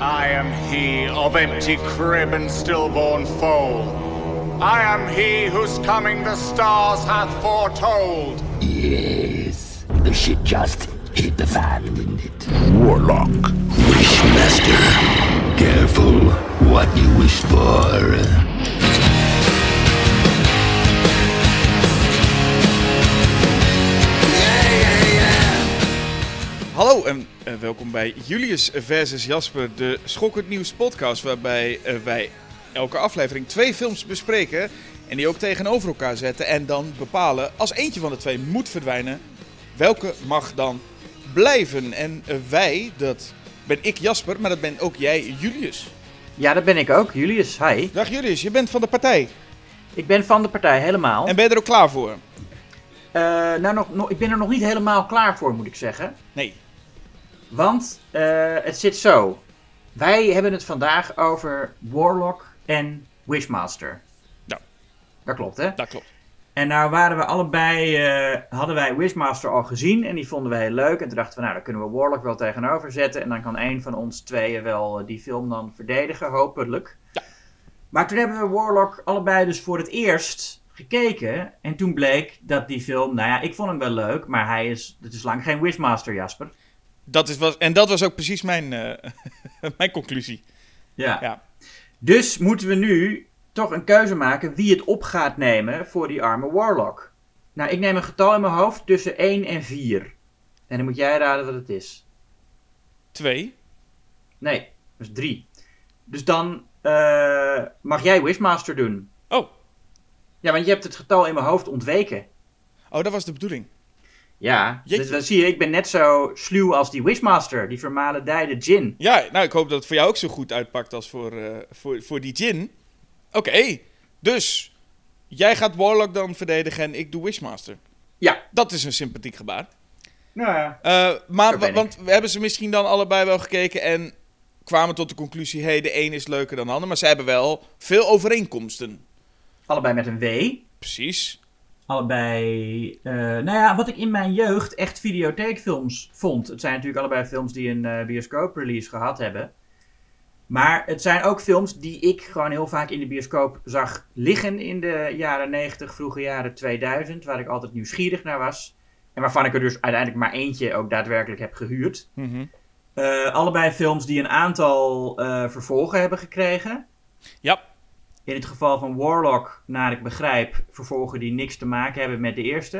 I am he of empty crib and stillborn foal. I am he whose coming the stars hath foretold. Yes, the shit just hit the fan, didn't it? Warlock. Wishmaster, careful what you wish for. Hallo en eh, welkom bij Julius versus Jasper, de Schokkend Nieuws podcast, waarbij eh, wij elke aflevering twee films bespreken en die ook tegenover elkaar zetten en dan bepalen als eentje van de twee moet verdwijnen, welke mag dan blijven. En eh, wij, dat ben ik Jasper, maar dat ben ook jij Julius. Ja, dat ben ik ook. Julius, hi. Dag Julius, je bent van de partij Ik ben van de partij helemaal. en ben je er ook klaar voor? Nou, nog, nog, ik ben er nog niet helemaal klaar voor, moet ik zeggen. Nee. Want eh, het zit zo. Wij hebben het vandaag over Warlock en Wishmaster. Ja. Dat klopt, hè? Dat klopt. En nou waren we allebei, eh, hadden wij Wishmaster al gezien en die vonden heel leuk. En toen dachten we, nou, dan kunnen we Warlock wel tegenover zetten. En dan kan een van ons tweeën wel eh, die film dan verdedigen, hopelijk. Ja. Maar toen hebben we Warlock allebei dus voor het eerst gekeken. En toen bleek dat die film, nou ja, ik vond hem wel leuk, maar hij is, het is lang geen Wishmaster, Jasper. Dat is, was, en dat was ook precies mijn, eh, mijn conclusie. Ja. Ja. Dus moeten we nu toch een keuze maken wie het op gaat nemen voor die arme Warlock. Nou, ik neem een getal in mijn hoofd tussen 1 en 4. En dan moet jij raden wat het is. Twee. Nee, dat is 3. Dus dan eh, mag jij Wishmaster doen. Oh. Ja, want je hebt het getal in mijn hoofd ontweken. Oh, dat was de bedoeling. Ja, Jeetje. dus dan zie je, ik ben net zo sluw als die Wishmaster, die vermalendijde Jin. Ja, nou, ik hoop dat het voor jou ook zo goed uitpakt als voor, eh, voor, voor die Jin. Oké, dus jij gaat Warlock dan verdedigen en ik doe Wishmaster. Ja. Dat is een sympathiek gebaar. Nou ja. Eh, maar, want we hebben ze misschien dan allebei wel gekeken en kwamen tot de conclusie: hé, hey, de een is leuker dan de ander. Maar ze hebben wel veel overeenkomsten. Allebei met een W. Precies. Allebei, eh, nou ja, wat ik in mijn jeugd echt videotheekfilms vond. Het zijn natuurlijk allebei films die een eh bioscoop-release gehad hebben. Maar het zijn ook films die ik gewoon heel vaak in de bioscoop zag liggen in de jaren 90, vroege jaren 2000. Waar ik altijd nieuwsgierig naar was. En waarvan ik er dus uiteindelijk maar eentje ook daadwerkelijk heb gehuurd. Mhm. Eh, allebei films die een aantal vervolgen hebben gekregen. Ja, In het geval van Warlock, naar ik begrijp, vervolgen die niks te maken hebben met de eerste.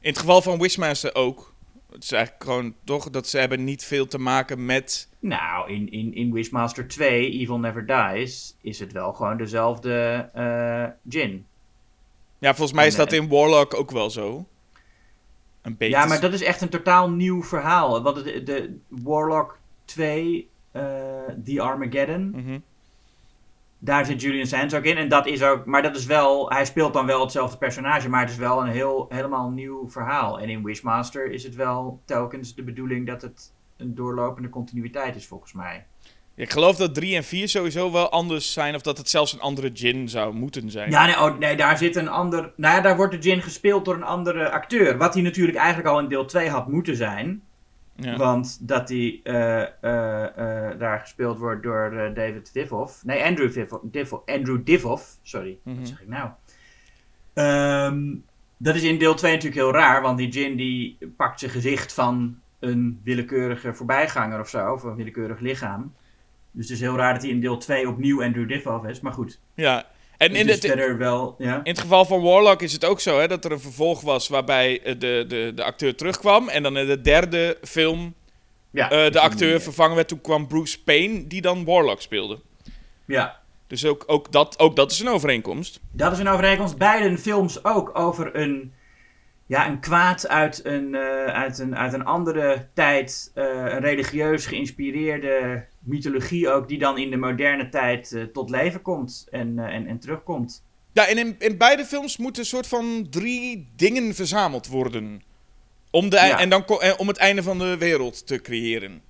in het geval van Wishmaster ook. Het is eigenlijk gewoon toch dat ze hebben niet veel te maken met. Nou, in, in, in Wishmaster 2, Evil Never Dies, is het wel gewoon dezelfde eh Jin. Ja, volgens mij is dat eh, in Warlock ook wel zo. Een beetje. Ja, maar dat is echt een totaal nieuw verhaal. Want de, de Warlock 2, eh The Armageddon, Mhm. Daar zit Julian Sands ook in. En dat is ook, maar dat is wel, hij speelt dan wel hetzelfde personage, maar het is wel een heel, helemaal nieuw verhaal. En in Wishmaster is het wel telkens de bedoeling dat het een doorlopende continuïteit is, volgens mij. Ik geloof dat 3 en 4 sowieso wel anders zijn. Of dat het zelfs een andere Jin zou moeten zijn. Ja, nee, oh, nee, daar zit een ander. Nou ja, daar wordt de Jin gespeeld door een andere acteur. Wat hij natuurlijk eigenlijk al in deel 2 had moeten zijn. Ja. Want dat hij eh, eh, eh, daar gespeeld wordt door David Divoff. Nee, Andrew Divoff. Divoff Andrew Divoff, sorry. Mhm. Wat zeg ik nou? Ehm, dat is in deel 2 natuurlijk heel raar. Want die Jin die pakt zijn gezicht van een willekeurige voorbijganger of zo. Of een willekeurig lichaam. Dus het is heel raar dat hij in deel 2 opnieuw Andrew Divoff is. Maar goed. Ja. En Dus in, het is het, verder wel... Ja. in het geval van Warlock is het ook zo hè, dat er een vervolg was waarbij eh, de, de, de acteur terugkwam. En dan in de derde film Ja, eh, de acteur vervangen werd. Toen kwam Bruce Payne, die dan Warlock speelde. Ja, Dus ook, ook, dat, ook dat is een overeenkomst. dat is een overeenkomst. Beide films ook over een, ja, een kwaad uit een, eh, uit een, uit een andere tijd. een religieus geïnspireerde mythologie ook, die dan in de moderne tijd eh, tot leven komt en, eh, en, en terugkomt. Ja, en in, in beide films moeten een soort van drie dingen verzameld worden. Om, de, Ja. en dan, om het einde van de wereld te creëren.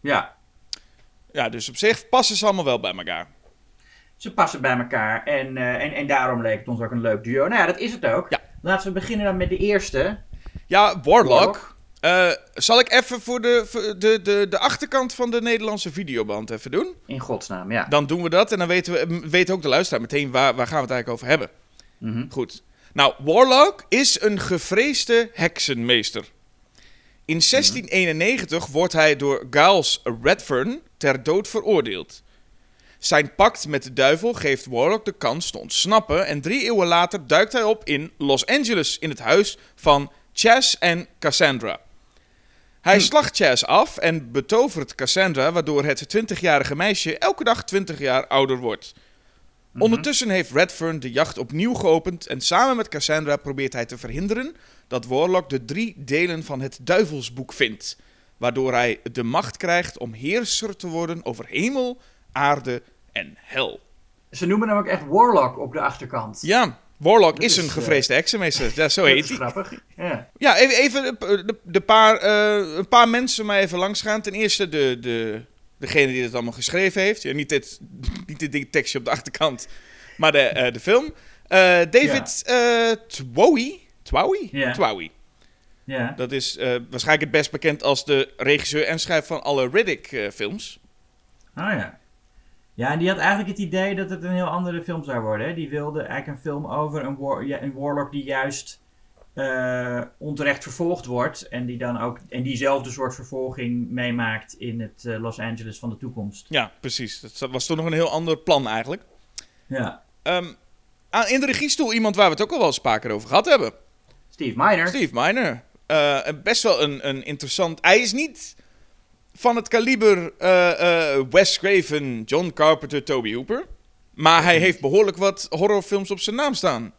Ja, Ja, dus op zich passen ze allemaal wel bij elkaar. ze passen bij elkaar en, eh, en, en daarom leek het ons ook een leuk duo. Nou ja, dat is het ook. Ja. Laten we beginnen dan met de eerste. Ja, Warlock. Warlock. Eh, zal ik even voor de, voor de, de, de achterkant van de Nederlandse videoband even doen? In godsnaam, ja. Dan doen we dat en dan weten, we, weet ook de luisteraar meteen waar, waar gaan we het eigenlijk over hebben. Mhm. Goed. Nou, Warlock is een gevreesde heksenmeester. In 1691 wordt hij door Giles Redfern ter dood veroordeeld. Zijn pact met de duivel geeft Warlock de kans te ontsnappen en drie eeuwen later duikt hij op in Los Angeles in het huis van Chas en Cassandra. Hij slacht Chas af en betovert Cassandra, waardoor het 20-jarige meisje elke dag 20 jaar ouder wordt. Ondertussen heeft Redfern de jacht opnieuw geopend en samen met Cassandra probeert hij te verhinderen dat Warlock de drie delen van het duivelsboek vindt, waardoor hij de macht krijgt om heerser te worden over hemel, aarde en hel. Ze noemen hem ook echt Warlock op de achterkant. Ja, Warlock is is, een eh, gevreesde heksenmeester. Ja, zo heet hij. grappig. Ja. Ja, even, even de, paar, eh, een paar mensen maar even langs gaan. Ten eerste de, de, degene die het allemaal geschreven heeft. Ja, niet, dit, niet dit ding- tekstje op de achterkant, maar de, eh, de film. David? Ja. Twowy. ja. Dat is waarschijnlijk het best bekend als de regisseur en schrijver van alle Riddick-films. Oh ja. Ja, en die had eigenlijk het idee dat het een heel andere film zou worden. Hè? Die wilde eigenlijk een film over een, war, ja, een warlock die juist eh, onterecht vervolgd wordt. En die dan ook en diezelfde soort vervolging meemaakt in het eh, Los Angeles van de toekomst. ja, precies. Dat was toch nog een heel ander plan eigenlijk. Ja. Ehm, aan- in de regiestoel iemand waar we het ook al wel eens vaker over gehad hebben. Steve Miner. Steve Miner. Eh, best wel een, een interessant... Hij is niet van het kaliber eh, Wes Craven, John Carpenter, Toby Hooper. Maar hij heeft behoorlijk wat horrorfilms op zijn naam staan.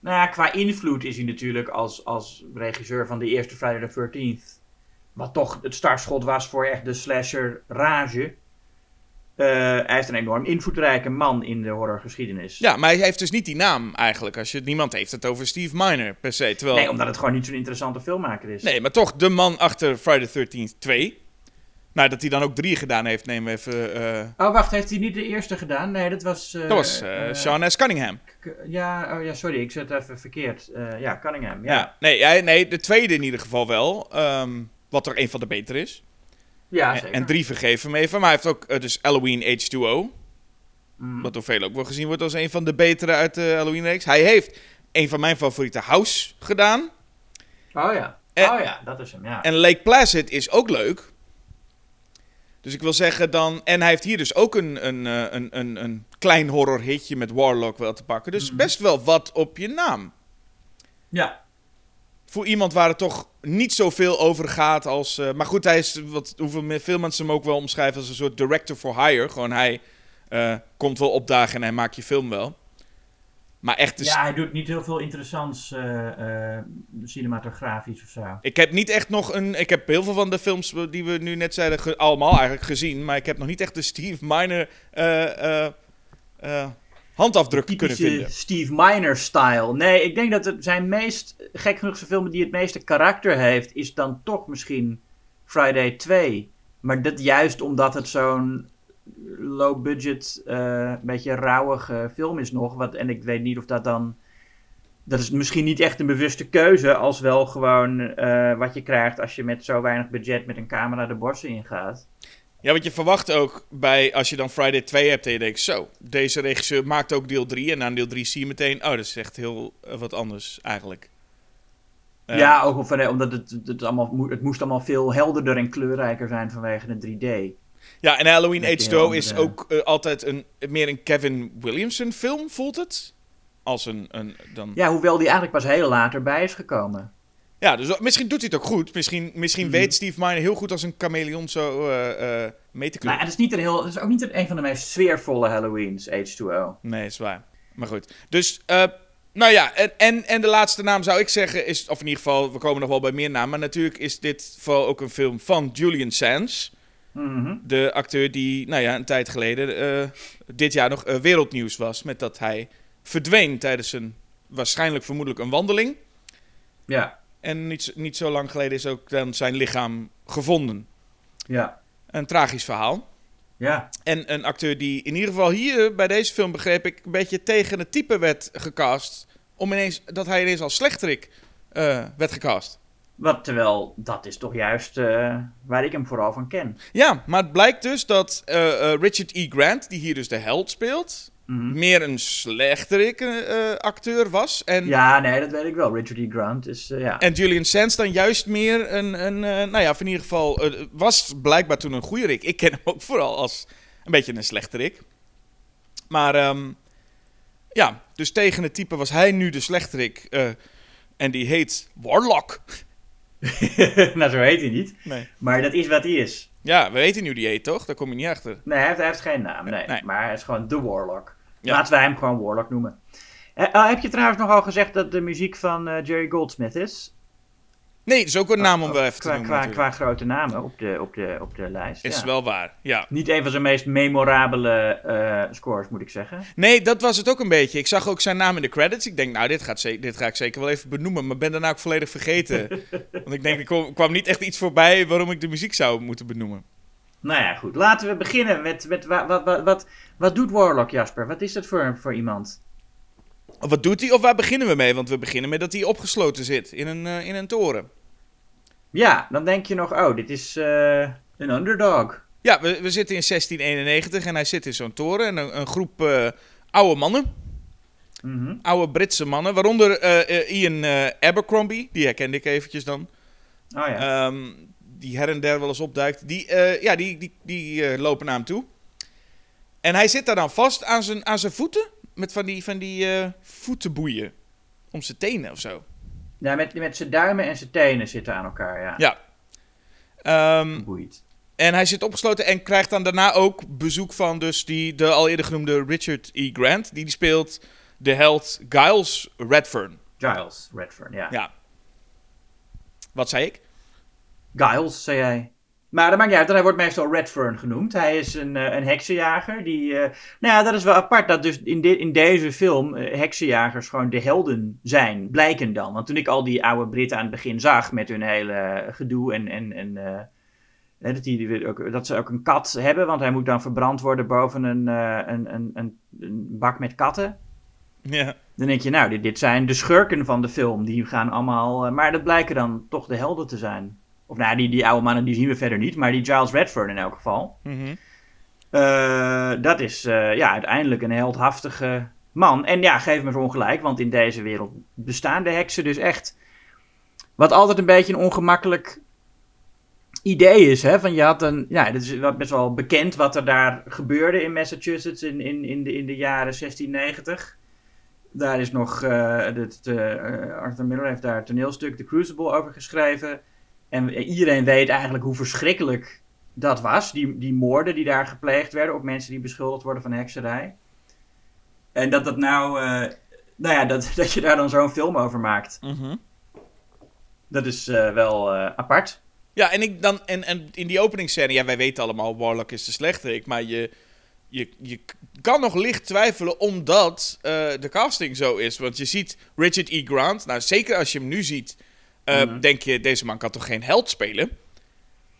Nou ja, qua invloed is hij natuurlijk als, als regisseur van de eerste Friday the 13th. Wat toch het startschot was voor echt de slasher rage. Eh, hij is een enorm invloedrijke man in de horrorgeschiedenis. Ja, maar hij heeft dus niet die naam eigenlijk. Als je, niemand heeft het over Steve Miner per se. Terwijl, Nee, omdat het gewoon niet zo'n interessante filmmaker is. nee, maar toch de man achter Friday the 13th 2. Nou, dat hij dan ook drie gedaan heeft, nemen we even... eh, Oh, wacht, heeft hij niet de eerste gedaan? Nee, dat was... eh, dat was eh, Sean S. Cunningham. Ja, oh, ja, sorry, ik zet even verkeerd. Ja, Cunningham, Ja. ja. Nee, hij- nee, de tweede in ieder geval wel. ehm, wat er een van de betere is. Ja, En- zeker. En drie vergeven hem even. Maar hij heeft ook dus Halloween H2O. Mhm. Wat door velen ook wel gezien wordt als een van de betere uit de Halloween-reeks. Hij heeft een van mijn favoriete House gedaan. Oh ja. En- oh ja, dat is hem, ja. En Lake Placid is ook leuk. Dus ik wil zeggen dan... En hij heeft hier dus ook een, een, eh, een, een, een klein horror-hitje met Warlock wel te pakken. Dus Mhm. best wel wat op je naam. Ja, Voor iemand waar het toch niet zoveel over gaat als... eh, maar goed, hij is wat, hoeveel veel mensen hem ook wel omschrijven als een soort director for hire. Gewoon hij eh, komt wel opdagen en hij maakt je film wel. Maar echt, dus, ja, hij doet niet heel veel interessants eh, eh, cinematografisch of zo. ik heb niet echt nog een... Ik heb heel veel van de films die we nu net zeiden ge- allemaal eigenlijk gezien. Maar ik heb nog niet echt de Steve Miner eh, handafdruk kunnen vinden. Steve Miner-style. Nee, ik denk dat het zijn meest, gek genoeg zijn film die het meeste karakter heeft, is dan toch misschien Friday 2. Maar dat juist omdat het zo'n low-budget, eh beetje rauwige film is nog. Wat, en ik weet niet of dat dan... Dat is misschien niet echt een bewuste keuze, als wel gewoon eh, wat je krijgt als je met zo weinig budget met een camera de borsten ingaat. Ja, want je verwacht ook bij, als je dan Friday 2 hebt en je denkt, zo, deze regisseur maakt ook deel 3. En na deel 3 zie je meteen, oh, dat is echt heel eh, wat anders eigenlijk. Ja, ook omdat het, het, allemaal, het moest allemaal veel helderder en kleurrijker zijn vanwege de 3D. Ja, en Halloween Met die H2O is ook eh, altijd een, meer een Kevin Williamson film, voelt het? Als een, een dan... ja. Ja, hoewel die eigenlijk pas heel laat erbij is gekomen. dus misschien doet hij het ook goed. Misschien, misschien Mhm. weet Steve Miner heel goed als een chameleon zo eh, eh, mee te Maar kunnen. het is, niet een heel, het is ook niet een van de meest sfeervolle Halloweens, H2O. Nee, is waar. Maar goed. Dus, nou ja, en, en, en de laatste naam zou ik zeggen is, of in ieder geval, we komen nog wel bij meer namen. Maar natuurlijk is dit vooral ook een film van Julian Sands. Mhm. De acteur die, nou ja, een tijd geleden, eh, dit jaar nog eh, wereldnieuws was. Met dat hij verdween tijdens een, waarschijnlijk vermoedelijk een wandeling. Ja, En niet, niet zo lang geleden is ook dan zijn lichaam gevonden. ja, Een tragisch verhaal. ja. En een acteur die in ieder geval hier bij deze film, begreep ik, een beetje tegen het type werd gecast. Om ineens, dat hij ineens als slechterik eh, werd gecast. Wat, terwijl, dat is toch juist eh, waar ik hem vooral van ken. Ja, maar het blijkt dus dat eh, eh, Richard E. Grant, die hier dus de held speelt, Mhm. meer een slechterik acteur was. En, Ja, nee, dat weet ik wel. Richard E. Grant is, ja. en Julian Sands dan juist meer een, een nou ja, of in ieder geval, was blijkbaar toen een goede Rick. Ik ken hem ook vooral als een beetje een slechterik. Maar ehm, ja, dus tegen het type was hij nu de slechterik. en die heet Warlock. nou, zo heet hij niet. Nee. Maar dat is wat hij is. Ja, we weten nu die heet, toch? Daar kom je niet achter. Nee, hij heeft, hij heeft geen naam. Nee. Nee. Maar hij is gewoon de Warlock. Ja. Laten wij hem gewoon Warlock noemen. Eh, oh, heb je trouwens nogal gezegd dat de muziek van eh, Jerry Goldsmith is? Nee, dat is ook een naam om wel even te noemen qua, grote namen op de, op de, op de lijst. Is ja. wel waar, ja. Niet een van zijn meest memorabele eh, scores, moet ik zeggen. Nee, dat was het ook een beetje. Ik zag ook zijn naam in de credits. Ik denk, nou, dit, gaat dit ga ik zeker wel even benoemen. Maar ben daarna ook volledig vergeten. Want ik denk, er kwam, kwam niet echt iets voorbij waarom ik de muziek zou moeten benoemen. Nou ja, goed. Laten we beginnen met, met wa- wat, wat, wat, wat doet Warlock, Jasper? Wat is dat voor, voor iemand? Wat doet hij of waar beginnen we mee? Want we beginnen met dat hij opgesloten zit in een, eh, in een toren. Ja, dan denk je nog, oh, dit is eh, een underdog. Ja, we, we zitten in 1691 en hij zit in zo'n toren. En een, een groep eh, oude mannen, Mhm. oude Britse mannen. Waaronder Ian Abercrombie, die herkende ik eventjes dan. Oh ja. Ehm, die her en der wel eens opduikt. Die, ja, die, die, die lopen naar hem toe. En hij zit daar dan vast aan zijn, aan zijn voeten. Met van die, van die eh, voetenboeien. Om zijn tenen of zo. ja, met, met zijn duimen en zijn tenen zitten aan elkaar, ja. Ja. Ehm, Boeit. en hij zit opgesloten en krijgt dan daarna ook bezoek van dus die, de al eerder genoemde Richard E. Grant. Die, die speelt de held Giles Redfern. Giles Redfern, ja. Ja. Wat zei ik? Giles, zei jij. Maar dat maakt niet uit, hij wordt meestal Redfern genoemd. Hij is een, eh, een heksenjager die... eh, nou ja, dat is wel apart dat dus in, in deze film eh, heksenjagers gewoon de helden zijn. Blijken dan. Want toen ik al die oude Britten aan het begin zag met hun hele gedoe en... en, en dat, die, ook, dat ze ook een kat hebben, want hij moet dan verbrand worden boven een, een, een, een, een bak met katten. Ja. Dan denk je, nou, dit, dit zijn de schurken van de film. Die gaan allemaal. maar dat blijken dan toch de helden te zijn. Of nou, die, die oude mannen die zien we verder niet. Maar die Giles Redfern in elk geval. Mhm. Eh, dat is eh, ja, uiteindelijk een heldhaftige man. En ja, geef me zo ongelijk. Want in deze wereld bestaan de heksen dus echt. Wat altijd een beetje een ongemakkelijk idee is. Hè? Van je had een, ja, het is best wel bekend wat er daar gebeurde in Massachusetts in, in, in, de, in de jaren 1690. Daar is nog, het, eh, Arthur Miller heeft daar het toneelstuk The Crucible over geschreven. En iedereen weet eigenlijk hoe verschrikkelijk dat was. Die, die moorden die daar gepleegd werden op mensen die beschuldigd worden van hekserij. En dat dat nou, eh, nou ja, dat, dat je daar dan zo'n film over maakt. Mhm. Dat is eh, wel eh, apart. Ja, en, ik dan, en, en in die openingsscène, ja, wij weten allemaal, Warlock is de slechterik, maar je, je, je kan nog licht twijfelen omdat de casting zo is. Want je ziet Richard E. Grant, nou zeker als je hem nu ziet, eh, Mhm. denk je, deze man kan toch geen held spelen?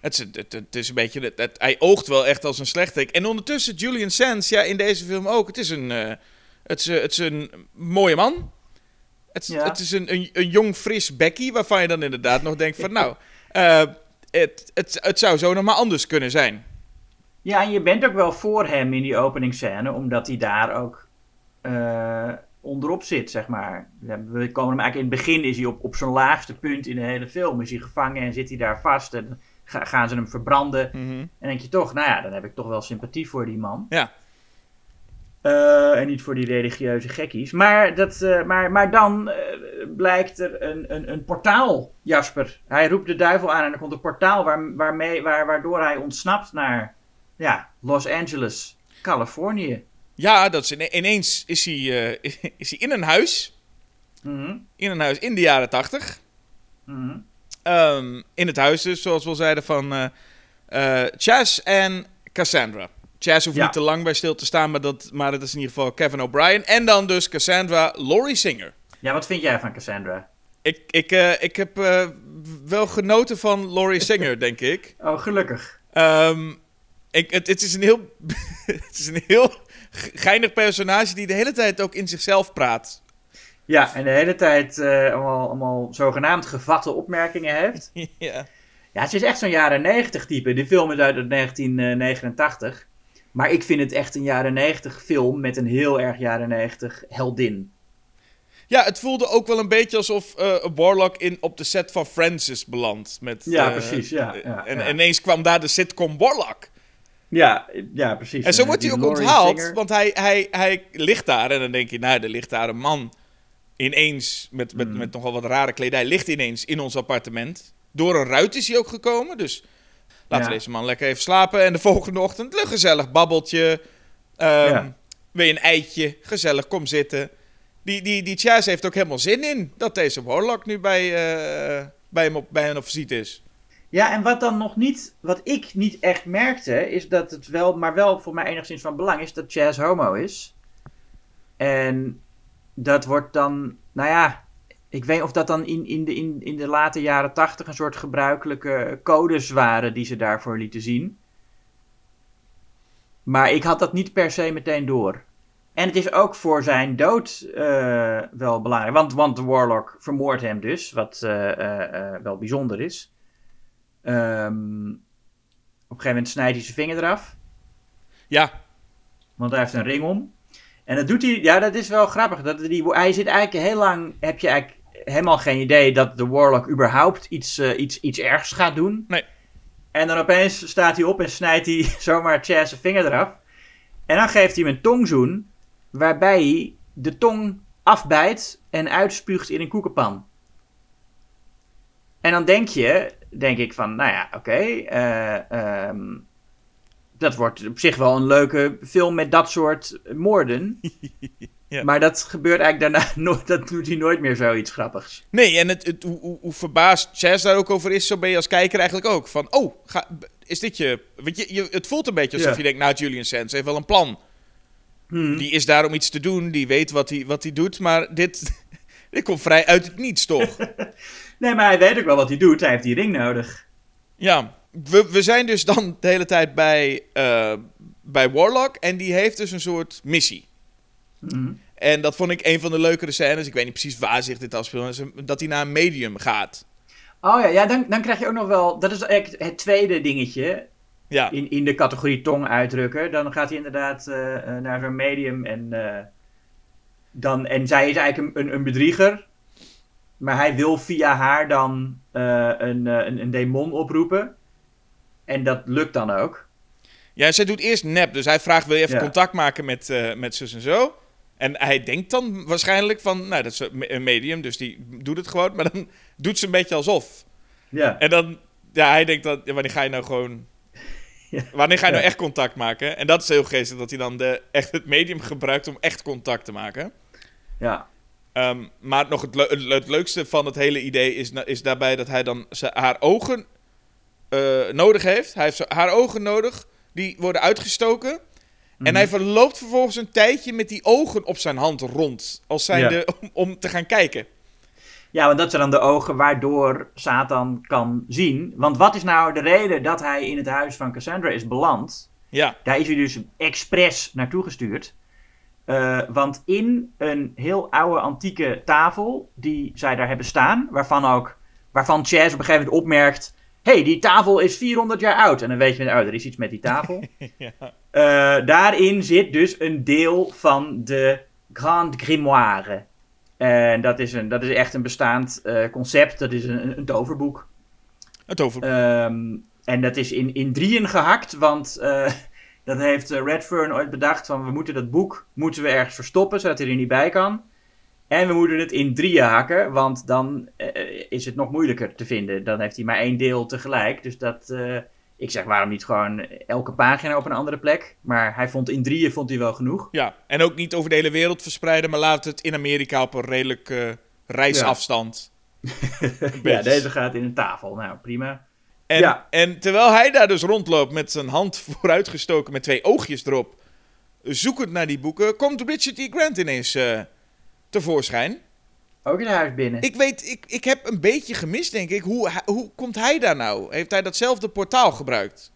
Het is, het, het is een beetje, het, het- hij oogt wel echt als een slechterik. En ondertussen Julian Sands, ja, in deze film ook. Het is een, eh, het is, het is een mooie man. Het, Ja. het is een, een, een jong, fris Becky, waarvan je dan inderdaad nog denkt van, nou, eh, het, het, het zou zo nog maar anders kunnen zijn. Ja, en je bent ook wel voor hem in die openingsscène, omdat hij daar ook onderop zit, zeg maar. We komen hem eigenlijk in het begin, is hij op, op zijn laagste punt in de hele film. Is hij gevangen en zit hij daar vast en ga- gaan ze hem verbranden. En denk je toch, nou ja, dan heb ik toch wel sympathie voor die man. Ja. Eh, en niet voor die religieuze gekkies. Maar, dat, eh, maar, maar dan eh, blijkt er een, een, een portaal, Jasper. Hij roept de duivel aan en er komt een portaal waar, waarmee, waar, waardoor hij ontsnapt naar ja, Los Angeles, Californië. Ja, dat is ine- ineens is hij, eh, is hij in een huis. Mhm, In een huis in de jaren tachtig. mhm. Ehm, in het huis dus, zoals we al zeiden, van eh, Chas en Cassandra. Chas hoeft Ja. niet te lang bij stil te staan, maar dat, maar dat is in ieder geval Kevin O'Brien. En dan dus Cassandra, Laurie Singer. Ja, wat vind jij van Cassandra? Ik, ik, ik heb wel genoten van Laurie Singer, denk ik. Oh, gelukkig. Ehm, ik het, het is een heel, het is een heel geinig personage die de hele tijd ook in zichzelf praat. Ja, en de hele tijd eh, allemaal, allemaal zogenaamd gevatte opmerkingen heeft. ja. Ja, ze is echt zo'n jaren 90 type. Die film is uit 1989. Maar ik vind het echt een jaren 90 film met een heel erg jaren 90 heldin. Ja, het voelde ook wel een beetje alsof eh Warlock in, op de set van Francis belandt. Met, Ja, eh, precies, ja, ja, en ja. ineens kwam daar de sitcom Warlock. Ja, ja precies. En zo wordt hij ook Laurie onthaald, Singer. want hij, hij, hij ligt daar en dan denk je, nou, er ligt daar een man ineens met, met, Mhm. met nogal wat rare kledij, ligt ineens in ons appartement. Door een ruit is hij ook gekomen, dus laten we deze man lekker even slapen. En de volgende ochtend, leuk gezellig babbeltje, ehm Ja. weer een eitje, gezellig, kom zitten. Die, die, die Chaz heeft ook helemaal zin in dat deze Warlock nu bij, eh, bij hem op, bij hen op visite is. Ja, en wat dan nog niet, wat ik niet echt merkte, is dat het wel, maar wel voor mij enigszins van belang is dat Chaz homo is. En dat wordt dan, nou ja, ik weet of dat dan in, in, de, in, in de late jaren tachtig een soort gebruikelijke codes waren die ze daarvoor lieten zien. Maar ik had dat niet per se meteen door. En het is ook voor zijn dood eh, wel belangrijk. Want, want de Warlock vermoordt hem dus, wat eh, eh, wel bijzonder is. Ehm, op een gegeven moment snijdt hij zijn vinger eraf. Ja, Want hij heeft een ring om. En dat doet hij, ja, dat is wel grappig. Dat die, hij zit eigenlijk heel lang, heb je eigenlijk helemaal geen idee dat de Warlock überhaupt iets, eh, iets, iets ergs gaat doen. Nee. En dan opeens staat hij op en snijdt hij zomaar Chaz zijn vinger eraf. En dan geeft hij hem een tongzoen, waarbij hij de tong afbijt en uitspuugt in een koekenpan. En dan denk je, denk ik van, nou ja, oké, eh, ehm, dat wordt op zich wel een leuke film met dat soort moorden. Ja. Maar dat gebeurt eigenlijk daarna nooit, dat doet hij nooit meer zoiets grappigs. Nee, en het, het, hoe, hoe, hoe verbaasd Chaz daar ook over is, zo ben je als kijker eigenlijk ook. Van, oh, ga, is dit je... Want je, je, het voelt een beetje alsof Ja. je denkt, nou, Julian Sands heeft wel een plan. Hmm. Die is daar om iets te doen, die weet wat hij, wat hij doet, maar dit, dit komt vrij uit het niets, toch? Nee, maar hij weet ook wel wat hij doet. Hij heeft die ring nodig. ja, we, we zijn dus dan de hele tijd bij, eh, bij Warlock en die heeft dus een soort missie. Mhm. En dat vond ik een van de leukere scènes. Ik weet niet precies waar zich dit afspeelt. Dat hij naar een medium gaat. Oh ja, ja dan, dan krijg je ook nog wel... Dat is eigenlijk het tweede dingetje Ja, in, in de categorie tong uitdrukken. Dan gaat hij inderdaad eh, eh, naar zo'n medium en... dan, en zij is eigenlijk een, een, een bedrieger. Maar hij wil via haar dan eh, een, eh, een, een demon oproepen. En dat lukt dan ook. Ja, zij doet eerst nep. Dus hij vraagt, wil je even Ja. contact maken met, eh, met zus en zo? En hij denkt dan waarschijnlijk van, nou, dat is een medium, dus die doet het gewoon. Maar dan doet ze een beetje alsof. Ja. En dan, ja, hij denkt dan, ja, wanneer ga je nou gewoon... Ja. Wanneer ga je nou echt contact maken? En dat is heel geestig, dat hij dan de, echt het medium gebruikt om echt contact te maken. ja. Ehm, maar nog het, het leukste van het hele idee is, is daarbij dat hij dan haar ogen eh, nodig heeft. Hij heeft haar ogen nodig, die worden uitgestoken. En Mhm. hij verloopt vervolgens een tijdje met die ogen op zijn hand rond. Als zijnde om, om te gaan kijken. Ja, want dat zijn dan de ogen waardoor Satan kan zien. Want wat is nou de reden dat hij in het huis van Cassandra is beland? Ja, Daar is hij dus expres naartoe gestuurd. Eh, want in een heel oude antieke tafel die zij daar hebben staan, waarvan ook, waarvan Chaz op een gegeven moment opmerkt, hey, die tafel is 400 jaar oud. En dan weet je, oh, er is iets met die tafel. ja. Eh, daarin zit dus een deel van de Grand Grimoire. En dat is, een, dat is echt een bestaand eh, concept. Dat is een, een toverboek. het over. Ehm, en dat is in, in drieën gehakt, want eh, dat heeft eh, Redfern ooit bedacht van we moeten dat boek moeten we ergens verstoppen, zodat hij er niet bij kan. En we moeten het in drieën hakken, want dan eh, is het nog moeilijker te vinden. Dan heeft hij maar één deel tegelijk. Dus dat, eh, ik zeg waarom niet gewoon elke pagina op een andere plek. Maar hij vond in drieën vond hij wel genoeg. Ja, en ook niet over de hele wereld verspreiden, maar laat het in Amerika op een redelijk eh, reisafstand. Ja, beetje. deze gaat in een tafel. Nou, prima. En, Ja. en terwijl hij daar dus rondloopt met zijn hand vooruitgestoken met twee oogjes erop, zoekend naar die boeken, komt Richard E. Grant ineens eh, tevoorschijn. Ook in huis binnen. Ik weet, ik, ik heb een beetje gemist, denk ik. Hoe, hoe komt hij daar nou? Heeft hij datzelfde portaal gebruikt?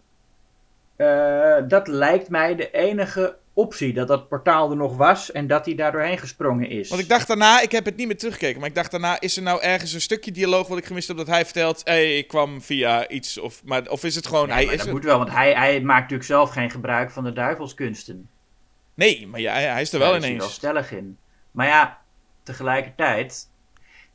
Eh, dat lijkt mij de enige optie. Dat dat portaal er nog was en dat hij daar doorheen gesprongen is. Want ik dacht daarna, ik heb het niet meer teruggekeken, maar ik dacht daarna, is er nou ergens een stukje dialoog wat ik gemist heb dat hij vertelt, hé, hey, ik kwam via iets, of, maar, of is het gewoon, Nee, hij is dat er- moet wel, want hij, hij maakt natuurlijk zelf geen gebruik van de duivelskunsten. Nee, maar ja, hij, is er wel is hij wel ineens. stellig in. Maar ja, tegelijkertijd,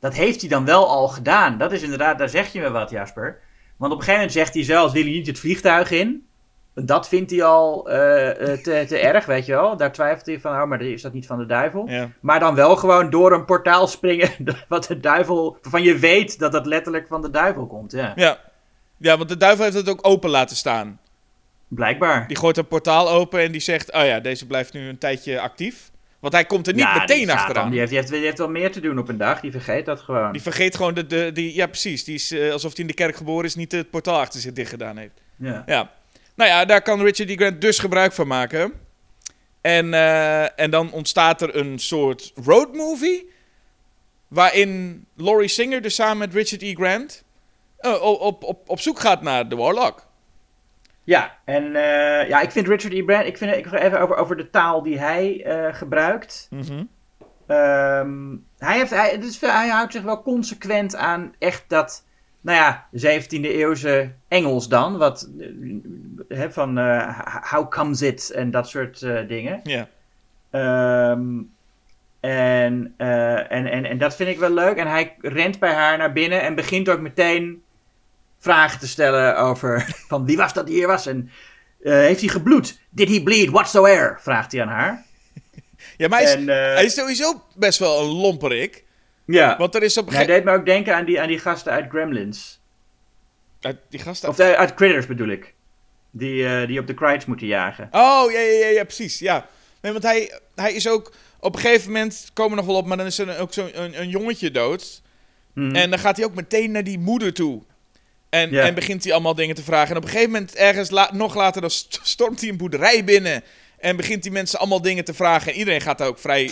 dat heeft hij dan wel al gedaan. Dat is inderdaad, daar zeg je me wat, Jasper. Want op een gegeven moment zegt hij zelfs, wil hij niet het vliegtuig in? Dat vindt hij al eh, eh, te, te erg, weet je wel. Daar twijfelt hij van, oh, maar is dat niet van de duivel? Ja. Maar dan wel gewoon door een portaal springen, wat de duivel, waarvan je weet dat dat letterlijk van de duivel komt, ja. Ja. ja, want de duivel heeft het ook open laten staan. Blijkbaar. Die gooit een portaal open en die zegt, oh ja, deze blijft nu een tijdje actief. Want hij komt er niet Ja, meteen Satan, achteraan. Die heeft, die, heeft, die heeft wel meer te doen op een dag, die vergeet dat gewoon. Die vergeet gewoon de, de die, ja precies, die is eh, alsof hij in de kerk geboren is, niet het portaal achter zich dicht gedaan heeft. Ja. Ja. Nou ja, daar kan Richard D. Grant dus gebruik van maken. En, eh, en dan ontstaat er een soort roadmovie. Waarin Laurie Singer dus samen met Richard E. Grant eh, op, op, op, op zoek gaat naar de Warlock. Ja, en eh, ja, ik vind Richard E. Brand, ik vind ik ga even over, over de taal die hij gebruikt. Ehm, hij, heeft, hij, het is, veel- hij houdt zich wel consequent aan echt dat, nou ja, 17e eeuwse Engels dan. Wat, eh, hè, van eh, how comes it en dat soort eh, dingen. Ja. Ehm, en, en, en, en dat vind ik wel leuk. En hij rent bij haar naar binnen en begint ook meteen vragen te stellen over van wie was dat die hier was en heeft hij gebloed? Did he bleed whatsoever? Vraagt hij aan haar. Ja, maar hij is, En, hij is sowieso best wel een lomperik. Ja. Want er is op een Hij deed me ook denken aan die, aan die gasten uit Gremlins. moment... Die gasten... Of eh, uit Critters bedoel ik. Die, eh, die op de Crites moeten jagen. Oh, ja, ja, ja, ja, precies, ja. Nee, want hij, hij is ook... Op een gegeven moment komen we nog wel op, maar dan is er ook zo'n een, een jongetje dood. Mhm. En dan gaat hij ook meteen naar die moeder toe. En, en begint hij allemaal dingen te vragen. En op een gegeven moment, ergens la- nog later, dan st- stormt hij een boerderij binnen. En begint die mensen allemaal dingen te vragen. En iedereen gaat daar ook vrij...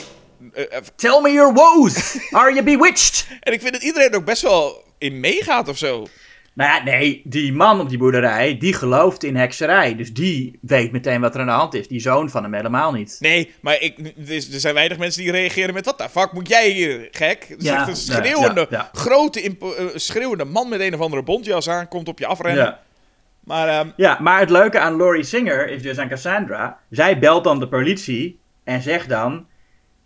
eh, eh, Tell me your woes! Are you bewitched? en ik vind dat iedereen er ook best wel in meegaat of zo. Nou ja, nee, die man op die boerderij, die gelooft in hekserij. Dus die weet meteen wat er aan de hand is. Die zoon van hem helemaal niet. Nee, maar ik, er zijn weinig mensen die reageren met... Wat de fuck moet jij hier, gek? Is Ja, een schreeuwende, ja, ja. grote, eh, schreeuwende man met een of andere bontjas aan. Komt op je afrennen. Maar ehm, ja, maar het leuke aan Laurie Singer is dus aan Cassandra. Zij belt dan de politie en zegt dan...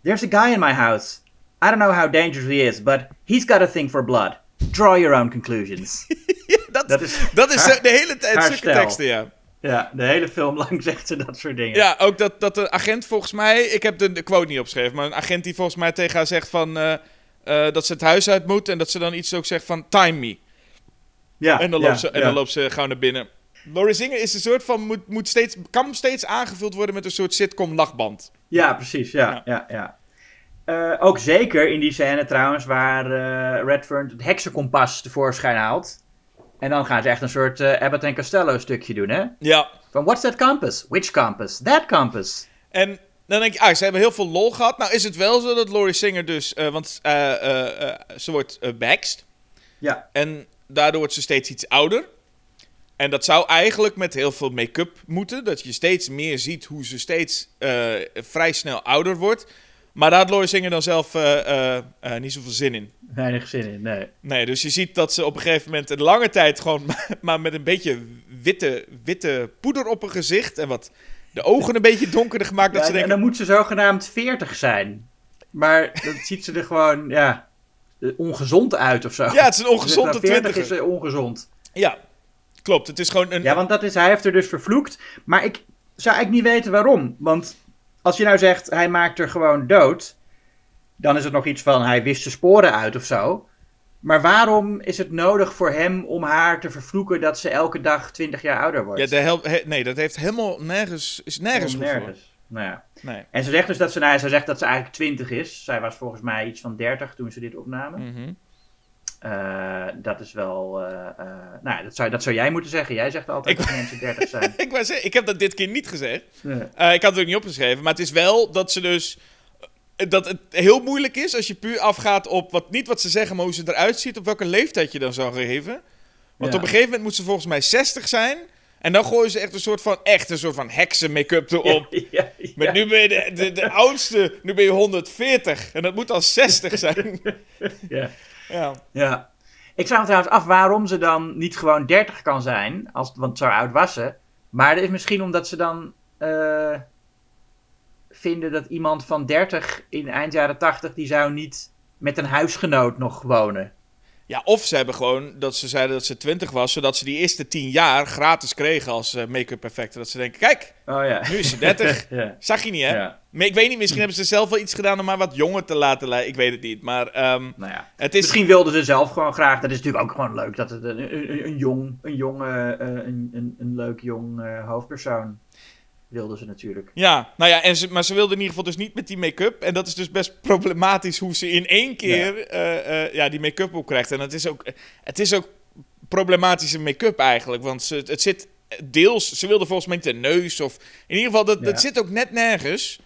There's a guy in my house. I don't know how dangerous he is, but he's got a thing for blood. Draw your own conclusions. dat, Dat is dat is haar- eh, de hele tijd zulke teksten, ja. ja, de hele film lang zegt ze dat soort dingen. Ja, ook dat, dat de agent volgens mij... Ik heb de, de quote niet opgeschreven, maar een agent die volgens mij tegen haar zegt van... eh, eh, dat ze het huis uit moet en dat ze dan iets ook zegt van... Time me. ja En dan, ja, loopt, ze, en ja. dan loopt ze gauw naar binnen. Laurie Singer is een soort van... Moet, moet steeds, kan steeds aangevuld worden met een soort sitcom nachtband. Ja, precies. Ja, Ja. ja. ja, Eh, ook zeker in die scène trouwens waar eh, Redfern het heksenkompas tevoorschijn haalt. En dan gaan ze echt een soort eh, Abbott en Costello stukje doen, hè? Ja. Van what's that compass? Which compass? That compass. En dan denk je, ah, ze hebben heel veel lol gehad. Nou is het wel zo dat Laurie Singer dus... want ze wordt uh, baxed. Ja. En daardoor wordt ze steeds iets ouder. En dat zou eigenlijk met heel veel make-up moeten. Dat je steeds meer ziet hoe ze steeds eh, vrij snel ouder wordt. Maar daar had Laurie Singer dan zelf eh, eh, niet zoveel zin in. Weinig zin in, nee. Nee, dus je ziet dat ze op een gegeven moment een lange tijd gewoon... maar met een beetje witte, witte poeder op haar gezicht. En wat de ogen een beetje donkerder gemaakt. Dat Ja, ze en denken, dan moet ze zogenaamd 40 zijn. Maar dan ziet ze er gewoon, ja, ongezond uit of zo. ja, het is een ongezonde Dus na 40 twintiger. is ze ongezond. Ja, klopt. Het is gewoon een... Ja, want dat is, hij heeft er dus vervloekt. Maar ik zou eigenlijk niet weten waarom. Want als je nou zegt, hij maakt er gewoon dood. Dan is het nog iets van, hij wist de sporen uit of zo. Maar waarom is het nodig voor hem om haar te vervloeken dat ze elke dag 20 jaar ouder wordt? Ja, de hel- he- nee, dat heeft helemaal nergens... Is nergens. Nou ja. Nee. En ze zegt dus dat ze, nou, ze zegt dat ze eigenlijk 20 is. Zij was volgens mij iets van 30 toen ze dit opnamen. Mhm. Eh, dat is wel. eh, eh, nou, ja, dat zou, dat zou jij moeten zeggen. Jij zegt altijd Ik- dat mensen 30 zijn. Ik, zeggen, ik heb dat dit keer niet gezegd. Ik had het ook niet opgeschreven. Maar het is wel dat ze dus... Dat het heel moeilijk is als je puur afgaat op... Wat, niet wat ze zeggen, maar hoe ze eruit ziet. Op welke leeftijd je dan zou geven. Want Ja. op een gegeven moment moet ze volgens mij 60 zijn. En dan gooien ze echt een soort van... Echt een soort van heksen make-up erop. Ja, ja, Maar nu ben je de, de, de oudste, nu ben je 140 en dat moet al 60 zijn. Ja. Ja. ja. Ik vraag me trouwens af waarom ze dan niet gewoon 30 kan zijn, als, want zo oud was ze. Maar dat is misschien omdat ze dan eh, vinden dat iemand van 30 in eind jaren 80, die zou niet met een huisgenoot nog wonen. Ja, of ze hebben gewoon dat ze zeiden dat ze 20 was, zodat ze die eerste 10 jaar gratis kregen als eh, make-up effecten. Dat ze denken, kijk, Oh ja. nu is ze 30. ja. Zag je niet, hè? Ja. Maar ik weet niet, misschien hebben ze zelf wel iets gedaan om maar wat jonger te laten lijken. Ik weet het niet, maar ehm, Nou ja. het is... Misschien wilden ze zelf gewoon graag. Dat is natuurlijk ook gewoon leuk. Dat het een, een, een jong, een, jong eh, eh, een, een, een leuk jong eh, hoofdpersoon wilden ze natuurlijk. Ja, nou ja, en ze, maar ze wilde in ieder geval dus niet met die make-up. En dat is dus best problematisch hoe ze in één keer eh, eh, ja, die make-up opkrijgt. En het is ook, het is ook problematische make-up eigenlijk. Want ze, het zit deels, ze wilde volgens mij niet een neus of... In ieder geval, dat, Ja. dat zit ook net nergens.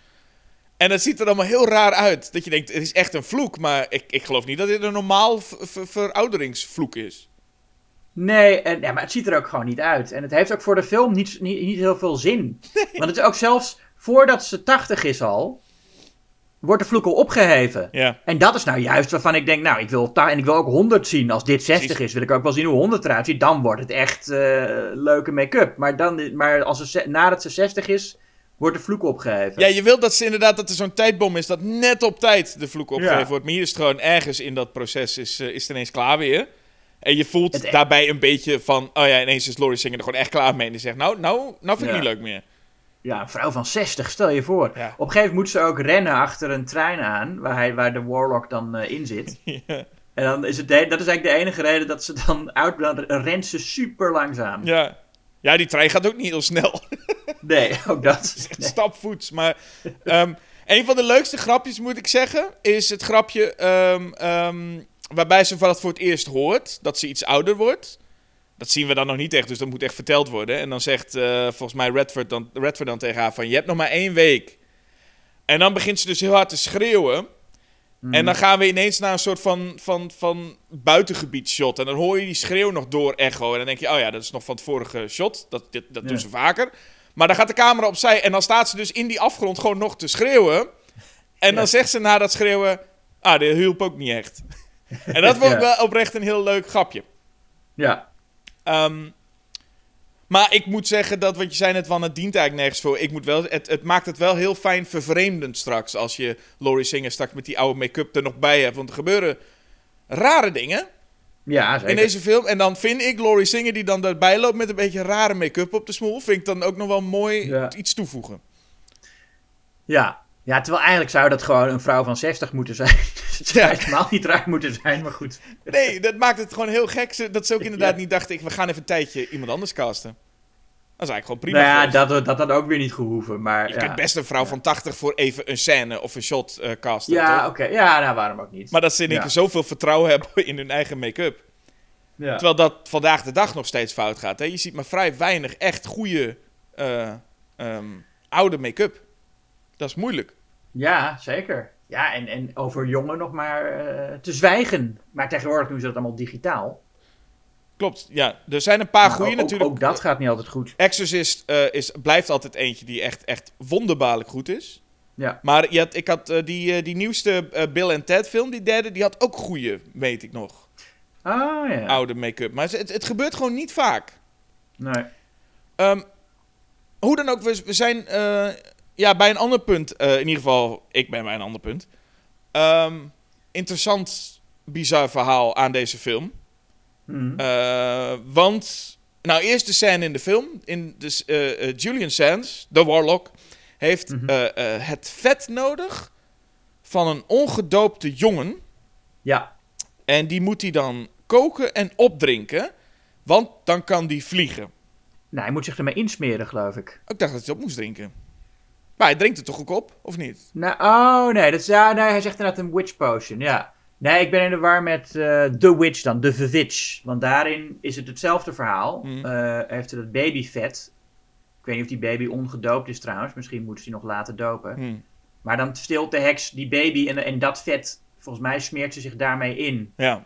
En dat ziet er allemaal heel raar uit. Dat je denkt, het is echt een vloek. Maar ik, ik geloof niet dat dit een normaal verouderingsvloek is. Nee, en, ja, maar het ziet er ook gewoon niet uit. En het heeft ook voor de film niet, niet, niet heel veel zin. Want het is ook zelfs voordat ze 80 is al, wordt de vloek al opgeheven. Ja. En dat is nou juist waarvan ik denk, nou, ik wil, en ik wil ook 100 zien. Als dit 60 Precies. is, wil ik ook wel zien hoe 100 eruit ziet. Dan wordt het echt eh, leuke make-up. Maar, dan, maar als ze, nadat ze 60 is, wordt de vloek opgeheven. Ja, je wilt dat ze inderdaad dat er zo'n tijdbom is dat net op tijd de vloek opgegeven Ja. wordt. Maar hier is het gewoon ergens in dat proces is, eh, is het ineens klaar weer. En je voelt Het- daarbij een beetje van, oh ja, ineens is Laurie Singer er gewoon echt klaar mee. En die zegt, nou, nou, nou vind ik Ja. niet leuk meer. Ja, een vrouw van 60, stel je voor. Ja. Op een gegeven moment moet ze ook rennen achter een trein aan, waar, hij, waar de Warlock dan eh, in zit. Ja. En dan is het de- dat is eigenlijk de enige reden dat ze dan uit... Dan rent ze super langzaam. Ja. ja, die trein gaat ook niet heel snel. Nee, ook dat. Echt Nee. stapvoets. Maar ehm, een van de leukste grapjes, moet ik zeggen, is het grapje ehm, ehm, waarbij ze dat voor het eerst hoort, dat ze iets ouder wordt. Dat zien we dan nog niet echt, dus dat moet echt verteld worden. En dan zegt eh, volgens mij Redford dan, Redford dan tegen haar van, je hebt nog maar één week. En dan begint ze dus heel hard te schreeuwen. En dan gaan we ineens naar een soort van, van, van buitengebied shot. En dan hoor je die schreeuw nog door echo. En dan denk je, oh ja, dat is nog van het vorige shot. Dat, dit, dat doen ze vaker. Maar dan gaat de camera opzij en dan staat ze dus in die afgrond gewoon nog te schreeuwen. En dan zegt ze na dat schreeuwen, ah, dit hielp ook niet echt. en dat vond ik wel oprecht een heel leuk grapje. Ja. Ehm, maar ik moet zeggen dat, wat je zei net van, het dient eigenlijk nergens voor. Ik moet wel, het, het maakt het wel heel fijn vervreemdend straks. Als je Laurie Singer straks met die oude make-up er nog bij hebt. Want er gebeuren rare dingen Ja, zeker. in deze film. En dan vind ik Laurie Singer die dan daarbij loopt met een beetje rare make-up op de smoel. Vind ik dan ook nog wel mooi Ja. iets toevoegen. Ja. Ja, terwijl eigenlijk zou dat gewoon een vrouw van 60 moeten zijn. Dus het zou Ja. helemaal niet raar moeten zijn, maar goed. Nee, dat maakt het gewoon heel gek. Dat ze ook inderdaad Ja. niet dachten, ik, we gaan even een tijdje iemand anders casten. Dat is eigenlijk gewoon prima. Nou ja, dat, dat had ook weer niet gehoeven, maar Je ja. kunt best een vrouw van 80 voor even een scène of een shot eh, casten. Ja, oké. Ja, nou, waarom ook niet. Maar dat ze in één keer zoveel vertrouwen hebben in hun eigen make-up. ja. Terwijl dat vandaag de dag nog steeds fout gaat. Hè? Je ziet maar vrij weinig echt goede eh, ehm, oude make-up. Dat is moeilijk. Ja, zeker. Ja, en, en over jongen nog maar eh, te zwijgen. Maar tegenwoordig doen ze dat allemaal digitaal. Klopt, ja. Er zijn een paar goede natuurlijk. Ook dat gaat niet altijd goed. Exorcist eh, is, blijft altijd eentje die echt, echt wonderbaarlijk goed is. Ja. Maar je had, ik had eh, die, die nieuwste Bill en Ted film, die derde, die had ook goede, weet ik nog. Ah, ja. Oude make-up. Maar het, het gebeurt gewoon niet vaak. Nee. Ehm, hoe dan ook, we, we zijn ja, bij een ander punt. eh, in ieder geval, ik ben bij een ander punt. Ehm, interessant, bizar verhaal aan deze film. Hm. Eh, want, nou, eerst de scène in de film. In dus, eh, Julian Sands, de Warlock, heeft Mhm. het vet nodig van een ongedoopte jongen. Ja. En die moet hij dan koken en opdrinken. Want dan kan die vliegen. Nou, hij moet zich ermee insmeren, geloof ik. Ik dacht dat hij op moest drinken. Maar hij drinkt het toch ook op, of niet? Nou, oh, nee, dat is, ja, nee. Hij zegt inderdaad een witch potion, ja. Nee, ik ben in de war met eh The Witch dan, The Witch. Want daarin is het hetzelfde verhaal. Mhm. Eh, heeft ze dat babyvet. Ik weet niet of die baby ongedoopt is trouwens. Misschien moeten ze die nog laten dopen. Hm. Maar dan stilt de heks die baby en, en dat vet, volgens mij smeert ze zich daarmee in. Ja.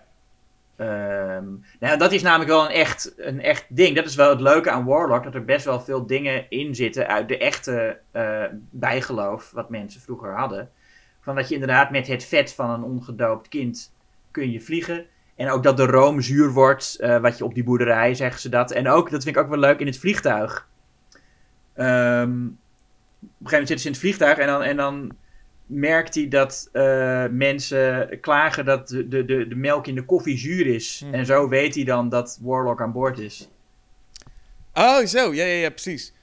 Ehm, nou, dat is namelijk wel een echt, een echt ding. Dat is wel het leuke aan Warlock, dat er best wel veel dingen in zitten uit de echte eh, bijgeloof, wat mensen vroeger hadden. Van dat je inderdaad met het vet van een ongedoopt kind kun je vliegen. En ook dat de room zuur wordt, eh, wat je op die boerderij zeggen ze dat. En ook, dat vind ik ook wel leuk, in het vliegtuig. Ehm, op een gegeven moment zitten ze in het vliegtuig en dan, en dan merkt hij dat uh, mensen klagen dat de, de, de, melk in de koffie zuur is. Hmm. En zo weet hij dan dat Warlock aan boord is. Oh, zo. Ja, ja, ja, precies.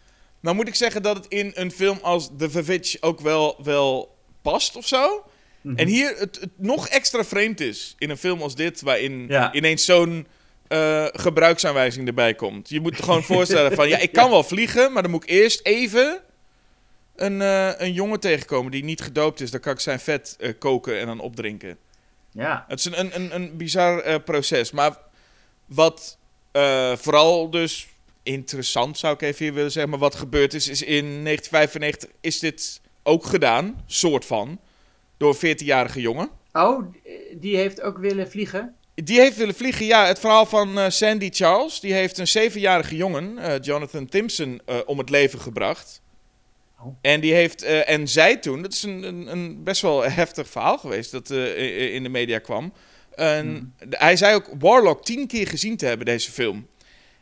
Nou moet ik zeggen dat het in een film als The Vavitch ook wel, wel past of zo. Mhm. En hier het, het nog extra vreemd is in een film als dit, waarin Ja. ineens zo'n eh, gebruiksaanwijzing erbij komt. Je moet je gewoon voorstellen van, ja, ik kan wel vliegen, maar dan moet ik eerst even een, eh, een jongen tegenkomen die niet gedoopt is. Dan kan ik zijn vet eh, koken en dan opdrinken. Ja. Het is een, een, een, een bizar eh, proces. Maar wat vooral dus interessant zou ik even hier willen zeggen, maar wat gebeurd is, is in 1995 is dit ook gedaan, soort van, door een 14-jarige jongen. Oh, die heeft ook willen vliegen? Die heeft willen vliegen, ja. Het verhaal van Sandy Charles. Die heeft een zevenjarige jongen, Jonathan Timpson, eh, om het leven gebracht. Oh. En die heeft, eh, en zij toen, dat is een, een, een best wel heftig verhaal geweest dat eh, in de media kwam. En de- Hij zei ook Warlock tien keer gezien te hebben, deze film.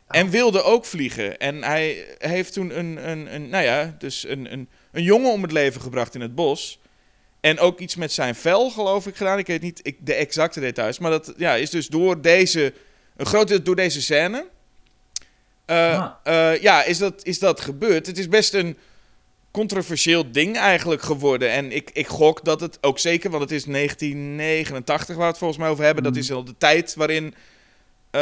En wilde ook vliegen. En hij heeft toen een, een, een nou ja, dus een, een, een jongen om het leven gebracht in het bos. En ook iets met zijn vel, geloof ik, gedaan. Ik weet niet ik, de exacte details. Maar dat ja, is dus door deze, een groot deel door deze scène. eh, Ah. ja, is dat, is dat gebeurd. Het is best een controversieel ding eigenlijk geworden. En ik, ik gok dat het ook zeker, want het is 1989 waar we het volgens mij over hebben. Dat Mhm. is al de tijd waarin, eh,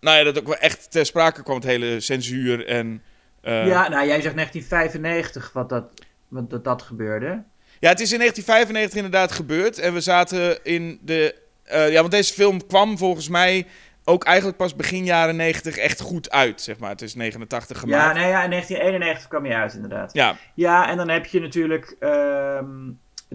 nou ja, dat ook wel echt ter sprake kwam, het hele censuur en... eh, ja, nou jij zegt 1995 wat dat, wat dat, dat gebeurde. Ja, het is in 1995 inderdaad gebeurd. En we zaten in de. eh, ja, want deze film kwam volgens mij ook eigenlijk pas begin jaren 90 echt goed uit, zeg maar. Het is 89 Ja, gemaakt. nee, ja, in 1991 kwam hij uit inderdaad. Ja, Ja, en dan heb je natuurlijk... ehm,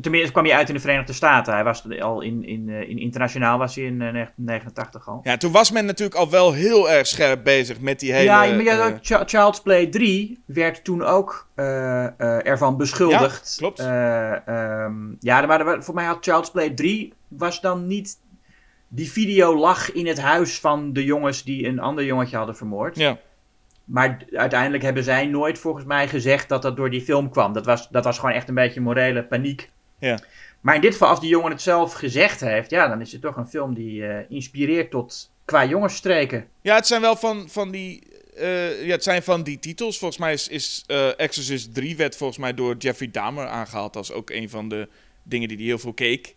tenminste kwam hij uit in de Verenigde Staten. Hij was al in, in, eh, in internationaal was hij in eh, 1989 al. ja, toen was men natuurlijk al wel heel erg scherp bezig met die hele... ja, maar ja, eh, Ch- Child's Play 3 werd toen ook eh, eh, ervan beschuldigd. Ja, klopt. Eh, ehm, ja, waren, voor mij had Child's Play 3 was dan niet... Die video lag in het huis van de jongens die een ander jongetje hadden vermoord. ja. Maar uiteindelijk hebben zij nooit volgens mij gezegd dat dat door die film kwam. Dat was, dat was gewoon echt een beetje morele paniek. Ja. Maar in dit geval, als die jongen het zelf gezegd heeft, ja, dan is het toch een film die eh, inspireert tot qua jongensstreken. ja, het zijn wel van, van die... eh, ja, het zijn van die titels. Volgens mij is, is eh, Exorcist 3 werd volgens mij door Jeffrey Dahmer aangehaald als ook een van de dingen die hij heel veel keek.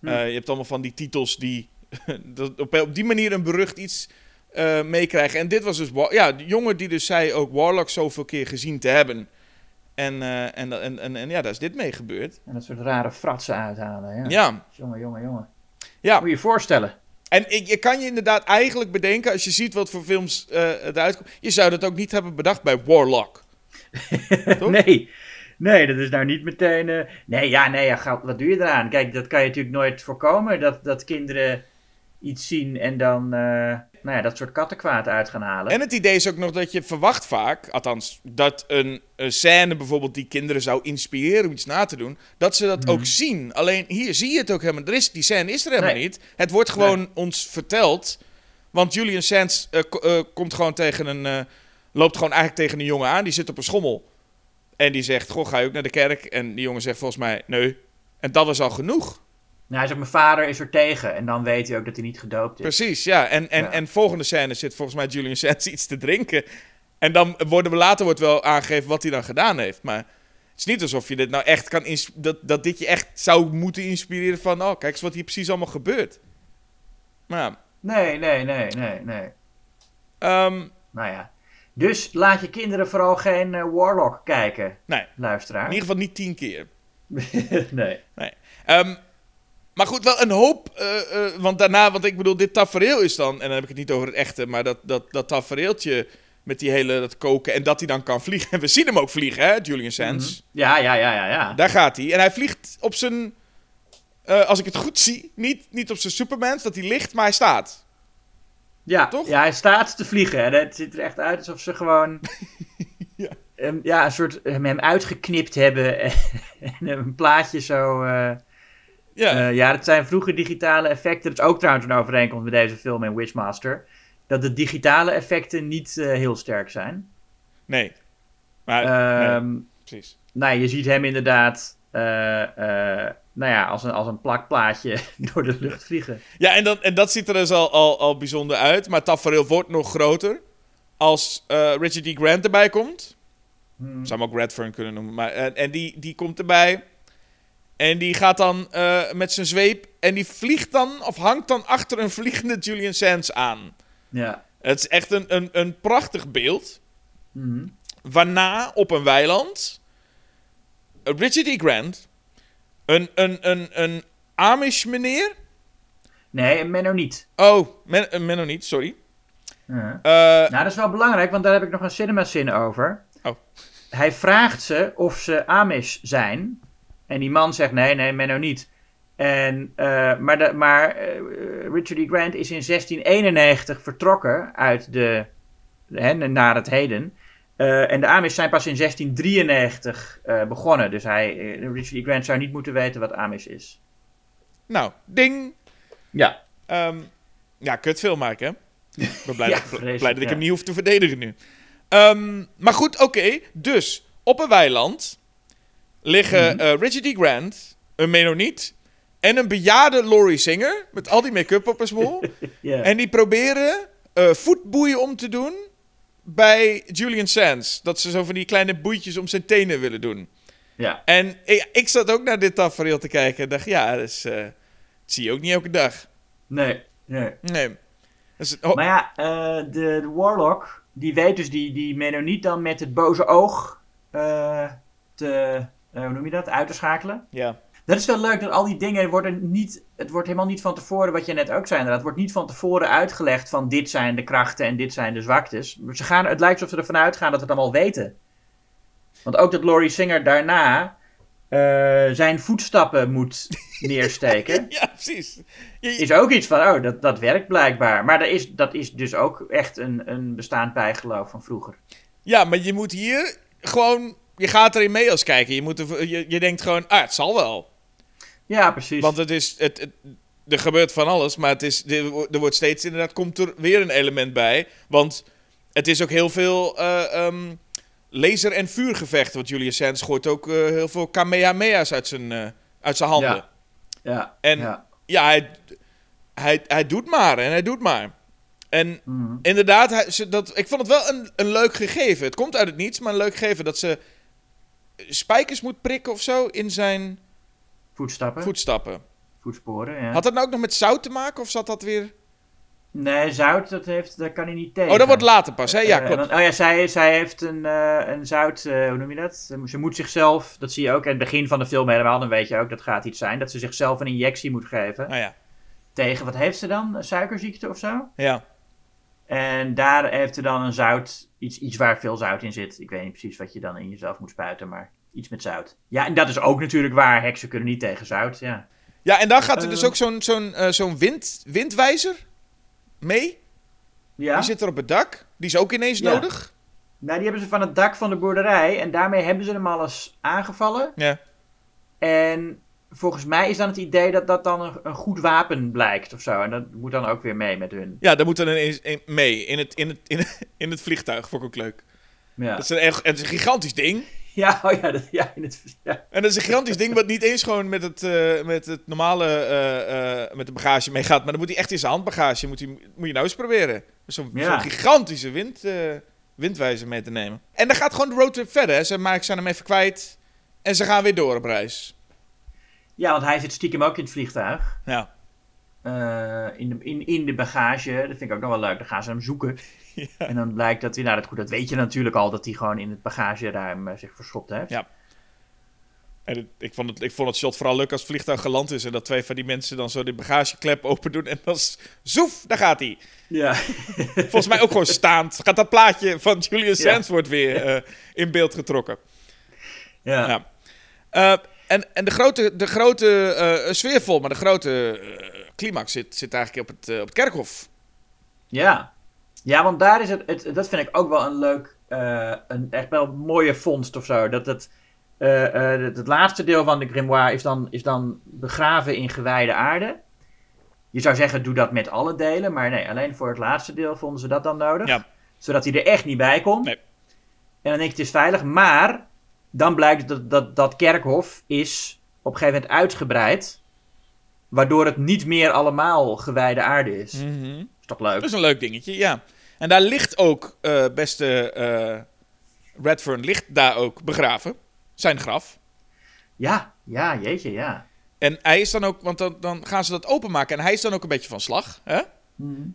Hm. Je hebt allemaal van die titels die dat op, op die manier een berucht iets eh, meekrijgen. En dit was dus, ja, de jongen die dus zei ook Warlock zoveel keer gezien te hebben. En, eh, en, en, en, en ja, daar is dit mee gebeurd. En dat soort rare fratsen uithalen. Ja. Ja, Jongen, jongen, jongen. ja. Moet je je voorstellen. En ik, je kan je inderdaad eigenlijk bedenken, als je ziet wat voor films eh eruit komen. Je zou dat ook niet hebben bedacht bij Warlock. Toch? Nee. Nee, dat is nou niet meteen. Nee, ja, nee, ja, wat doe je eraan? Kijk, dat kan je natuurlijk nooit voorkomen. Dat, dat kinderen iets zien en dan eh, nou ja, dat soort kattenkwaad uit gaan halen. En het idee is ook nog dat je verwacht vaak, althans, dat een, een scène bijvoorbeeld die kinderen zou inspireren om iets na te doen, dat ze dat Mhm. ook zien. Alleen hier zie je het ook helemaal. Er is, die scène is er helemaal Nee. niet. Het wordt gewoon ons verteld. Want Julian Sands eh, eh, komt gewoon tegen een. loopt gewoon eigenlijk tegen een jongen aan. Die zit op een schommel. En die zegt: Goh, ga je ook naar de kerk? En die jongen zegt volgens mij: Nee. En dat was al genoeg. Nou, hij zegt, mijn vader is er tegen. En dan weet hij ook dat hij niet gedoopt is. Precies, ja. En, en, Ja. en volgende scène zit volgens mij Julian Sands iets te drinken. En dan worden we later wordt wel aangegeven wat hij dan gedaan heeft. Maar het is niet alsof je dit nou echt kan dat, dat dit je echt zou moeten inspireren van... Oh, kijk eens wat hier precies allemaal gebeurt. Maar ja, Nee, nee, nee, nee, nee. ehm, Nou ja. Dus laat je kinderen vooral geen eh, Warlock kijken, nee, luisteraar. in ieder geval niet tien keer. nee. Ehm, maar goed, wel een hoop. eh, eh, want daarna, want ik bedoel, dit tafereel is dan. En dan heb ik het niet over het echte, maar dat, dat, dat tafereeltje met die hele dat koken en dat hij dan kan vliegen. En we zien hem ook vliegen, hè, Julian Sands. Ja, ja, ja, ja, ja. Daar gaat hij. En hij vliegt op zijn eh, als ik het goed zie, niet, niet op zijn Supermans dat hij ligt, maar hij staat. Ja, Toch? ja, hij staat te vliegen. En het ziet er echt uit alsof ze gewoon Ja. ja, een soort hem hem uitgeknipt hebben en, en een plaatje zo. Ja, eh, ja, dat zijn vroege digitale effecten. Dat is ook trouwens een overeenkomst met deze film en Witchmaster. Dat de digitale effecten niet eh, heel sterk zijn. nee. Maar, nee, Ehm precies. Nou, je ziet hem inderdaad, eh, nou ja, als een, als een plakplaatje door de lucht vliegen. Ja, en, dan, en dat ziet er dus al, al, al bijzonder uit. Maar tafereel wordt nog groter als eh, Richard D. Grant erbij komt. Hmm. Zou hem ook Redfern kunnen noemen. Maar, en en die, die komt erbij. En die gaat dan eh, met zijn zweep. En die vliegt dan, of hangt dan achter een vliegende Julian Sands aan. Ja. Het is echt een, een, een prachtig beeld. Mhm. Waarna op een weiland. Richard D. Grant. Een, een, een, een Amish meneer. Nee, een Mennoniet. Oh, men, een Mennoniet, sorry. Eh, Nou, dat is wel belangrijk, want daar heb ik nog een cinema-zin over. Oh. Hij vraagt ze of ze Amish zijn. En die man zegt nee, nee, Menno niet. En, eh, maar de, maar eh, Richard E. Grant is in 1691 vertrokken uit de, hè, naar het heden. Eh, en de Amish zijn pas in 1693 eh, begonnen. Dus hij, Richard E. Grant zou niet moeten weten wat Amish is. nou, ding. Ja. Ehm, ja, kutfilm maken, hè? Ik ben blij, Ja, dat, vreselijk, blij dat ik ja. hem niet hoef te verdedigen nu. Ehm, maar goed, oké. Dus, op een weiland liggen eh, Richard D. Grant, een Mennoniet en een bejaarde Laurie Singer met al die make-up op haar smoel. En die proberen eh, voetboeien om te doen bij Julian Sands. Dat ze zo van die kleine boeitjes om zijn tenen willen doen. ja. En ik, ik zat ook naar dit tafereel te kijken en dacht, ja, dat, is, eh, dat zie je ook niet elke dag. Nee, nee. Nee. Oh, Maar ja, de, de Warlock, die weet dus die, die Mennoniet dan met het boze oog te, hoe noem je dat, uit te schakelen. ja. Dat is wel leuk, dat al die dingen worden niet, het wordt helemaal niet van tevoren, wat je net ook zei inderdaad, het wordt niet van tevoren uitgelegd van dit zijn de krachten en dit zijn de zwaktes. Ze gaan, het lijkt alsof ze ervan uitgaan dat we het allemaal weten. Want ook dat Laurie Singer daarna eh, zijn voetstappen moet neersteken. ja, precies. Is ook iets van, oh, dat, dat werkt blijkbaar. Maar dat is, dat is dus ook echt een, een bestaand bijgeloof van vroeger. ja, maar je moet hier gewoon... Je gaat erin mee als kijker. Je, moet er, je, je denkt gewoon, ah, het zal wel. Ja, precies. Want het is... Het, het- er gebeurt van alles, maar het is, er wo- wordt steeds inderdaad... Komt er weer een element bij. Want het is ook heel veel... eh, ehm, laser- en vuurgevechten. Want Julius Sands gooit ook eh, heel veel Kamehameha's uit zijn, eh, uit zijn handen. Ja. ja, En ja. ja, hij, hij, hij doet maar en hij doet maar. En Mhm. inderdaad, hij, ze, dat, ik vond het wel een, een leuk gegeven. Het komt uit het niets, maar een leuk gegeven dat ze spijkers moet prikken of zo in zijn Voetstappen, voetstappen. voetsporen, ja. Had dat nou ook nog met zout te maken of zat dat weer... Nee, zout, dat heeft, daar kan hij niet tegen. Oh, dat wordt later pas, hè? Ja, Eh, klopt. oh ja, zij, zij heeft een, eh, een zout, eh, hoe noem je dat? Ze moet zichzelf, dat zie je ook in het begin van de film helemaal, dan weet je ook, dat gaat iets zijn, dat ze zichzelf een injectie moet geven. Nou ja, Tegen, wat heeft ze dan? Suikerziekte of zo? ja. En daar heeft ze dan een zout, iets, iets waar veel zout in zit. Ik weet niet precies wat je dan in jezelf moet spuiten, maar iets met zout. Ja, en dat is ook natuurlijk waar. Heksen kunnen niet tegen zout, ja. Ja, en dan gaat er dus Eh. ook zo'n zo'n eh, zo'n wind, windwijzer mee. Ja, Die zit er op het dak. Die is ook ineens Ja. nodig. nou die hebben ze van het dak van de boerderij en daarmee hebben ze hem al eens aangevallen. Ja. En volgens mij is dan het idee dat dat dan een, een goed wapen blijkt of zo. En dat moet dan ook weer mee met hun. Ja, daar moet dan ineens in- mee in het, in, het, in, het, in het vliegtuig. Vond ik ook leuk. Ja, Dat is een, echt, het is een gigantisch ding. ja, oh ja, dat, ja, in het, ja. En dat is een gigantisch ding wat niet eens gewoon met het, eh, met het normale eh, eh, met de bagage meegaat. Maar dan moet hij echt in zijn handbagage. Moet, hij, moet je nou eens proberen. Zo'n Ja. gigantische wind, windwijzer mee te nemen. En dan gaat gewoon de roadtrip verder. hè. Ze maken zijn hem even kwijt. En ze gaan weer door op reis. Ja, want hij zit stiekem ook in het vliegtuig. Ja. Eh, in, de, in, in de bagage. Dat vind ik ook nog wel leuk. Dan gaan ze hem zoeken. Ja. En dan blijkt dat hij, nou dat, goed, dat weet je natuurlijk al, dat hij gewoon in het bagageruim eh, zich verstopt heeft. Ja. En het- ik, vond het, ik vond het shot vooral leuk als het vliegtuig geland is. En dat twee van die mensen dan zo de bagageklep open doen. En dan zoef, daar gaat hij. Ja. Volgens mij ook gewoon staand. Gaat dat plaatje van Julian Ja. Sands wordt weer eh, in beeld getrokken. ja. Ja. En, en de grote, de grote sfeervol, maar de grote eh, climax zit, zit eigenlijk op het, eh, op het kerkhof. Ja. Ja, want daar is het, het dat vind ik ook wel een leuk, een echt wel mooie vondst of zo. Dat het, het, het laatste deel van de grimoire is dan, is dan begraven in gewijde aarde. Je zou zeggen, doe dat met alle delen, maar nee, alleen voor het laatste deel vonden ze dat dan nodig. Ja. Zodat hij er echt niet bij kon. Nee. En dan denk je, het is veilig, maar dan blijkt dat dat, dat kerkhof is op een gegeven moment uitgebreid. Waardoor het niet meer allemaal gewijde aarde is. Mhm. Is toch leuk? Dat is een leuk dingetje, ja. En daar ligt ook, eh, beste eh Redfern, ligt daar ook begraven. Zijn graf. Ja, ja, jeetje, ja. En hij is dan ook, want dan, dan gaan ze dat openmaken. En hij is dan ook een beetje van slag. Hè?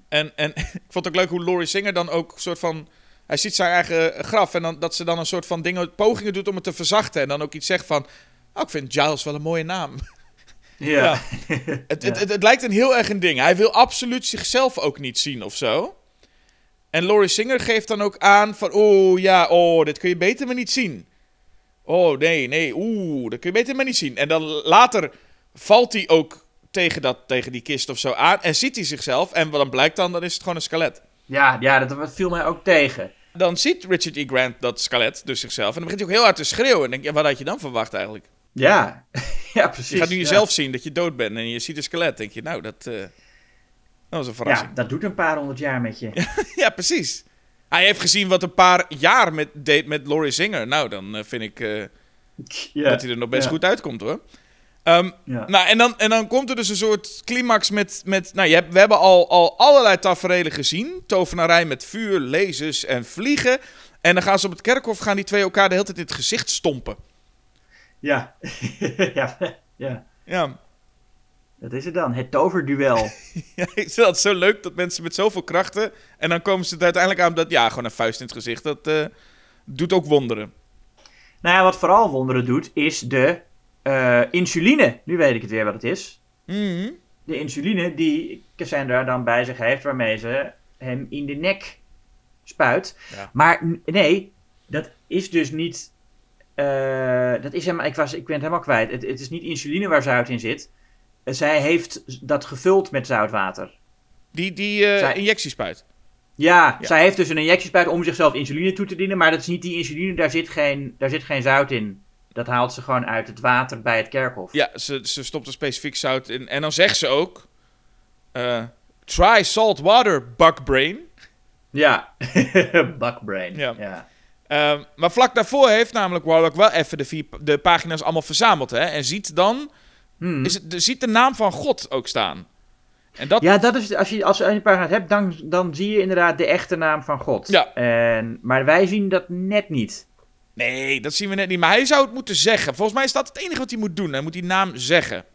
En, en ik vond het ook leuk hoe Laurie Singer dan ook soort van. Hij ziet zijn eigen graf. En dan, dat ze dan een soort van dingen, pogingen doet om het te verzachten. En dan ook iets zegt van. Oh, ik vind Giles wel een mooie naam. Ja. Het, het, het, het lijkt een heel erg een ding. Hij wil absoluut zichzelf ook niet zien of zo. En Laurie Singer geeft dan ook aan van... Oh ja, oh, dit kun je beter maar niet zien. Oh nee, nee, oeh, dat kun je beter maar niet zien. En dan later valt hij ook tegen, dat, tegen die kist of zo aan. En ziet hij zichzelf. En wat dan blijkt dan, dan is het gewoon een skelet. ja, ja, dat viel mij ook tegen. Dan ziet Richard E. Grant dat skelet, dus zichzelf. En dan begint hij ook heel hard te schreeuwen. En denk je, ja, wat had je dan verwacht eigenlijk? Ja, ja precies. Je gaat nu ja. jezelf zien dat je dood bent en je ziet een skelet. denk je, nou, dat, eh, dat was een verrassing. Ja, dat doet een paar honderd jaar met je. Ja, precies. Hij heeft gezien wat een paar jaar met, deed met Laurie Singer. Nou, dan eh, vind ik eh, Ja. dat hij er nog best goed uitkomt, hoor. Ehm, Ja. Nou, en dan, en dan komt er dus een soort climax met... met nou, je hebt, we hebben al, al allerlei tafereelen gezien. Tovenarij met vuur, lasers en vliegen. En dan gaan ze op het kerkhof, gaan die twee elkaar de hele tijd in het gezicht stompen. Ja. ja. ja, Ja, dat is het dan. Het toverduel. ja ik vind dat zo leuk dat mensen met zoveel krachten... En dan komen ze er uiteindelijk aan dat... Ja, gewoon een vuist in het gezicht. Dat eh, doet ook wonderen. nou ja, wat vooral wonderen doet, is de eh, insuline. Nu weet ik het weer wat het is. Mhm. De insuline die Cassandra dan bij zich heeft, waarmee ze hem in de nek spuit. Ja. Maar nee, dat is dus niet. eh, dat is helemaal, ik, was, ik ben het helemaal kwijt. Het, het is niet insuline waar zout in zit. Eh, Zij heeft dat gevuld met zoutwater. Die, die Zij- injectiespuit. Ja, Ja. zij heeft dus een injectiespuit om zichzelf insuline toe te dienen. Maar dat is niet die insuline, daar zit geen, daar zit geen zout in. Dat haalt ze gewoon uit het water bij het kerkhof. Ja, ze, ze stopt er specifiek zout in. En dan zegt ze ook... eh, try salt water, buckbrain. Ja, Buckbrain. Ja. Ja. Ehm, maar vlak daarvoor heeft namelijk Warlock wel even de, vier, de pagina's allemaal verzameld. Hè? En ziet dan... Hmm. Is het, de- ziet de naam van God ook staan. En dat... Ja, dat is, als je, als je een pagina hebt, dan, dan zie je inderdaad de echte naam van God. Ja. En, maar wij zien dat net niet. Nee, dat zien we net niet. Maar hij zou het moeten zeggen. Volgens mij is dat het enige wat hij moet doen. Hij moet die naam zeggen.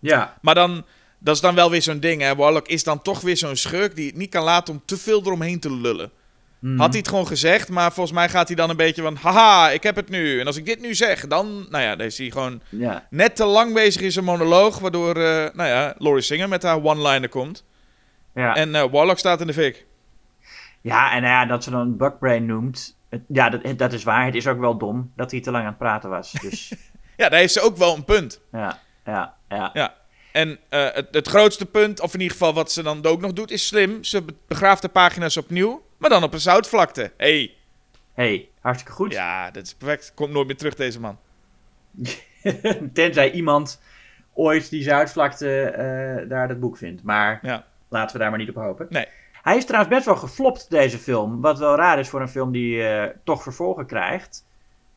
Ja. Maar dan... Dat is dan wel weer zo'n ding, hè. Warlock is dan toch weer zo'n schurk die het niet kan laten om te veel eromheen te lullen. Mhm. Had hij het gewoon gezegd, maar volgens mij gaat hij dan een beetje van... Haha, ik heb het nu. En als ik dit nu zeg, dan... Nou ja, dan is hij gewoon Ja. net te lang bezig in zijn monoloog... waardoor, eh, nou ja, Laurie Singer met haar one-liner komt. Ja. En eh, Warlock staat in de fik. ja, en nou ja, dat ze dan Buckbrain noemt. Het- ja, dat, dat is waar. Het is ook wel dom dat hij te lang aan het praten was. Dus Ja, daar heeft ze ook wel een punt. ja, ja, ja. Ja. En eh, het, het grootste punt, of in ieder geval wat ze dan ook nog doet, is slim. Ze be- begraaft de pagina's opnieuw, maar dan op een zoutvlakte. hey, hey, hartstikke goed. ja, dat is perfect. Komt nooit meer terug, deze man. Tenzij iemand ooit die Zuidvlakte eh, daar dat boek vindt. Maar Ja. laten we daar maar niet op hopen. Nee. Hij is trouwens best wel geflopt, deze film. Wat wel raar is voor een film die eh, toch vervolgen krijgt.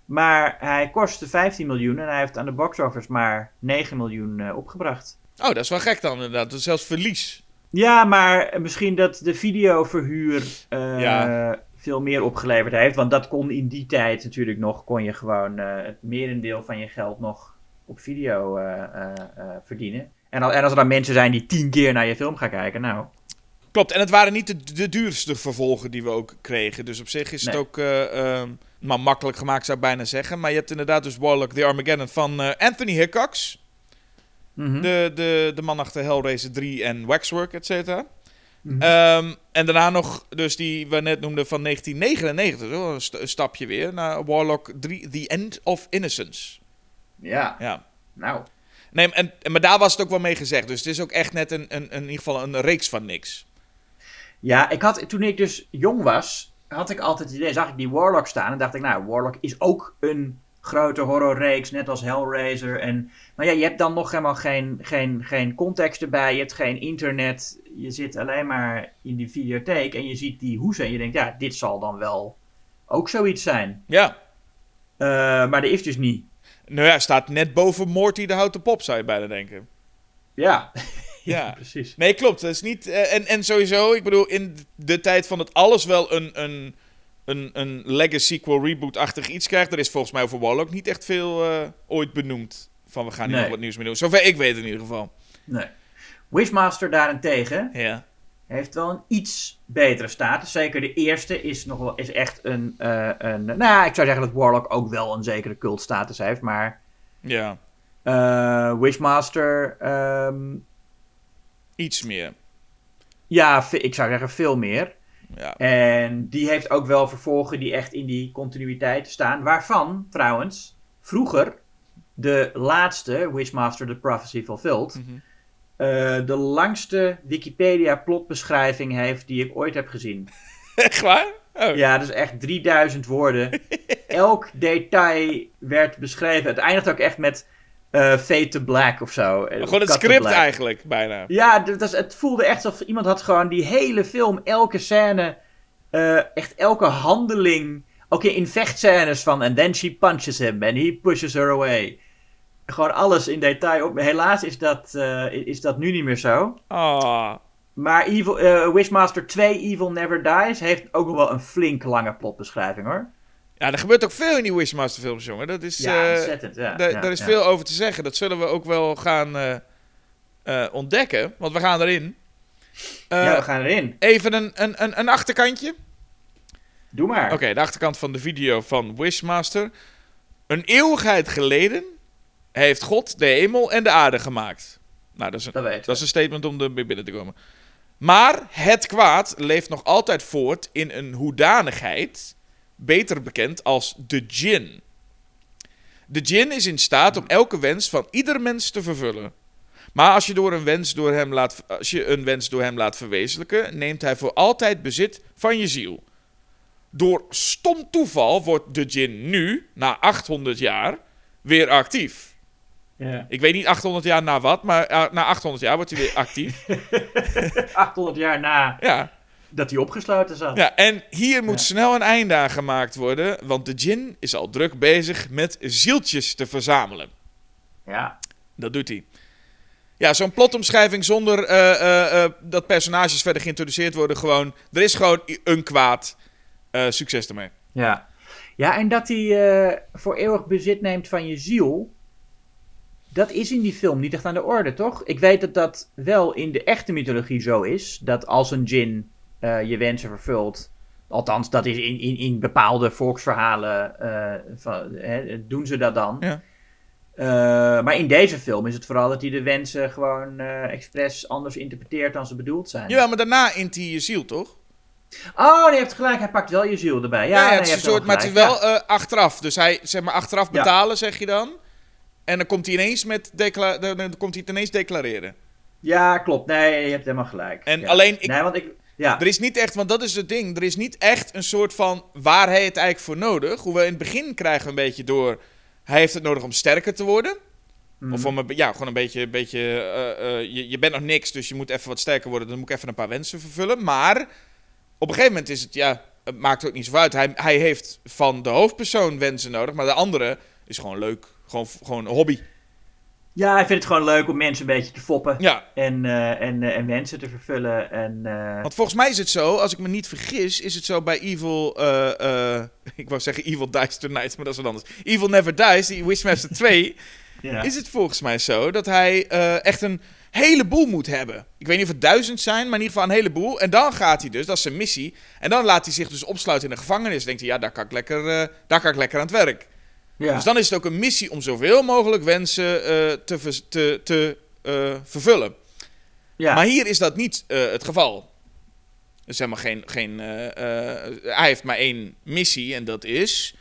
Maar hij kostte 15 miljoen en hij heeft aan de box office maar 9 miljoen eh, opgebracht. Oh, dat is wel gek dan inderdaad. Dat is zelfs verlies. Ja, maar misschien dat de videoverhuur Ja. veel meer opgeleverd heeft. Want dat kon in die tijd natuurlijk nog, kon je gewoon eh, het merendeel van je geld nog op video verdienen. En als er dan mensen zijn die tien keer naar je film gaan kijken, nou, Klopt, en het waren niet de, de duurste vervolgen die we ook kregen. Dus op zich is het ook eh, ehm, maar makkelijk gemaakt, zou ik bijna zeggen. Maar je hebt inderdaad dus Warlock the Armageddon van eh, Anthony Hickox. mhm. De, de, de man achter Hellraiser 3 en Waxwork, et cetera. Mhm. Ehm, en daarna nog, dus die we net noemden van 1999, zo, een, st- een stapje weer, naar Warlock 3, The End of Innocence. Ja, Ja. nou. Nee, en, en- maar daar was het ook wel mee gezegd. Dus het is ook echt net een, een, in ieder geval een reeks van niks. Ja, ik had, toen ik dus jong was, had ik altijd het idee, zag ik die Warlock staan en dacht ik, nou, Warlock is ook een grote horrorreeks, net als Hellraiser. En, maar ja, je hebt dan nog helemaal geen, geen, geen context erbij, je hebt geen internet, je zit alleen maar in die videotheek en je ziet die hoesen en je denkt, ja, dit zal dan wel ook zoiets zijn. Ja. Eh, maar dat is dus niet. Nou ja, staat net boven Morty de houten pop, zou je bijna denken. Ja, Ja. precies. Nee, klopt. Dat is niet. eh, en, en sowieso, ik bedoel, in de tijd van het alles wel een, een, een, een legacy sequel reboot-achtig iets krijgt, er is volgens mij over Warlock niet echt veel eh, ooit benoemd. Van we gaan hier Nee. nog wat nieuws mee doen. Zover ik weet in ieder geval. Nee. Wishmaster daarentegen Ja. heeft wel een iets betere status. Zeker de eerste is, nog wel, is echt een, eh, een... Nou, ja, ik zou zeggen dat Warlock ook wel een zekere cultstatus heeft. Maar Ja. Wishmaster... ehm, Iets meer. ja, ik zou zeggen veel meer. Ja. En die heeft ook wel vervolgen die echt in die continuïteit staan. Waarvan, trouwens, vroeger de laatste, Wishmaster The Prophecy Fulfilled... Mhm. eh, de langste Wikipedia-plotbeschrijving heeft die ik ooit heb gezien. Echt waar? Oh. Ja, dus echt 3000 woorden. Elk detail werd beschreven. Het eindigt ook echt met eh Fade to Black of zo. Eh, Gewoon het Cut script eigenlijk, bijna. Ja, dat was, het voelde echt alsof iemand had gewoon die hele film, elke scène, eh, echt elke handeling. Ook in, in vechtscènes van, and then she punches him and he pushes her away. Gewoon alles in detail op. Helaas is dat, is dat nu niet meer zo. Ah. Maar Evil, Wishmaster 2 Evil Never Dies heeft ook nog wel een flink lange plotbeschrijving hoor. Ja, er gebeurt ook veel in die Wishmaster films, jongen. Dat is, Ja, eh, ontzettend. Ja, da- ja, daar is ja. veel over te zeggen. Dat zullen we ook wel gaan eh, eh, ontdekken. Want we gaan erin. Ja, we gaan erin. Even een, een, een, een achterkantje. Doe maar. Oké, de achterkant van de video van Wishmaster. Een eeuwigheid geleden heeft God de hemel en de aarde gemaakt. Nou, dat is een, Dat dat is een statement om er binnen te komen. Maar het kwaad leeft nog altijd voort in een hoedanigheid, beter bekend als de djinn. De djinn is in staat om elke wens van ieder mens te vervullen. Maar als je, door een wens door hem laat, als je een wens door hem laat verwezenlijken, neemt hij voor altijd bezit van je ziel. Door stom toeval wordt de djinn nu, na 800 jaar, weer actief. Ja. Ik weet niet 800 jaar na wat, maar eh, na 800 jaar wordt hij weer actief. 800 jaar na ja. Dat hij opgesloten zat. ja, en hier moet Ja. snel een einde aan gemaakt worden, want de djinn is al druk bezig met zieltjes te verzamelen. Ja. Dat doet hij. Ja, zo'n plotomschrijving zonder eh, eh, eh, dat personages verder geïntroduceerd worden. Gewoon, er is gewoon een kwaad. Succes ermee. Ja, ja en dat hij voor eeuwig bezit neemt van je ziel. Dat is in die film niet echt aan de orde, toch? Ik weet dat dat wel in de echte mythologie zo is. Dat als een djinn eh, je wensen vervult. Althans, dat is in, in, in bepaalde volksverhalen. eh, van, hè, doen ze dat dan. Ja. Eh, maar in deze film is het vooral dat hij de wensen gewoon expres anders interpreteert dan ze bedoeld zijn. Ja, maar daarna int hij je ziel, toch? Oh, je hebt gelijk. Hij pakt wel je ziel erbij. Ja, Ja, ja, het is een soort, maar het is wel achteraf. Dus hij, zeg maar, achteraf Ja. betalen, zeg je dan. En dan komt hij ineens met dan komt hij ineens declareren. Ja, klopt. Nee, je hebt helemaal gelijk. En alleen, ik, Nee, want ik... Ja, er is niet echt, want dat is het ding. Er is niet echt een soort van waar hij het eigenlijk voor nodig. Hoewel in het begin krijgen we een beetje door. Hij heeft het nodig om sterker te worden. Mhm. Of om een, ja, gewoon een beetje. Een beetje eh, eh, je, je bent nog niks, dus je moet even wat sterker worden. Dan moet ik even een paar wensen vervullen. Maar op een gegeven moment is het, ja, het maakt ook niet zo uit. Hij, hij heeft van de hoofdpersoon wensen nodig, maar de andere is gewoon leuk. Gewoon, gewoon een hobby. Ja, hij vindt het gewoon leuk om mensen een beetje te foppen. Ja, En, eh, en, eh, en mensen te vervullen. En, eh, want volgens mij is het zo, als ik me niet vergis, is het zo bij Evil. eh, eh, ik wou zeggen Evil Dies Tonight, maar dat is wat anders. Evil Never Dies, die Wishmaster 2. ja. is het volgens mij zo dat hij eh, echt een heleboel moet hebben. Ik weet niet of het duizend zijn, maar in ieder geval een heleboel. En dan gaat hij dus, dat is zijn missie. En dan laat hij zich dus opsluiten in een gevangenis. Denkt hij, ja, daar kan ik lekker, eh, daar kan ik lekker aan het werk. Ja. Dus dan is het ook een missie om zoveel mogelijk wensen eh, te, te, te eh, vervullen. ja. Maar hier is dat niet eh, het geval. Er is helemaal geen. geen hij heeft maar één missie en dat is.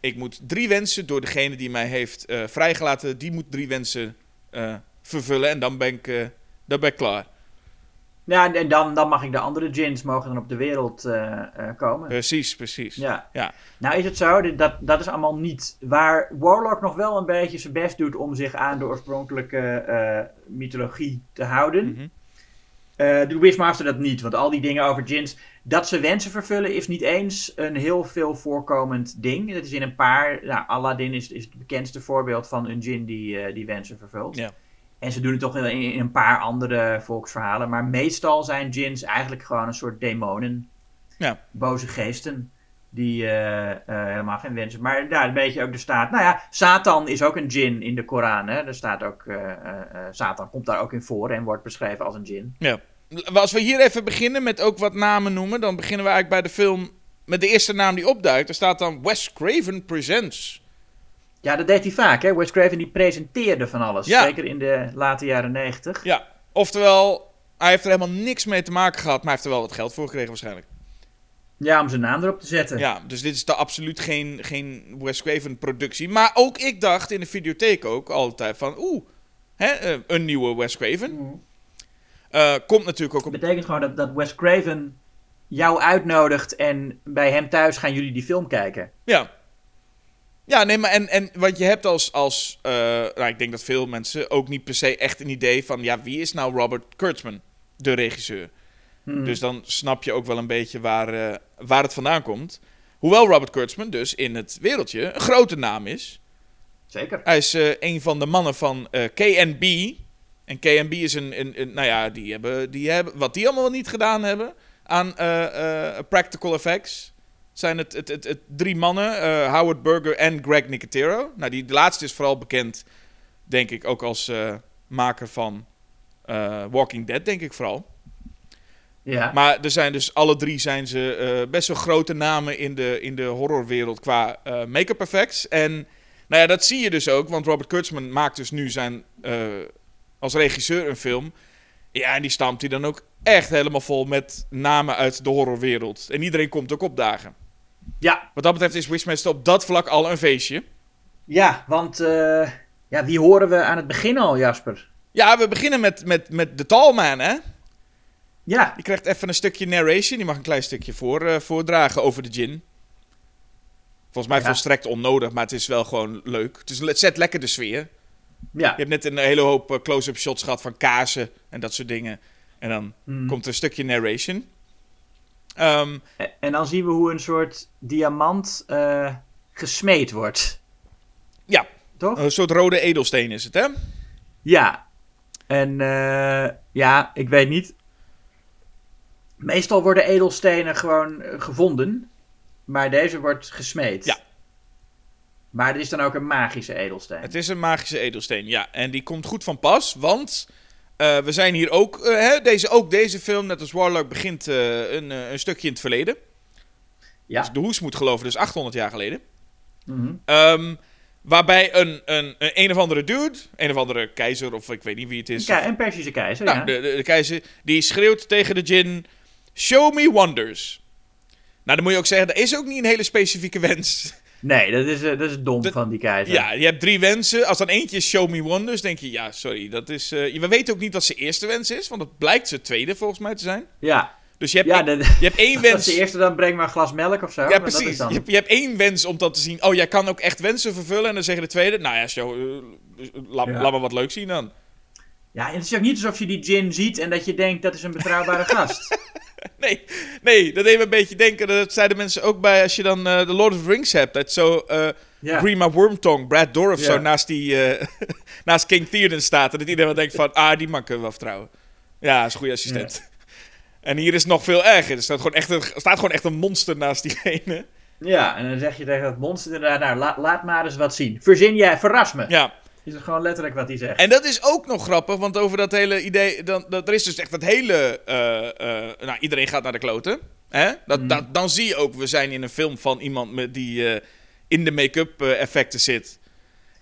ik moet drie wensen door degene die mij heeft vrijgelaten, die moet drie wensen vervullen en dan ben ik, dan ben ik klaar. Ja, en dan, dan mag ik de andere gins mogen dan op de wereld eh, eh, komen. Precies, precies. Ja. Ja. Nou is het zo, dat, dat is allemaal niet. Waar Warlock nog wel een beetje zijn best doet om zich aan de oorspronkelijke eh, mythologie te houden. Mhm. eh, doet Wishmaster dat niet. Want al die dingen over gins, dat ze wensen vervullen is niet eens een heel veel voorkomend ding. Het is in een paar, nou Aladdin is, is het bekendste voorbeeld van een gin die, die wensen vervult. Ja. En ze doen het toch in, in een paar andere volksverhalen. Maar meestal zijn gins eigenlijk gewoon een soort demonen. Ja. Boze geesten. Die eh, eh, helemaal geen wensen. Maar daar een beetje ook de staat. Nou ja, Satan is ook een djinn in de Koran. Hè? Er staat ook. eh, Satan komt daar ook in voor en wordt beschreven als een djinn. Ja. Als we hier even beginnen met ook wat namen noemen, dan beginnen we eigenlijk bij de film met de eerste naam die opduikt. Er staat dan Wes Craven Presents. Ja, dat deed hij vaak. Hè? Wes Craven die presenteerde van alles. Ja. Zeker in de late jaren negentig. Ja, oftewel, hij heeft er helemaal niks mee te maken gehad, maar hij heeft er wel wat geld voor gekregen waarschijnlijk. Ja, om zijn naam erop te zetten. Ja, dus dit is de absoluut geen, geen Wes Craven productie. Maar ook ik dacht in de videotheek ook altijd van, oeh, hè, eh, een nieuwe Wes Craven. Mm. Eh, komt natuurlijk ook Dat betekent gewoon dat, dat Wes Craven jou uitnodigt en bij hem thuis gaan jullie die film kijken. Ja. Ja, nee, maar en, en wat je hebt als, als eh, nou, ik denk dat veel mensen ook niet per se echt een idee van, ja, wie is nou Robert Kurtzman, de regisseur? Hmm. Dus dan snap je ook wel een beetje waar, eh, waar het vandaan komt. Hoewel Robert Kurtzman dus in het wereldje een grote naam is. Zeker. Hij is eh, een van de mannen van KNB. En KNB is een, een, een- nou ja, die hebben, die hebben, wat die allemaal niet gedaan hebben aan practical effects. Zijn het, het, het, het drie mannen, eh, Howard Berger en Greg Nicotero. Nou, die de laatste is vooral bekend, denk ik, ook als eh, maker van eh, Walking Dead, denk ik vooral. Ja. Maar er zijn dus alle drie zijn ze best wel grote namen in de, in de horrorwereld qua make-up effects. En nou ja, dat zie je dus ook, want Robert Kurtzman maakt dus nu zijn als regisseur een film. Ja, en die stampt hij dan ook echt helemaal vol met namen uit de horrorwereld. En iedereen komt ook opdagen. Ja. Wat dat betreft is Wishmaster op dat vlak al een feestje. Ja, want eh, ja, wie horen we aan het begin al, Jasper? Ja, we beginnen met, met, met de Tallman, hè? Ja, Die krijgt even een stukje narration. Die mag een klein stukje voor, eh, voordragen over de gin. Volgens mij Ja. volstrekt onnodig, maar het is wel gewoon leuk. Het, is, het zet lekker de sfeer. ja. Je hebt net een hele hoop eh, close-up shots gehad van kazen en dat soort dingen. En dan Hmm. komt er een stukje narration. Ehm, En dan zien we hoe een soort diamant eh, gesmeed wordt. Ja. Toch? een soort rode edelsteen is het, hè? Ja. En eh, ja, ik weet niet. Meestal worden edelstenen gewoon eh, gevonden. Maar deze wordt gesmeed. Ja. Maar het is dan ook een magische edelsteen. Het is een magische edelsteen, ja. En die komt goed van pas, want eh, we zijn hier ook... eh, hè, deze, ook deze film, net als Warlock, begint eh, een, een stukje in het verleden. Ja. Ik de hoes moet geloven, dus 800 jaar geleden. Mhm. Ehm, waarbij een, een, een, een of andere dude, een of andere keizer, of ik weet niet wie het is. Ke- een Persische keizer, nou, ja. de, de, de keizer, die schreeuwt tegen de djinn: Show me wonders. Nou, dan moet je ook zeggen, dat is ook niet een hele specifieke wens. Nee, dat is, eh, dat is dom Dat- van die keizer. Ja, je hebt drie wensen. Als dan eentje is Show me wonders, denk je, ja, sorry, dat is... eh, we weten ook niet wat zijn eerste wens is, want dat blijkt zijn tweede volgens mij te zijn. Ja, Dus je hebt, ja je hebt één dat wens... de eerste dan breng maar een glas melk of zo. Ja, maar dat is precies. dan- Je, hebt- je hebt één wens om dan te zien. Oh, jij kan ook echt wensen vervullen. En dan zeggen de tweede. Nou ja, show, eh, Ja. laat maar wat leuk zien dan. Ja, en het is ook niet alsof je die gin ziet en dat je denkt dat is een betrouwbare gast. Nee, nee, dat deed me een beetje denken. Dat zeiden mensen ook bij als je dan eh The Lord of the Rings hebt. Dat zo eh Ja. Grima Wormtongue, Brad Dourif Ja. zo naast, die, eh, naast King Theoden staat. En dat iedereen denkt van, ah, die man kunnen we wel vertrouwen. Ja, is een goede assistent. En hier is het nog veel erger. Er staat gewoon echt een, staat gewoon echt een monster naast diegene. Ja, en dan zeg je tegen dat monster inderdaad, nou, la- laat maar eens wat zien. Verzin jij, verras me. Ja, Is het gewoon letterlijk wat hij zegt. En dat is ook nog grappig, want over dat hele idee. Dan, dat, er is dus echt dat hele. eh, eh, nou, iedereen gaat naar de kloten. Hè? Dat, Mhm. dat, dan zie je ook, we zijn in een film van iemand met die eh, in de make-up effecten zit.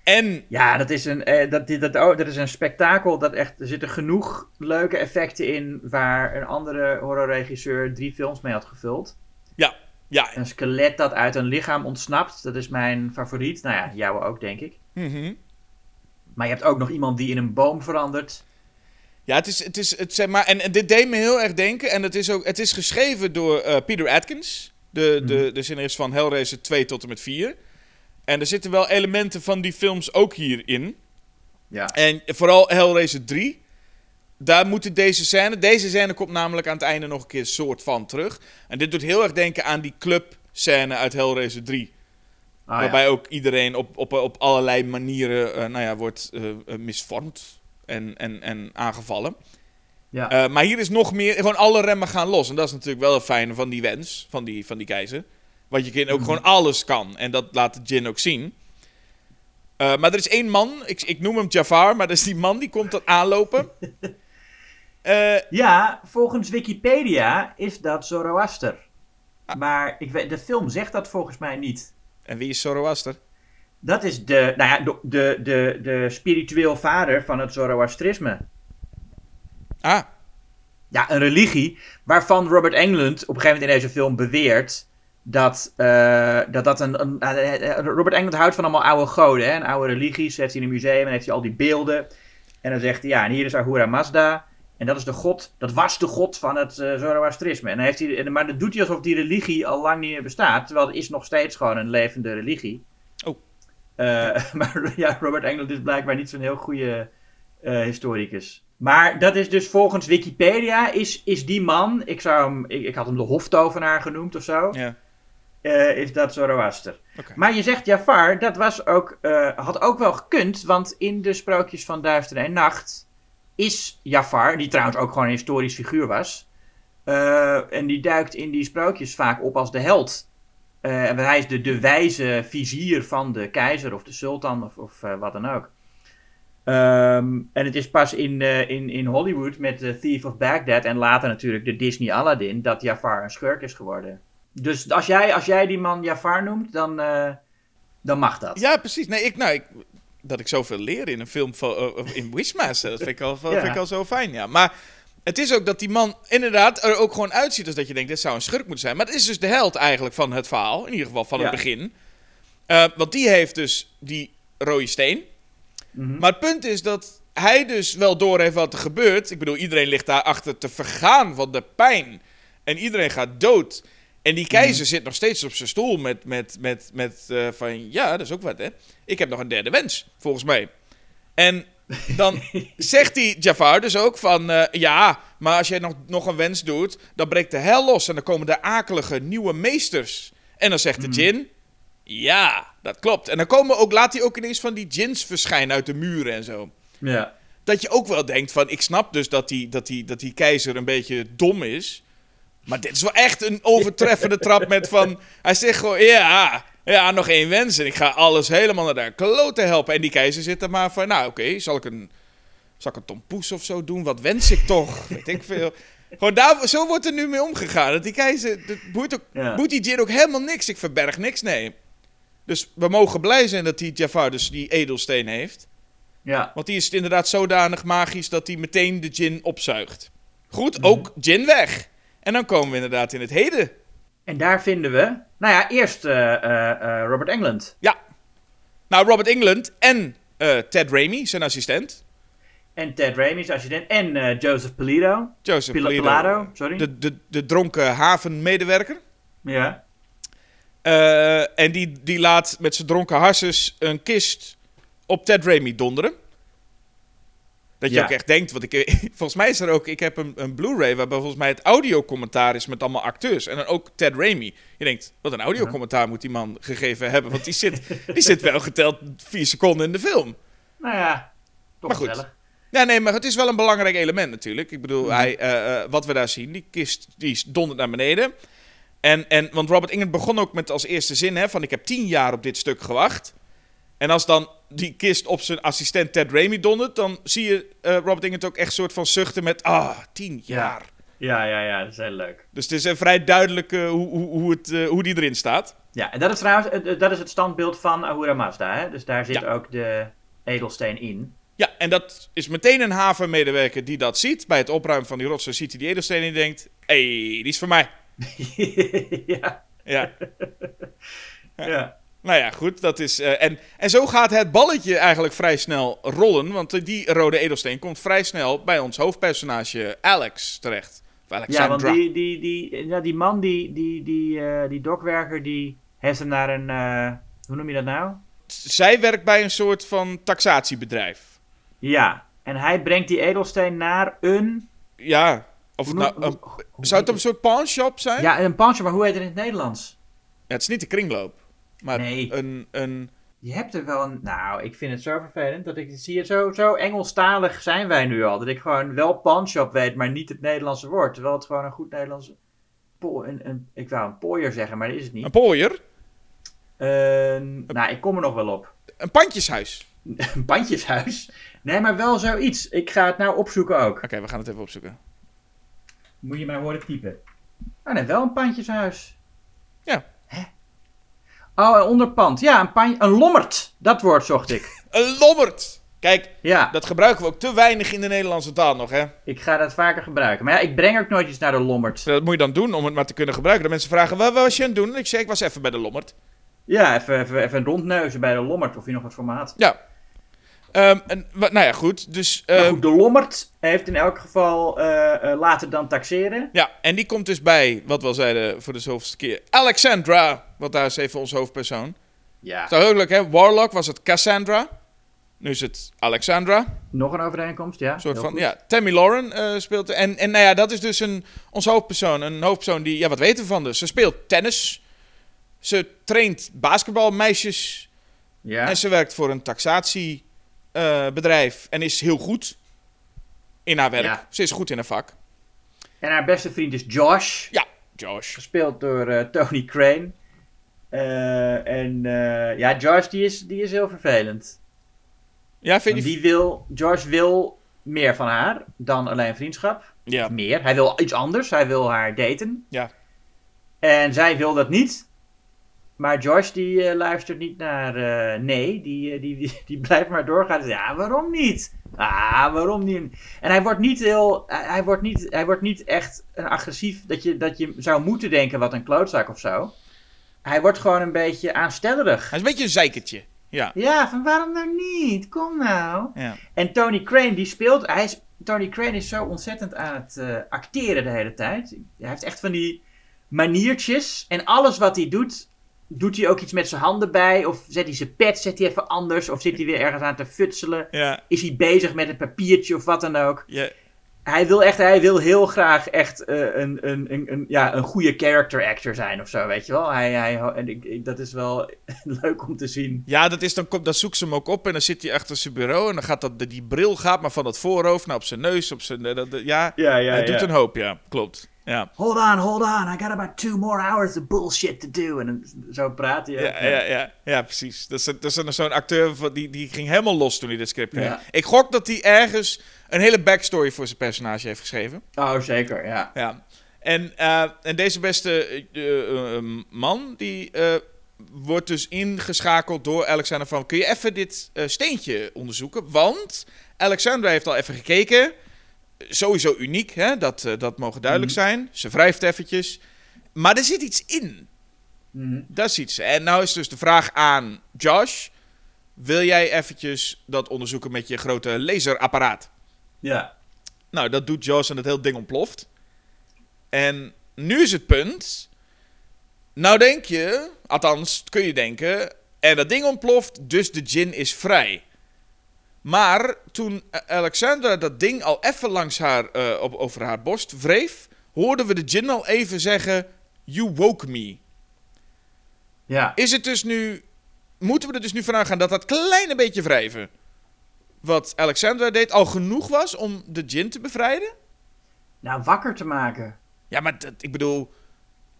En. Ja, dat is een, eh, dat, dat, oh, dat is een spektakel. Dat echt, er zitten genoeg leuke effecten in waar een andere horrorregisseur drie films mee had gevuld. Ja. Ja, Een skelet dat uit een lichaam ontsnapt. Dat is mijn favoriet. Nou ja, jouw ook, denk ik. mhm. Maar je hebt ook nog iemand die in een boom verandert. ja het is, het is, het zeg maar, en, en dit deed me heel erg denken. En het is, ook, het is geschreven door eh, Peter Atkins, de, de, de scenarist van Hellraiser 2 tot en met 4. En er zitten wel elementen van die films ook hierin. Ja. En vooral Hellraiser 3. Daar moet deze scène. Deze scène komt namelijk aan het einde nog een keer soort van terug. En dit doet heel erg denken aan die club scène uit Hellraiser 3. Ah, ja. waarbij ook iedereen op, op, op allerlei manieren eh, nou ja, wordt eh, eh, misvormd en, en, en aangevallen. Ja. Maar hier is nog meer. Gewoon alle remmen gaan los. En dat is natuurlijk wel het fijne van die wens. Van die, van die keizer. Want je kind ook Mhm. gewoon alles kan. En dat laat de Jin ook zien. Maar er is één man. Ik, ik noem hem Jafar. Maar dat is die man die komt aanlopen. Ja, volgens Wikipedia is dat Zoroaster. Ah. Maar ik weet, de film zegt dat volgens mij niet. En wie is Zoroaster? Dat is de, nou ja, de, de, de, de spiritueel vader van het Zoroastrisme. Ah, Ja, een religie waarvan Robert Englund op een gegeven moment in deze film beweert dat eh, dat, dat een, een eh, eh, Robert Englund houdt van allemaal oude goden, hè, en oude religies. Heeft hij in een museum en heeft hij al die beelden. En dan zegt hij, ja, en hier is Ahura Mazda. En dat is de god, dat was de god van het eh, Zoroastrisme. En dan heeft hij, maar dat doet hij alsof die religie al lang niet meer bestaat. Terwijl het is nog steeds gewoon een levende religie. Oh. Eh, maar ja, Robert Englund is blijkbaar niet zo'n heel goede eh, historicus. Maar dat is dus volgens Wikipedia is, is die man, ik, zou hem, ik, ik had hem de hoftovenaar genoemd of zo, ja. is dat Zoroaster. Maar je zegt Jafar, dat was ook, had ook wel gekund, want in de sprookjes van Duister en Nacht is Jafar, die trouwens ook gewoon een historisch figuur was, eh, en die duikt in die sprookjes vaak op als de held. Eh, en hij is de, de wijze vizier van de keizer of de sultan of, of eh, wat dan ook. Ehm, en het is pas in, in, in Hollywood met The Thief of Baghdad en later natuurlijk de Disney Aladdin dat Jafar een schurk is geworden. Dus als jij, als jij die man Jafar noemt, dan, dan mag dat. Ja, precies. Nee, ik, nou, ik, dat ik zoveel leer in een film van, eh, in Wishmaster, dat vind ik, al, Ja. vind ik al zo fijn, ja. Maar het is ook dat die man inderdaad er ook gewoon uitziet als dat je denkt, dit zou een schurk moeten zijn. Maar het is dus de held eigenlijk van het verhaal, in ieder geval van het begin. Eh, want die heeft dus die rode steen. Mhm. Maar het punt is dat hij dus wel doorheeft wat er gebeurt. Ik bedoel, iedereen ligt daarachter te vergaan van de pijn. En iedereen gaat dood. En die keizer zit nog steeds op zijn stoel met, met, met, met eh, van... Ja, dat is ook wat, hè. Ik heb nog een derde wens, volgens mij. En dan zegt die Jafar dus ook van... eh, ja, maar als jij nog, nog een wens doet... dan breekt de hel los en dan komen de akelige nieuwe meesters. En dan zegt de djinn... Ja, dat klopt. En dan komen ook, laat hij ook ineens van die djinns verschijnen uit de muren en zo. Ja. Dat je ook wel denkt van, ik snap dus dat die, dat die, dat die keizer een beetje dom is. Maar dit is wel echt een overtreffende trap met van... Hij zegt gewoon, ja, ja, nog één wens en ik ga alles helemaal naar de klote helpen. En die keizer zit er maar van, nou oké, zal ik een... Zal ik een tompoes of zo doen? Wat wens ik toch? Weet ik veel. Gewoon daar, zo wordt er nu mee omgegaan. Dat die keizer, dat boeit, ook, Ja. boeit die Jin ook helemaal niks. Ik verberg niks, nee. Dus we mogen blij zijn dat die Jafar dus die edelsteen heeft. Ja. Want die is inderdaad zodanig magisch dat hij meteen de Jin opzuigt. Goed, ook Jin weg. En dan komen we inderdaad in het heden. En daar vinden we, nou ja, eerst eh, eh, eh, Robert Englund. Ja. Nou, Robert England en Ted Raimi, zijn assistent. En Ted Raimi's assistent. En Joseph Polito. Joseph Pil- Polito, sorry. De, de, de dronken havenmedewerker. Ja. En die, die laat met zijn dronken harses een kist op Ted Raimi donderen. Dat je Ja. ook echt denkt, want ik, volgens mij is er ook, ik heb een, een Blu-ray waarbij volgens mij het audiocommentaar is met allemaal acteurs. En dan ook Ted Raimi. Je denkt, wat een audiocommentaar moet die man gegeven hebben, want die zit, die zit wel geteld vier seconden in de film. Nou ja, toch Maar goed. gezellig. Ja, nee, maar het is wel een belangrijk element natuurlijk. Ik bedoel, hij, eh, eh, wat we daar zien, die kist die dondert naar beneden. En, en, want Robert England begon ook met als eerste zin hè, van ik heb tien jaar op dit stuk gewacht. En als dan die kist op zijn assistent Ted Raimi dondert, dan zie je eh, Robert England ook echt soort van zuchten met ah, tien jaar. Ja, ja, ja, dat is heel leuk. Dus het is eh, vrij duidelijk eh, hoe, hoe, hoe, het, eh, hoe die erin staat. Ja, en dat is trouwens dat is het standbeeld van Ahura Mazda. Hè? Dus daar zit Ja. ook de edelsteen in. Ja, en dat is meteen een havenmedewerker die dat ziet. Bij het opruimen van die rotsen ziet hij die edelsteen en die denkt, hé, hey, die is voor mij. ja. Ja. Ja. Nou ja, goed. Dat is, eh, en, en zo gaat het balletje eigenlijk vrij snel rollen. Want die rode edelsteen komt vrij snel bij ons hoofdpersonage Alex terecht. Of Ja, Alexandra. want die, die, die, ja, die man, die, die, die, eh, die dokwerker, die heeft hem naar een, eh, hoe noem je dat nou? Zij werkt bij een soort van taxatiebedrijf. Ja, en hij brengt die edelsteen naar een... Ja. Of hoe nou, hoe- hoe zou het een soort pawnshop zijn? Ja, een pansje, maar hoe heet het in het Nederlands? Ja, het is niet de kringloop. Maar Nee. een, een... Je hebt er wel een... Nou, ik vind het zo vervelend dat ik zie het zo, zo Engelstalig zijn wij nu al. Dat ik gewoon wel pawnshop weet, maar niet het Nederlandse woord. Terwijl het gewoon een goed Nederlandse... Po, een, een, ik wou een pooier zeggen, maar dat is het niet. Een pooier. Een- nou, ik kom er nog wel op. Een pandjeshuis. Een pandjeshuis? Nee, maar wel zoiets. Ik ga het nou opzoeken ook. Oké, we gaan het even opzoeken. Moet je mij horen typen. Oh nee, wel een pandjeshuis. Ja. Oh, een onderpand. Ja, een, pan, een lommerd. Dat woord zocht ik. Een lommerd. Kijk, Ja, dat gebruiken we ook te weinig in de Nederlandse taal nog, hè? ik ga dat vaker gebruiken. Maar ja, ik breng ook nooit iets naar de lommerd. Dat moet je dan doen om het maar te kunnen gebruiken. Dat mensen vragen, waar was je aan het doen? En ik zeg, ik was even bij de lommerd. Ja, even, even, even rondneuzen bij de lommerd of je nog wat had. Ja. Ehm, en, nou ja, goed. Dus, Maar ehm, goed, de lommerd heeft in elk geval eh, eh, later dan taxeren. ja, en die komt dus bij, wat we al zeiden voor de zoveelste keer, Alexandra. Want daar is even ons hoofdpersoon. Ja. Zo heel leuk, hè? Warlock was het Cassandra. Nu is het Alexandra. Nog een overeenkomst, ja. Een soort van, goed. ja, Tammy Lauren eh, speelt. er. En, en nou ja, dat is dus een, ons hoofdpersoon. Een hoofdpersoon die, ja, wat weten we van dus? Ze speelt tennis. Ze traint basketbalmeisjes. Ja. En ze werkt voor een taxatiebedrijf. en is heel goed in haar werk. Ja. Ze is goed in haar vak. En haar beste vriend is Josh. Ja, Josh. Gespeeld door eh, Tony Crane. Eh, en eh, ja, Josh die is, die is heel vervelend. Ja, vind je die wil, Josh wil meer van haar dan alleen vriendschap. Ja, Meer. Hij wil iets anders. Hij wil haar daten. ja. En zij wil dat niet. Maar Josh die eh, luistert niet naar eh, nee. Die, eh, die, die, die blijft maar doorgaan. Ja, waarom niet? Ah, waarom niet? En hij wordt niet heel. Hij wordt niet, hij wordt niet echt een agressief. Dat je, dat je zou moeten denken wat een klootzak of zo. Hij wordt gewoon een beetje aanstellerig. Hij is een beetje een zeikertje. Ja. Ja, van waarom nou niet? Kom nou. ja. En Tony Crane die speelt. Hij is, Tony Crane is zo ontzettend aan het acteren de hele tijd. Hij heeft echt van die maniertjes. En alles wat hij doet, doet hij ook iets met zijn handen bij. Of zet hij zijn pet, zet hij even anders. Of zit hij weer ergens aan te futselen. Ja. Is hij bezig met een papiertje of wat dan ook. ja. Hij wil echt, hij wil heel graag echt eh, een, een, een, een, ja, een goede character actor zijn of zo, weet je wel. Hij, hij, en ik, ik- dat is wel leuk om te zien. Ja, dat is, dan, komt, dan zoekt ze hem ook op en dan zit hij achter zijn bureau. En dan gaat dat, die bril gaat maar van het voorhoofd naar op zijn neus. Op zijn, eh, dat, ja, Ja, ja, hij doet een hoop, ja. Klopt. Ja. Hold on, hold on. I got about two more hours of bullshit to do. En zo praat hij. Ja, ja, ja, ja, precies. Dat is, dat is zo'n acteur die, die ging helemaal los toen hij dit script kreeg. Ja. Ik gok dat hij ergens een hele backstory voor zijn personage heeft geschreven. Oh, zeker, ja. Ja. En, eh, en deze beste eh, eh, man, die wordt dus ingeschakeld door Alexander van... Kun je even dit steentje onderzoeken? Want Alexandra heeft al even gekeken. Sowieso uniek, hè? Dat, eh, dat mogen duidelijk zijn. Ze wrijft eventjes. Maar er zit iets in. Mhm. Dat ziet ze. En nou is dus de vraag aan Josh. Wil jij eventjes dat onderzoeken met je grote laserapparaat? Ja. Nou, dat doet Josh en het hele ding ontploft. En nu is het punt. Nou denk je, althans kun je denken, en dat ding ontploft, dus de gin is vrij. Maar toen Alexandra dat ding al even langs haar, eh, op, over haar borst wreef, hoorden we de gin al even zeggen, you woke me. Ja. Is het dus nu, moeten we er dus nu van uitgaan dat dat kleine beetje wrijven, wat Alexandra deed, al genoeg was om de gin te bevrijden? Nou, wakker te maken. Ja, maar dat, ik bedoel,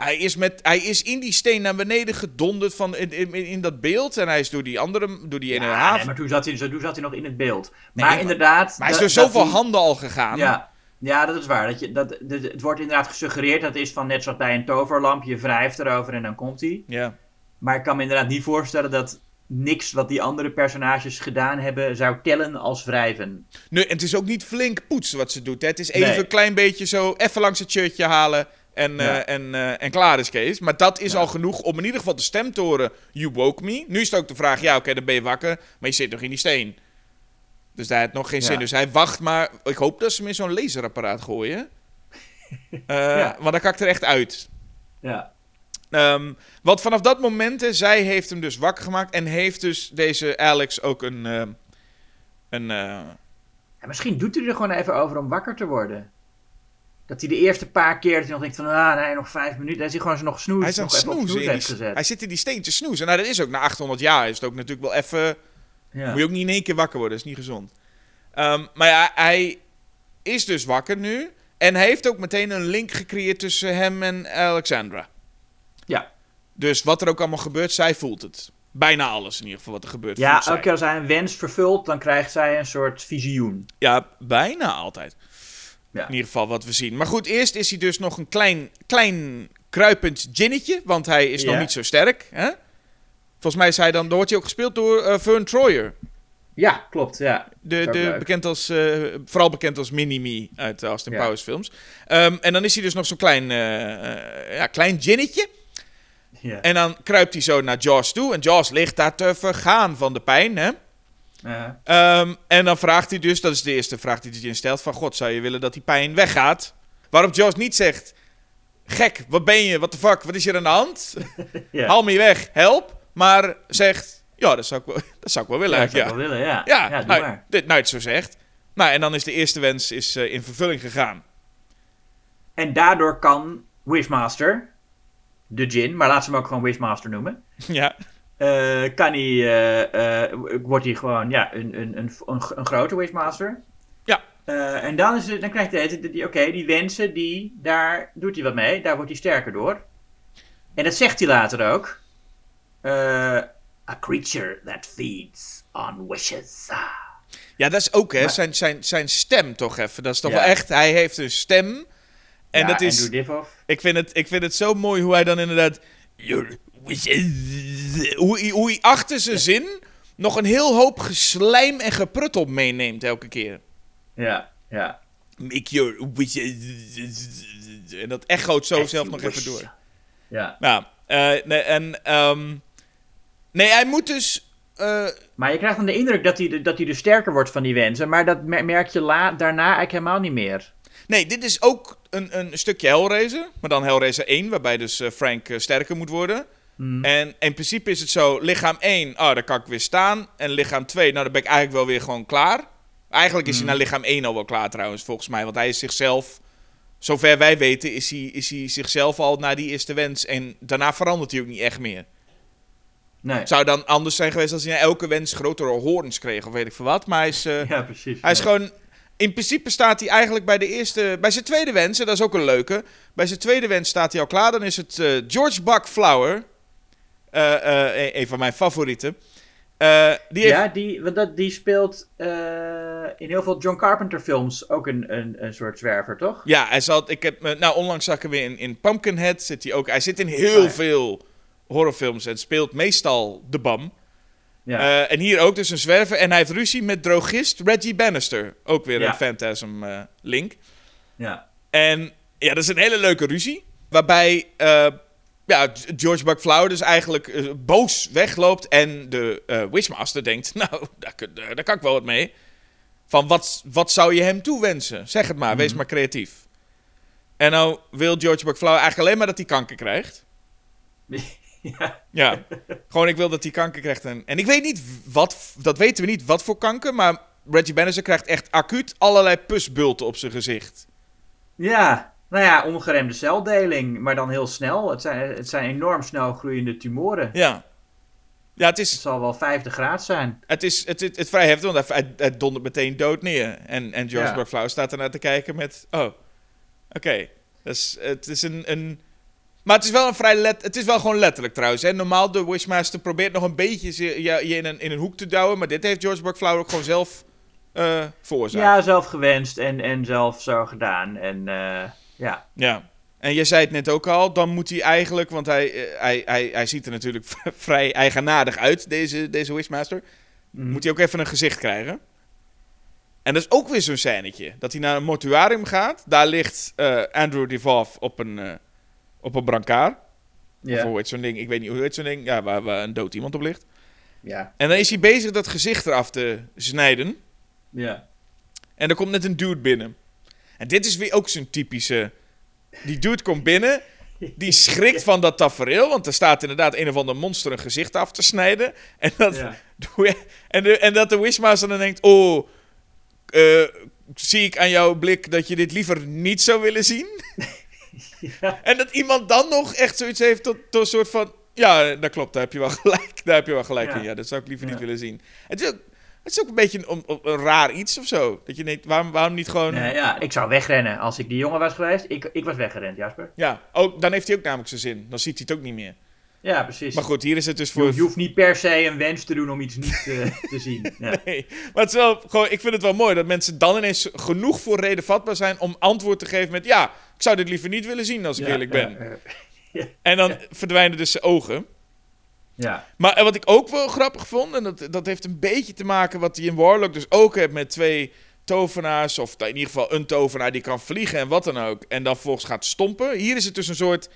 hij is, met, hij is in die steen naar beneden gedonderd van, in, in, in dat beeld. En hij is door die andere, door die ene Ja, haven. nee, maar toen zat, hij, toen zat hij nog in het beeld. Maar inderdaad... maar hij is door zoveel hij- handen al gegaan. Ja. Ja, dat is waar. Dat je, dat, dat- het wordt inderdaad gesuggereerd dat het is van net zoals bij een toverlamp. Je wrijft erover en dan komt hij. Ja. Maar ik kan me inderdaad niet voorstellen dat niks wat die andere personages gedaan hebben zou tellen als wrijven. Nee, en het is ook niet flink poetsen wat ze doet. Hè. Het is even Nee. een klein beetje zo, even langs het shirtje halen. En, Ja. eh, en, eh, en klaar is Kees. Maar dat is Ja. al genoeg om in ieder geval de stem te horen. You woke me. Nu is het ook de vraag, ja oké, dan ben je wakker. Maar je zit nog in die steen. Dus daar heeft nog geen Ja. zin. Dus hij wacht maar. Ik hoop dat ze hem in zo'n laserapparaat gooien. Ja. Want dan kakt er echt uit. Ja. Ehm, want vanaf dat moment, hè, zij heeft hem dus wakker gemaakt. En heeft dus deze Alex ook een... een misschien doet hij er gewoon even over om wakker te worden. Dat hij de eerste paar keer dat hij nog denkt van, ah nee, nog vijf minuten. Hij gewoon zo nog snoes, hij is nog snoezen. snoes gezet. hij zit in die steen te snoezen. Nou, dat is ook na 800 jaar. Is het ook natuurlijk wel even... Ja. Moet je ook niet in één keer wakker worden, dat is niet gezond. Ehm, maar ja, hij is dus wakker nu. En hij heeft ook meteen een link gecreëerd tussen hem en Alexandra. Ja. Dus wat er ook allemaal gebeurt, zij voelt het. Bijna alles in ieder geval wat er gebeurt. Ja, elke keer als hij een wens vervult, dan krijgt zij een soort visioen. Ja, bijna altijd. Ja. In ieder geval wat we zien. Maar goed, eerst is hij dus nog een klein, klein kruipend ginnetje. Want hij is nog niet zo sterk. Hè? Volgens mij is hij dan, dan wordt hij ook gespeeld door eh Vern Troyer. Ja, klopt, ja. De, de, bekend als, eh, vooral bekend als Mini-Me uit de Austin Ja. Powers films. Ehm, en dan is hij dus nog zo'n klein, eh, ja, klein ginnetje. ja. En dan kruipt hij zo naar Jaws toe. En Jaws ligt daar te vergaan van de pijn. Hè? Ja. Ehm, en dan vraagt hij dus, dat is de eerste vraag die hij je stelt, van God, zou je willen dat die pijn weggaat? Waarop Jaws niet zegt, gek, wat ben je, what the fuck, wat is hier aan de hand? Ja. Haal me weg, help. Maar zegt, ja, dat zou ik wel, dat zou ik wel willen Ja, dat zou ik wel willen, ja. Ja, doe nou, maar. dit nou het zo zegt. Nou, en dan is de eerste wens is, eh, in vervulling gegaan. En daardoor kan Wishmaster, de Jin, maar laat ze hem ook gewoon Wishmaster noemen. ja, kan hij, eh, eh, wordt hij gewoon ja, een, een, een, een, grote Wishmaster. Ja. Eh, en dan, is het, dan krijgt hij, oké, die wensen, die, daar doet hij wat mee. Daar wordt hij sterker door. En dat zegt hij later ook. Eh, a creature that feeds on wishes. ja, dat is ook, hè, Maar- zijn, zijn, zijn stem toch even. Dat is toch Ja. wel echt, hij heeft een stem. En Ja, dat is. Ik vind, het, ik vind het zo mooi hoe hij dan inderdaad. Your Hoe, hij- hoe hij achter zijn zin nog een heel hoop geslijm en gepruttel meeneemt elke keer. Ja, ja. Make your. En dat echoot zo zelf nog even door. Ja. Ja, eh, nee, en. ehm, nee, hij moet dus. eh, Maar je krijgt dan de indruk dat hij, de- dat hij dus sterker wordt van die wensen. Maar dat mer- merk je la, daarna eigenlijk helemaal niet meer. nee, dit is ook een, een stukje Hellraiser. Maar dan Hellraiser 1, waarbij dus eh, Frank sterker moet worden. Hmm. En in principe is het zo, lichaam 1, oh, daar kan ik weer staan. En lichaam 2, nou, dan ben ik eigenlijk wel weer gewoon klaar. Eigenlijk is hij naar lichaam 1 al wel klaar trouwens, volgens mij. Want hij is zichzelf, zover wij weten, is hij, is hij zichzelf al naar die eerste wens. En daarna verandert hij ook niet echt meer. Nee. Zou dan anders zijn geweest als hij na elke wens grotere hoorns kreeg of weet ik veel wat. Maar hij is, eh, Ja, precies. hij is Ja. gewoon... In principe staat hij eigenlijk bij de eerste... Bij zijn tweede wens, en dat is ook een leuke. Bij zijn tweede wens staat hij al klaar. Dan is het eh, George Buck Flower. Eh, eh, een- een van mijn favorieten. Eh, die heeft, Ja, die, want dat, die speelt in heel veel John Carpenter films ook een, een, een soort zwerver, toch? Ja, hij zat. Ik heb, nou, onlangs zag ik hem weer in, in Pumpkinhead. Zit hij ook. Hij zit in heel ja. veel horrorfilms en speelt meestal de bam. Ja. En hier ook dus een zwerver. En hij heeft ruzie met drogist Reggie Bannister. Ook weer Ja. een Phantasm link. ja. En ja, dat is een hele leuke ruzie. Waarbij ja, George Flower dus eigenlijk eh, boos wegloopt. En de eh, Wishmaster denkt, nou, daar, daar, kan ik wel wat mee. Van wat, wat zou je hem toewensen? Zeg het maar, wees maar creatief. En nou wil George Flower eigenlijk alleen maar dat hij kanker krijgt. ja. Ja, gewoon ik wil dat hij kanker krijgt. En, en ik weet niet wat, dat weten we niet, wat voor kanker. Maar Reggie Bannister krijgt echt acuut allerlei pusbulten op zijn gezicht. Ja, nou ja, ongeremde celdeling, maar dan heel snel. Het zijn, het zijn enorm snel groeiende tumoren. Ja. Ja, het Het is, zal wel vijfde graad zijn. het is het, het, het vrij heftig, want hij, hij dondert meteen dood neer. En, en George Ja. Flower staat ernaar te kijken met... Oh, oké. Dus het is een, een... Maar het is wel een vrij let, Het is wel gewoon letterlijk trouwens. Hè? Normaal, de Wishmaster probeert nog een beetje ze- je, je in, een, in een hoek te douwen. Maar dit heeft George Buck Flower ook gewoon zelf veroorzaakt. Ja, zelf gewenst en, en zelf zo gedaan. En eh, ja. Ja. En je zei het net ook al, dan moet hij eigenlijk, want hij, eh, hij, hij, hij ziet er natuurlijk vrij eigenaardig uit, deze, deze Wishmaster. Mhm. Moet hij ook even een gezicht krijgen. En dat is ook weer zo'n scènetje. Dat hij naar een mortuarium gaat. Daar ligt eh, Andrew Devoff op een, eh, op een brancard. Of hoe heet zo'n ding? Ik weet niet hoe heet zo'n ding. Ja, waar, waar een dood iemand op ligt. Ja. En dan is hij bezig dat gezicht eraf te snijden. Ja. En er komt net een dude binnen. En dit is weer ook zo'n typische... Die dude komt binnen... Die schrikt van dat tafereel, want er staat inderdaad een of ander monster een gezicht af te snijden. En dat, Ja. en, de, en dat de Wishmaster dan denkt: Oh, eh, zie ik aan jouw blik dat je dit liever niet zou willen zien? En dat iemand dan nog echt zoiets heeft tot, tot een soort van: Ja, dat klopt, daar heb je wel gelijk. Daar heb je wel gelijk Ja. in. Ja, dat zou ik liever Ja. niet willen zien. Het is ook, het is ook een beetje een, een, een raar iets of zo. Dat je denkt: waarom, waarom niet gewoon. Nee, ja, ik zou wegrennen als ik die jongen was geweest. Ik, ik was weggerend, Jasper. Ja, ook, dan heeft hij ook namelijk zijn zin. Dan ziet hij het ook niet meer. Ja, precies. Maar goed, hier is het dus voor. je hoeft niet per se een wens te doen om iets niet eh, te zien. Ja. Nee, maar het is wel gewoon, ik vind het wel mooi dat mensen dan ineens genoeg voor reden vatbaar zijn om antwoord te geven met ja, ik zou dit liever niet willen zien als ik Ja, eerlijk ja, ben. eh, En dan verdwijnen dus zijn ogen. Ja. Maar eh, wat ik ook wel grappig vond, en dat, dat heeft een beetje te maken wat hij in Warlock dus ook heeft met twee tovenaars, of in ieder geval een tovenaar die kan vliegen en wat dan ook, en dan volgens gaat stompen. Hier is het dus een soort,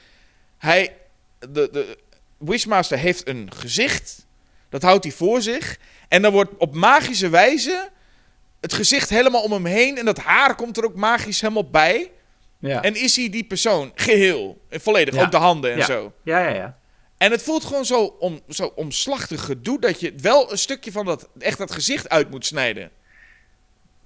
hij, de, de Wishmaster heeft een gezicht, dat houdt hij voor zich, en dan wordt op magische wijze het gezicht helemaal om hem heen, en dat haar komt er ook magisch helemaal bij, Ja. en is hij die persoon, geheel, en volledig, Ja. ook de handen en Ja. zo. ja, ja, ja. En het voelt gewoon zo, om, zo omslachtig gedoe dat je wel een stukje van dat, echt dat gezicht uit moet snijden.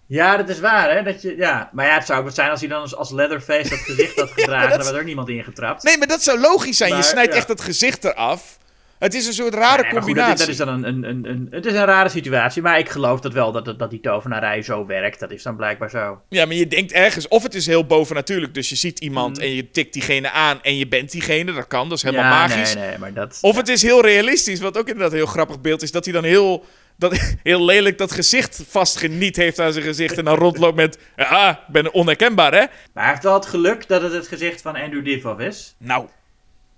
Ja, dat is waar, hè? Dat je, ja. Maar ja, het zou ook wat zijn als hij dan als, als Leatherface dat gezicht had gedragen. dat- Daar was ook niemand ingetrapt. Nee, maar dat zou logisch zijn. je snijdt ja. echt het gezicht eraf. Het is een soort rare Ja, maar goed, combinatie. dat, is, dat is dan een, een, een, een, het is een rare situatie, maar ik geloof dat wel, dat, dat, dat die tovenarij zo werkt. Dat is dan blijkbaar zo. Ja, maar je denkt ergens, of het is heel bovennatuurlijk, dus je ziet iemand Mm. en je tikt diegene aan en je bent diegene. Dat kan, dat is helemaal ja, magisch. Nee, nee, maar dat... Of het is heel realistisch, wat ook inderdaad een heel grappig beeld is, dat hij dan heel, dat, heel lelijk dat gezicht vastgeniet heeft aan zijn gezicht en dan rondloopt met, ah, ik ben onherkenbaar hè. Maar hij heeft wel het geluk dat het het gezicht van Andrew Divoff is. Nou,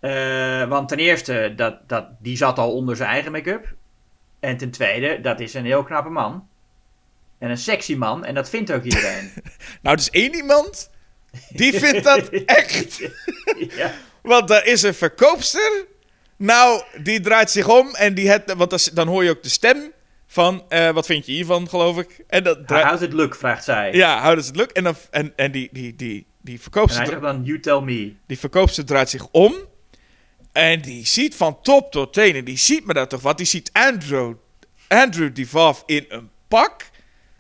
Eh, want ten eerste, dat, dat, die zat al onder zijn eigen make-up. En ten tweede, dat is een heel knappe man. En een sexy man, en dat vindt ook iedereen. nou, is één iemand, die vindt dat echt. ja. Want er is een verkoopster. Nou, die draait zich om en die het, want dan hoor je ook de stem van, eh, wat vind je hiervan, geloof ik? En dat draait, how's it look, vraagt zij. ja, houden ze het lukt. En, dan, en, en die, die, die, die, En verkoopster, hij zegt dan, you tell me. die verkoopster draait zich om. En die ziet van top tot teen, en die ziet me daar toch wat. Die ziet Andrew, Andrew Divoff in een pak.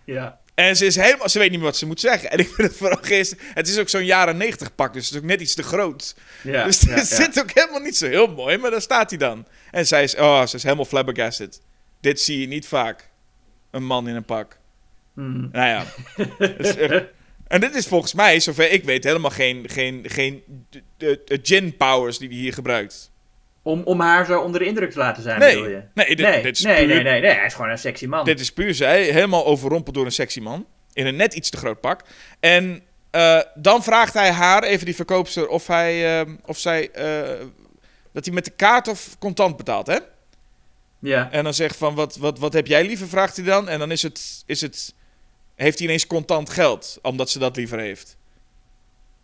Ja. En ze is helemaal, ze weet niet meer wat ze moet zeggen. En ik vind het vooral geestig. Het is ook zo'n jaren negentig pak, dus het is ook net iets te groot. Ja, dus het ja. zit ook helemaal niet zo heel mooi, maar daar staat hij dan. En zij is, oh, ze is helemaal flabbergasted. Dit zie je niet vaak. Een man in een pak. Hmm. Nou ja. Is echt- en dit is volgens mij, zover ik weet, helemaal geen, geen, geen gin powers die hij hier gebruikt. Om, om haar zo onder de indruk te laten zijn, Nee, bedoel je? nee, dit, nee, dit is nee, puur, nee, nee, nee, hij is gewoon een sexy man. Dit is puur zij, helemaal overrompeld door een sexy man. In een net iets te groot pak. En eh, dan vraagt hij haar, even die verkoopster, of, hij, eh, of zij, eh, dat hij met de kaart of contant betaalt, hè? Ja. En dan zegt van, wat, wat, wat heb jij liever, vraagt hij dan. En dan is het, is het, heeft hij ineens contant geld, omdat ze dat liever heeft.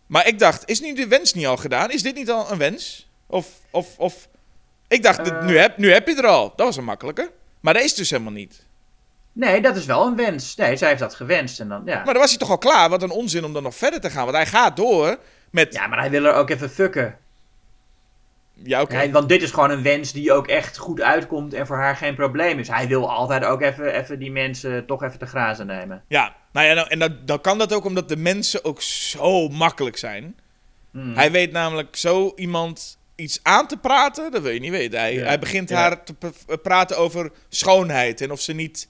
Maar ik dacht, is nu de wens niet al gedaan? Is dit niet al een wens? Of, of, of... Ik dacht, Eh. nu, heb, nu heb je er al. Dat was een makkelijke. Maar dat is dus helemaal niet. Nee, dat is wel een wens. Nee, zij heeft dat gewenst en dan, ja. Maar dan was hij toch al klaar? Wat een onzin om dan nog verder te gaan. Want hij gaat door met... Ja, Ja, maar hij wil er ook even fucken. Oké. Hij- want dit is gewoon een wens die ook echt goed uitkomt en voor haar geen probleem is. Hij wil altijd ook even, even die mensen toch even te grazen nemen. Ja, nou ja, nou, en dat, dan kan dat ook omdat de mensen ook zo makkelijk zijn. Hmm. Hij weet namelijk zo iemand iets aan te praten, dat wil je niet weten. Hij, Ja. hij begint Ja. haar te praten over schoonheid en of ze niet...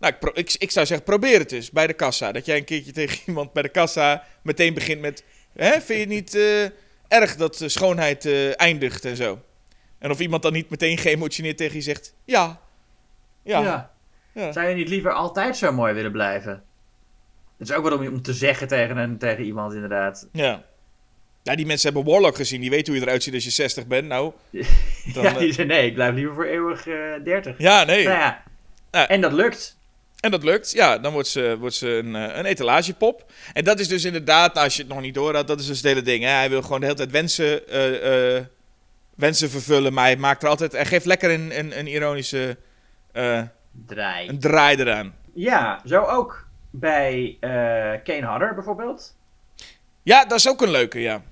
Nou, ik, ik, ik zou zeggen, probeer het eens bij de kassa. Dat jij een keertje tegen iemand bij de kassa meteen begint met... Hè, vind je niet eh, erg dat schoonheid eh, eindigt en zo? En of iemand dan niet meteen geëmotioneerd tegen je zegt... Ja, ja, Ja. ja. Zou je niet liever altijd zo mooi willen blijven? Dat is ook wat om, om te zeggen tegen, een, tegen iemand, inderdaad. Ja. Ja, die mensen hebben Warlock gezien. Die weten hoe je eruit ziet als je 60 bent. Nou, dan, ja, eh, die zei nee, ik blijf liever voor eeuwig eh 30. ja, nee. Nou ja. Ja. En dat lukt. En dat lukt. Ja, dan wordt ze, wordt ze een, eh, een etalagepop. En dat is dus inderdaad, als je het nog niet door had, dat is dus het hele ding. Hè? Hij wil gewoon de hele tijd wensen, eh, eh, wensen vervullen. Maar hij maakt er altijd. Hij geeft lekker een, een, een ironische eh, Draai. een draai eraan. Ja, zo ook bij eh Kane Hodder bijvoorbeeld. Ja, dat is ook een leuke, ja.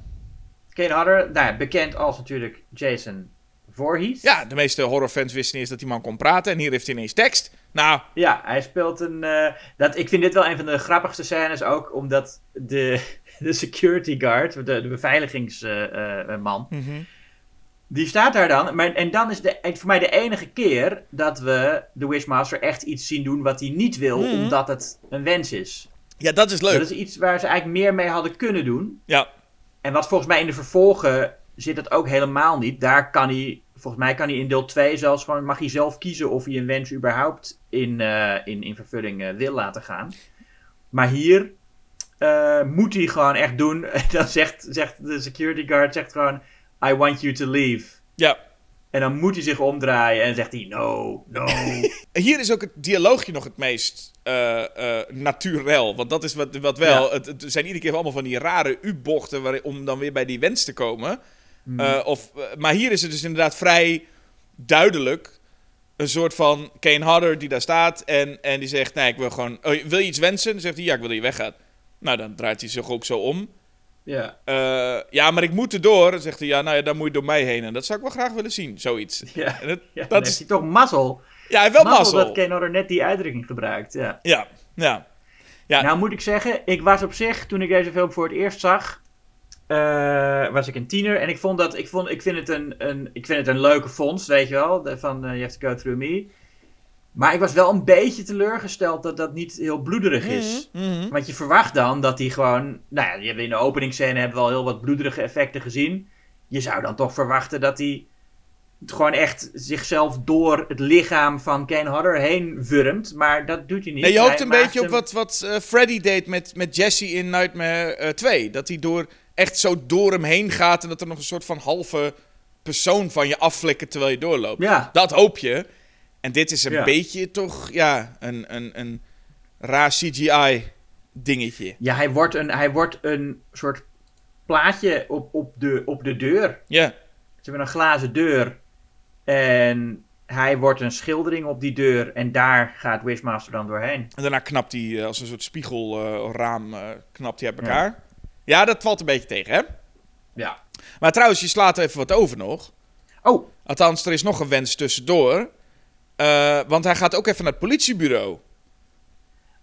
Kane Hodder, nou, bekend als natuurlijk Jason Voorhees. Ja, de meeste horrorfans wisten niet eens dat die man kon praten. En hier heeft hij ineens tekst. Nou, Ja, hij speelt een. eh, dat, ik vind dit wel een van de grappigste scènes ook, omdat de, de security guard, de, de beveiligingsman, die staat daar dan. Maar, en dan is de, voor mij de enige keer dat we de Wishmaster echt iets zien doen wat hij niet wil, Mhm. omdat het een wens is. ja, dat is leuk. Dat is iets waar ze eigenlijk meer mee hadden kunnen doen. Ja, En wat volgens mij in de vervolgen zit dat ook helemaal niet. Daar kan hij, volgens mij kan hij in deel 2 zelfs gewoon, mag hij zelf kiezen of hij een wens überhaupt in, eh, in, in vervulling eh, wil laten gaan. Maar hier eh, moet hij gewoon echt doen. Dan zegt, zegt de security guard zegt gewoon, I want you to leave. ja. En dan moet hij zich omdraaien en zegt hij, no, no. Hier is ook het dialoogje nog het meest eh naturel. Want dat is wat, wat wel. Ja. Het, het zijn iedere keer allemaal van die rare U-bochten om dan weer bij die wens te komen. Eh, of, maar hier is het dus inderdaad vrij duidelijk. Een soort van Kane Hodder die daar staat en, en die zegt: Nee, ik wil gewoon. Oh, wil je iets wensen? Dan zegt hij: Ja, ik wil dat je weggaat. Nou, dan draait hij zich ook zo om. ja, Eh, ja, maar ik moet erdoor. Dan zegt hij: Ja, nou ja, dan moet je door mij heen. En dat zou ik wel graag willen zien, zoiets. ja. En ja dat heeft is, hij toch mazzel. ja, hij heeft wel mazzel mazzel. dat Kane Hodder net die uitdrukking gebruikt, ja. Ja, ja. Ja. Nou moet ik zeggen, ik was op zich, toen ik deze film voor het eerst zag, eh, was ik een tiener. En ik vond dat, ik, vond, ik, vind, het een, een, ik vind het een leuke fonds, weet je wel, de- van eh, You Have to Go Through Me. Maar ik was wel een beetje teleurgesteld dat dat niet heel bloederig is. Mhm. Want je verwacht dan dat hij gewoon, nou ja, je hebt in de openingsscène hebben we al heel wat bloederige effecten gezien. Je zou dan toch verwachten dat hij gewoon echt zichzelf door het lichaam van Kane Hodder heen wurmt. Maar dat doet hij niet. Nee, je hoopt een beetje op wat, wat eh, Freddy deed met, met Jesse in Nightmare eh 2. Dat hij door, echt zo door hem heen gaat en dat er nog een soort van halve persoon van je afflikkert terwijl je doorloopt. Ja, Dat hoop je. En dit is een Ja. beetje toch, ja, een, een, een raar CGI-dingetje. Ja, hij wordt een, hij wordt een soort plaatje op, op, de, op de deur. Ja, Ze hebben een glazen deur. En hij wordt een schildering op die deur. En daar gaat Wishmaster dan doorheen. en daarna knapt hij eh, als een soort spiegelraam eh knapt hij uit elkaar. Ja. Dat valt een beetje tegen, hè? Ja. Maar trouwens, je slaat er even wat over nog. Oh, Althans, er is nog een wens tussendoor. Eh, want hij gaat ook even naar het politiebureau.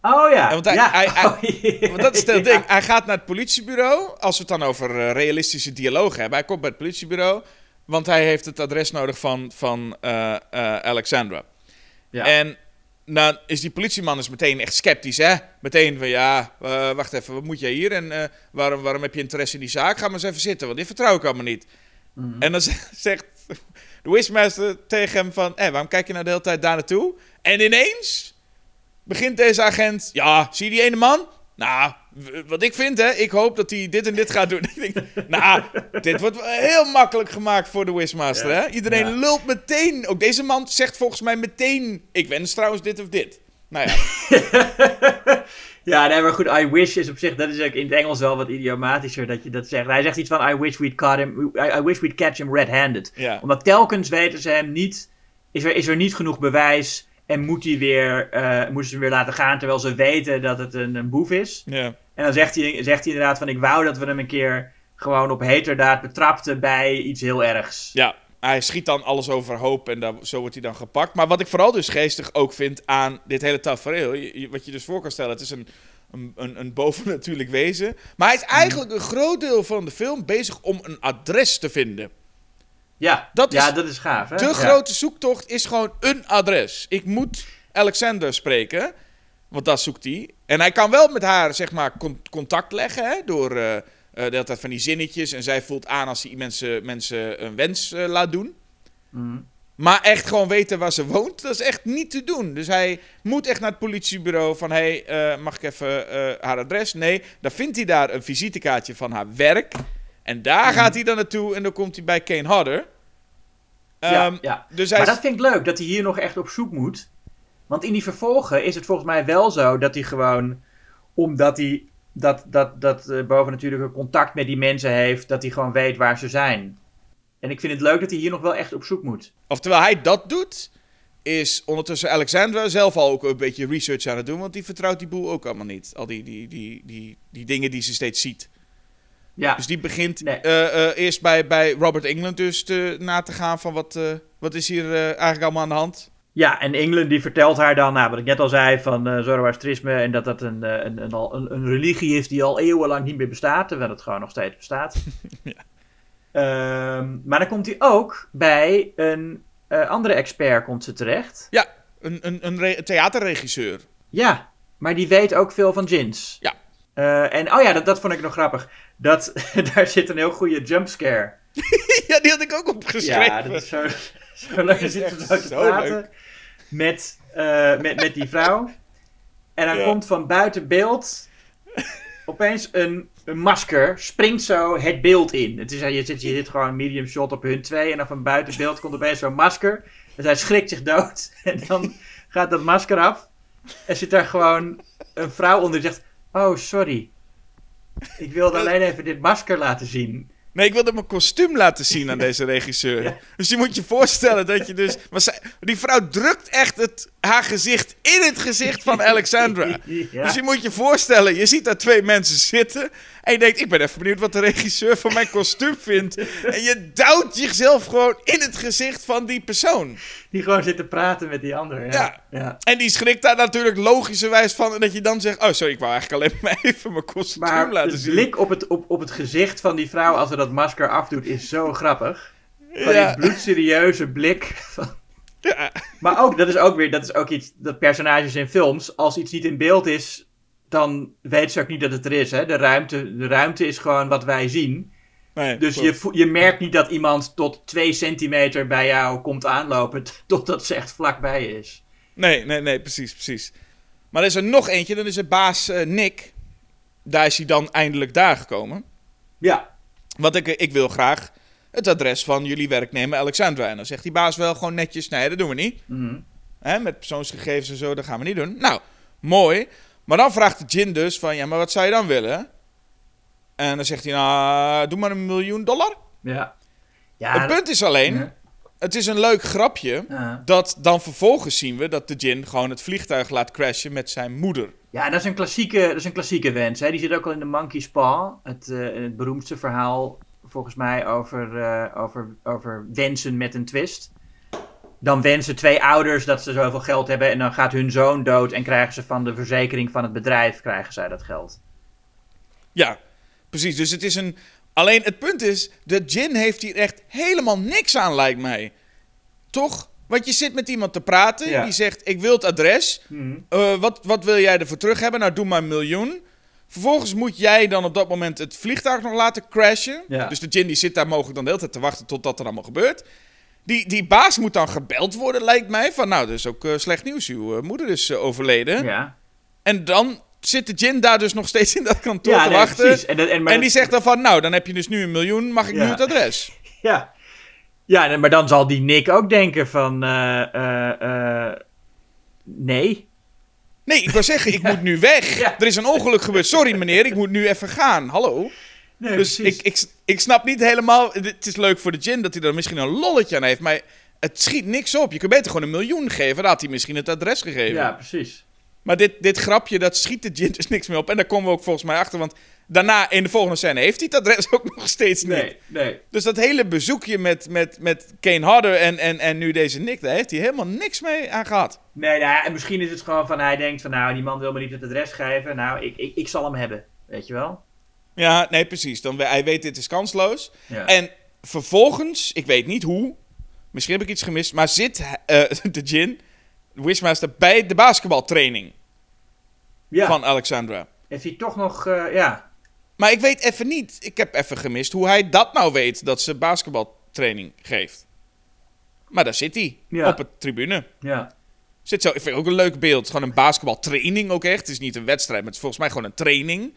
oh ja. Ja, want hij- ja. hij- hij- Oh, ja. Want dat is het Ja. ding. Hij gaat naar het politiebureau. Als we het dan over eh, realistische dialoog hebben. Hij komt bij het politiebureau. Want hij heeft het adres nodig van, van eh, Alexandra. Ja. En dan is die politieman is meteen echt sceptisch, hè? Meteen van, ja, eh, wacht even, wat moet jij hier? En eh, waarom, waarom heb je interesse in die zaak? Ga maar eens even zitten, want dit vertrouw ik allemaal niet. Mhm. En dan zegt de Wishmaster tegen hem van, hé, waarom kijk je nou de hele tijd daar naartoe? En ineens begint deze agent, ja, zie je die ene man? Nou, wat ik vind, hè, ik hoop dat hij dit en dit gaat doen. ik denk, nou, dit wordt heel makkelijk gemaakt voor de Wishmaster, Ja. hè? Iedereen Ja. lult meteen. Ook deze man zegt volgens mij meteen, ik wens trouwens dit of dit. Nou ja, ja, nee, maar goed, I wish is op zich, dat is ook in het Engels wel wat idiomatischer dat je dat zegt. Hij zegt iets van, I wish we'd, caught him, I, I wish we'd catch him red-handed. ja. Omdat telkens weten ze hem niet, is er, is er niet genoeg bewijs en moet hij weer, moeten ze hem weer laten gaan terwijl ze weten dat het een, een boef is. ja. En dan zegt hij, zegt hij inderdaad van, ik wou dat we hem een keer gewoon op heterdaad betrapten bij iets heel ergs. Ja, hij schiet dan alles overhoop en daar, zo wordt hij dan gepakt. Maar wat ik vooral dus geestig ook vind aan dit hele tafereel... wat je dus voor kan stellen, het is een, een, een, een bovennatuurlijk wezen. Maar hij is eigenlijk een groot deel van de film bezig om een adres te vinden. Ja, Dat ja, is dat is gaaf. Hè? De Ja. grote zoektocht is gewoon een adres. Ik moet Alexander spreken, want dat zoekt hij. En hij kan wel met haar, zeg maar, con- contact leggen, hè, door tijd van die zinnetjes. En zij voelt aan als hij mensen, mensen een wens eh, laat doen. Mhm. Maar echt gewoon weten waar ze woont, dat is echt niet te doen. Dus hij moet echt naar het politiebureau van... hé, hey, mag ik even haar adres? Nee, dan vindt hij daar een visitekaartje van haar werk. En daar Mhm. gaat hij dan naartoe en dan komt hij bij Kane Hodder. Ja, Ehm, ja. Dus hij Maar dat vind ik leuk, dat hij hier nog echt op zoek moet. Want in die vervolgen is het volgens mij wel zo dat hij gewoon, omdat hij dat, dat, dat uh, bovennatuurlijke contact met die mensen heeft, dat hij gewoon weet waar ze zijn. En ik vind het leuk dat hij hier nog wel echt op zoek moet. Of terwijl hij dat doet, is ondertussen Alexandra zelf al ook een beetje research aan het doen. Want die vertrouwt die boel ook allemaal niet. Al die, die, die, die, die dingen die ze steeds ziet. Ja. Dus die begint Nee. eh, eh, eerst bij, bij Robert England dus te, na te gaan van wat, eh, wat is hier eigenlijk allemaal aan de hand. Ja, en England die vertelt haar dan, nou, wat ik net al zei, van Zoroastrisme en dat dat een, een, een, een, een religie is die al eeuwenlang niet meer bestaat, terwijl het gewoon nog steeds bestaat. Ja. Ehm, maar dan komt hij ook bij een andere expert komt ze terecht. Ja, een, een, een re- theaterregisseur. Ja, maar die weet ook veel van gins. Ja. Eh, en oh ja, dat, dat vond ik nog grappig. Dat, daar zit een heel goede jumpscare. ja, die had ik ook opgeschreven. Ja, dat is zo, zo leuk. Zitten ze zo te praten met, eh, met, met die vrouw. En dan Ja. komt van buiten beeld opeens een, een masker, springt zo het beeld in. Het is, je, zit, je zit gewoon een medium shot op hun twee en dan van buiten beeld komt opeens zo'n masker. En zij schrikt zich dood en dan gaat dat masker af. En zit daar gewoon een vrouw onder die zegt, oh sorry. Ik wilde alleen even dit masker laten zien. Nee, ik wilde mijn kostuum laten zien aan deze regisseur. Ja. Dus je moet je voorstellen dat je dus... Maar zij- die vrouw drukt echt het, haar gezicht in het gezicht van Alexandra. Ja. Dus je moet je voorstellen, je ziet daar twee mensen zitten... en je denkt, ik ben even benieuwd wat de regisseur van mijn kostuum vindt. En je duwt jezelf gewoon in het gezicht van die persoon. Die gewoon zit te praten met die ander. Ja. Ja. ja. En die schrikt daar natuurlijk logischerwijs van... en dat je dan zegt, oh sorry, ik wou eigenlijk alleen maar even mijn kostuum Maar laten de zien. blik op het, op, op het gezicht van die vrouw als ze dat masker afdoet is zo grappig. Van Ja. die bloedserieuze blik. Van... Ja. Maar ook, dat is ook weer, dat is ook iets, dat personages in films, als iets niet in beeld is, dan weet ze ook niet dat het er is. Hè? De, ruimte, de ruimte is gewoon wat wij zien. Nee, Dus klopt. je, je merkt niet dat iemand tot twee centimeter bij jou komt aanlopen, totdat ze echt vlakbij is. Nee, nee, nee, precies, precies. Maar er is er nog eentje, dan is er baas eh, Nick. Daar is hij dan eindelijk daar gekomen. Ja, Want ik, ik wil graag het adres van jullie werknemer Alexandra. En dan zegt die baas wel gewoon netjes, nee, dat doen we niet. Mhm. Hè, met persoonsgegevens en zo, dat gaan we niet doen. Nou, mooi. Maar dan vraagt de Jin dus van, ja, maar wat zou je dan willen? En dan zegt hij, nou, doe maar een miljoen dollar. ja. Ja, het punt is alleen, Ja. het is een leuk grapje... Ja. dat dan vervolgens zien we dat de Jin gewoon het vliegtuig laat crashen met zijn moeder. Ja, dat is een klassieke, dat is een klassieke wens. Hè? Die zit ook al in de Monkey's Paw. Het, eh, het beroemdste verhaal, volgens mij, over, eh, over, over wensen met een twist. Dan wensen twee ouders dat ze zoveel geld hebben en dan gaat hun zoon dood en krijgen ze van de verzekering van het bedrijf krijgen zij dat geld. Ja, precies. Dus het is een. Alleen het punt is, de Jin heeft hier echt helemaal niks aan, lijkt mij. Toch? Want je zit met iemand te praten, Ja. die zegt: Ik wil het adres. Eh, wat, wat wil jij ervoor terug hebben? Nou, doe maar een miljoen. Vervolgens moet jij dan op dat moment het vliegtuig nog laten crashen. Ja. Dus de Jin die zit daar mogelijk dan de hele tijd te wachten tot dat er allemaal gebeurt. Die, die baas moet dan gebeld worden, lijkt mij. Van nou, dat is ook eh, slecht nieuws. Uw eh, moeder is eh, overleden. Ja, En dan zit de Jin daar dus nog steeds in dat kantoor ja te nee, wachten. precies. En, dat- en, En die dat- zegt dan van, nou, dan heb je dus nu een miljoen, mag ik Ja. nu het adres? Ja, ja maar dan zal die Nick ook denken van... nee. Nee, ik wil zeggen, ik moet nu weg. Er is een ongeluk gebeurd. Sorry meneer, ik moet nu even gaan. Hallo? Nee Dus ik, ik, ik snap niet helemaal... Het is leuk voor de Jin dat hij er misschien een lolletje aan heeft, maar het schiet niks op. Je kunt beter gewoon een miljoen geven, dan had hij misschien het adres gegeven. Ja, precies. Maar dit, dit grapje, dat schiet de Jin dus niks meer op. En daar komen we ook volgens mij achter, want daarna in de volgende scène heeft hij het adres ook nog steeds niet. Nee, nee. Dus dat hele bezoekje met, met, met Kane Harder en, en, en nu deze Nick, daar heeft hij helemaal niks mee aan gehad. Nee, nou ja, en misschien is het gewoon van hij denkt van nou, die man wil me niet het adres geven. Nou, ik, ik, ik zal hem hebben. Weet je wel? Ja, nee, precies. Dan, hij weet dit is kansloos. Ja. En vervolgens, ik weet niet hoe, misschien heb ik iets gemist, maar zit eh, de Jin, Wishmaster, bij de basketbaltraining ja. van Alexandra. Heeft hij toch nog, eh, ja. Maar ik weet even niet, ik heb even gemist hoe hij dat nou weet dat ze basketbaltraining geeft. Maar daar zit hij, Ja. op het tribune. Ja. Zit zo, ik vind het ook een leuk beeld. Gewoon een basketbaltraining ook echt. Het is niet een wedstrijd, maar het is volgens mij gewoon een training.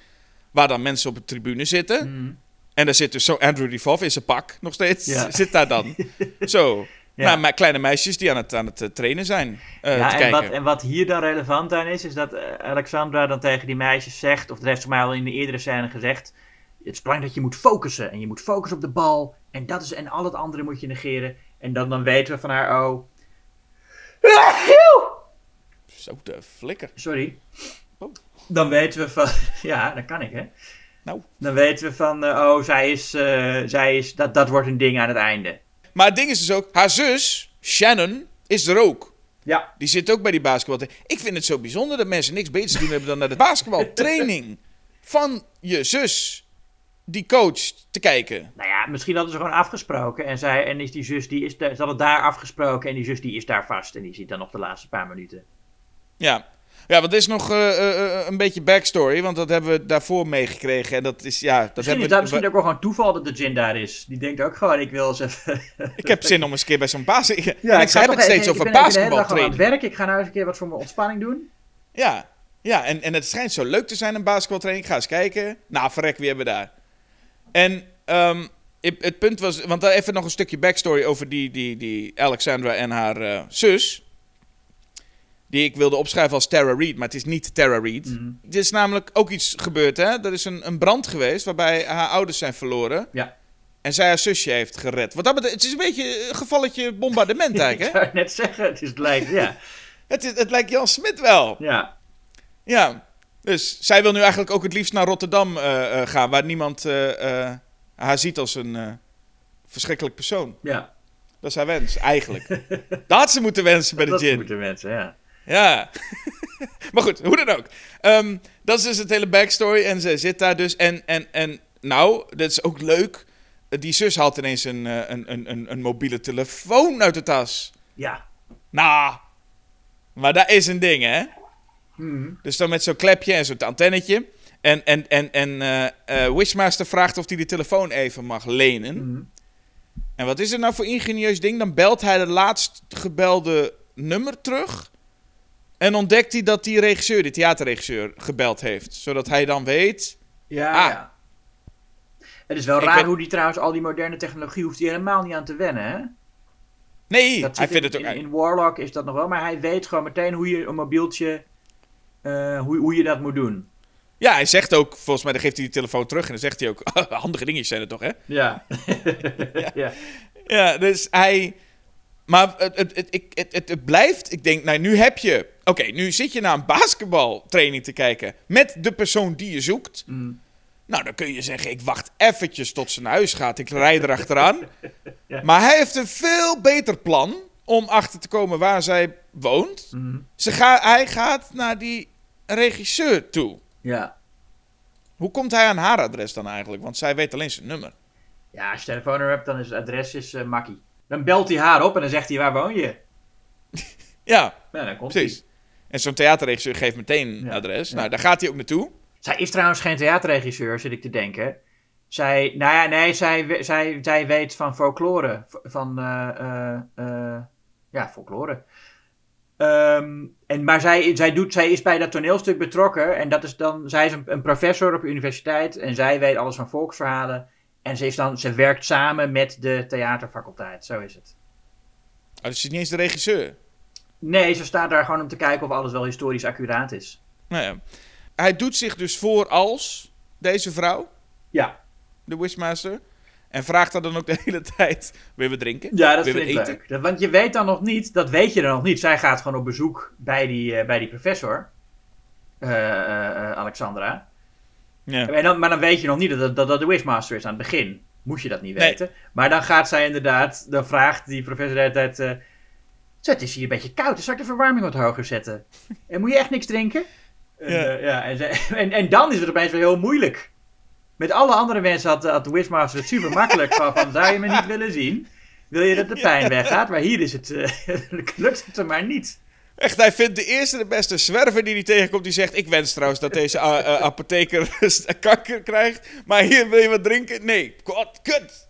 Waar dan mensen op de tribune zitten. Mhm. En daar zit dus zo Andrew Divoff in zijn pak nog steeds. Ja. Zit daar dan. zo. Ja. me- kleine meisjes die aan het, aan het eh, trainen zijn. eh, ja, te en kijken. wat, en wat hier dan relevant aan is, is dat eh, Alexandra dan tegen die meisjes zegt, of dat heeft ze mij al in de eerdere scène gezegd, het is belangrijk dat je moet focussen. En je moet focussen op de bal. En, dat is, en al het andere moet je negeren. En dan, dan weten we van haar, oh... Zo, de flikker. Sorry. Oh. Dan weten we van... Ja, dat kan ik, hè? Nou. Dan weten we van, eh, oh, zij is... eh, zij is dat, dat wordt een ding aan het einde. Maar het ding is dus ook, haar zus, Shannon, is er ook. Ja. Die zit ook bij die basketbal. Ik vind het zo bijzonder dat mensen niks beters te doen hebben dan naar de basketbaltraining van je zus, die coach, te kijken. Nou ja, misschien hadden ze gewoon afgesproken. En, zij, en is die zus, die is, daar- ze hadden daar afgesproken. En die zus, die is daar vast. En die ziet dan nog de laatste paar minuten. Ja. Ja, want er is nog eh, eh, eh, een beetje backstory, want dat hebben we daarvoor meegekregen. En dat is, ja, dat Misschien is dat we... misschien ook wel gewoon toeval dat de Jin daar is. Die denkt ook gewoon, ik wil eens even... Ik heb zin om eens een keer bij zo'n baas... Ik, Ja, ik heb ga het steeds ik over ben hele dag gewoon aan het werk. Ik ga nou eens een keer wat voor mijn ontspanning doen. Ja, ja en, en het schijnt zo leuk te zijn, een basketbaltraining. Ik ga eens kijken. Nou, verrek, wie hebben we daar? En ehm, het, het punt was... Want even nog een stukje backstory over die, die, die Alexandra en haar zus. Die ik wilde opschrijven als Tara Reid, maar het is niet Tara Reid. Mhm. Er is namelijk ook iets gebeurd, hè? Er is een, een brand geweest waarbij haar ouders zijn verloren. Ja. En zij haar zusje heeft gered. Wat dat het is een beetje een gevalletje bombardement ik eigenlijk, hè? zou net zeggen, het is lijkt, ja. Het, is, het lijkt Jan Smit wel. ja. Ja, dus zij wil nu eigenlijk ook het liefst naar Rotterdam eh, eh, gaan, waar niemand eh, haar ziet als een verschrikkelijk persoon. Ja, Dat is haar wens, eigenlijk. dat had ze moeten wensen bij de dat gin. moeten mensen, ja. Ja. maar goed, hoe dan ook. Ehm, dat is dus het hele backstory. En ze zit daar dus. En, en, en nou, dat is ook leuk. Die zus haalt ineens een, eh, een, een, een, een mobiele telefoon uit de tas. Ja. Nou, maar dat is een ding, hè? Mhm. Dus dan met zo'n klepje en zo'n antennetje. En, en, en, en eh, eh, Wishmaster vraagt of hij die telefoon even mag lenen. Mhm. En wat is er nou voor ingenieus ding? Dan belt hij de laatst gebelde nummer terug. En ontdekt hij dat die regisseur, die theaterregisseur, gebeld heeft. Zodat hij dan weet... Ja, Ah. ja. Het is wel raar weet- hoe die trouwens al die moderne technologie hoeft hij helemaal niet aan te wennen, hè? Nee, Dat hij vindt in, het ook... in, in Warlock is dat nog wel, maar hij weet gewoon meteen hoe je een mobieltje, eh, hoe, hoe je dat moet doen. Ja, hij zegt ook, volgens mij, dan geeft hij die telefoon terug. En dan zegt hij ook, handige dingetjes zijn het toch, hè? Ja. ja. Ja, dus hij. Maar het, het, het, ik- het, het, het blijft. Ik denk, nou, nu heb je. Oké, nu zit je naar een basketbaltraining te kijken. met de persoon die je zoekt. Mm. Nou, dan kun je zeggen: ik wacht eventjes tot ze naar huis gaat. Ik rijd erachteraan. Ja. Maar hij heeft een veel beter plan. om achter te komen waar zij woont. Mm. Ze ga, hij gaat naar die regisseur toe. ja. Hoe komt hij aan haar adres dan eigenlijk? Want zij weet alleen zijn nummer. Ja, als je telefoonnummer hebt, dan is het adres is eh, makkie. Dan belt hij haar op en dan zegt hij, waar woon je? Ja, Ja, dan komt precies. En zo'n theaterregisseur geeft meteen een adres. Nou, daar gaat hij ook naartoe. Zij is trouwens geen theaterregisseur, zit ik te denken. Zij, nou ja, nee, zij, zij, zij weet van folklore. Van, eh, eh, eh, ja, folklore. Ehm, en, maar zij, zij, doet, zij is bij dat toneelstuk betrokken. En dat is dan, zij is een, een professor op de universiteit. En zij weet alles van volksverhalen. En ze, is dan, ze werkt samen met de theaterfaculteit. Zo is het. Oh, dus ze is niet eens de regisseur. Nee, ze staat daar gewoon om te kijken of alles wel historisch accuraat is. Nou ja. Hij doet zich dus voor als deze vrouw, Ja, de Wishmaster. En vraagt haar dan ook de hele tijd: Wil we drinken? Ja, dat Wil vind ik eten? leuk. Want je weet dan nog niet, dat weet je dan nog niet. Zij gaat gewoon op bezoek bij die, eh, bij die professor, eh, eh, Alexandra. Ja. En dan, maar dan weet je nog niet dat dat, de Wishmaster is aan het begin. Moest je dat niet Nee. weten. Maar dan gaat zij inderdaad, dan vraagt die professor de hele tijd... eh, het is hier een beetje koud, dus zal ik de verwarming wat hoger zetten? En moet je echt niks drinken? En, Ja. eh, ja, en, zij- en, en dan is het opeens wel heel moeilijk. Met alle andere mensen had, had de Wishmaster het super makkelijk. van, van, zou je me niet willen zien? Wil je dat de pijn weggaat? Maar hier is het, eh, lukt het er maar niet. Echt, hij vindt de eerste de beste zwerver die hij tegenkomt. Die zegt: Ik wens trouwens dat deze eh, eh, apotheker kanker krijgt. Maar hier wil je wat drinken? Nee. God, kut.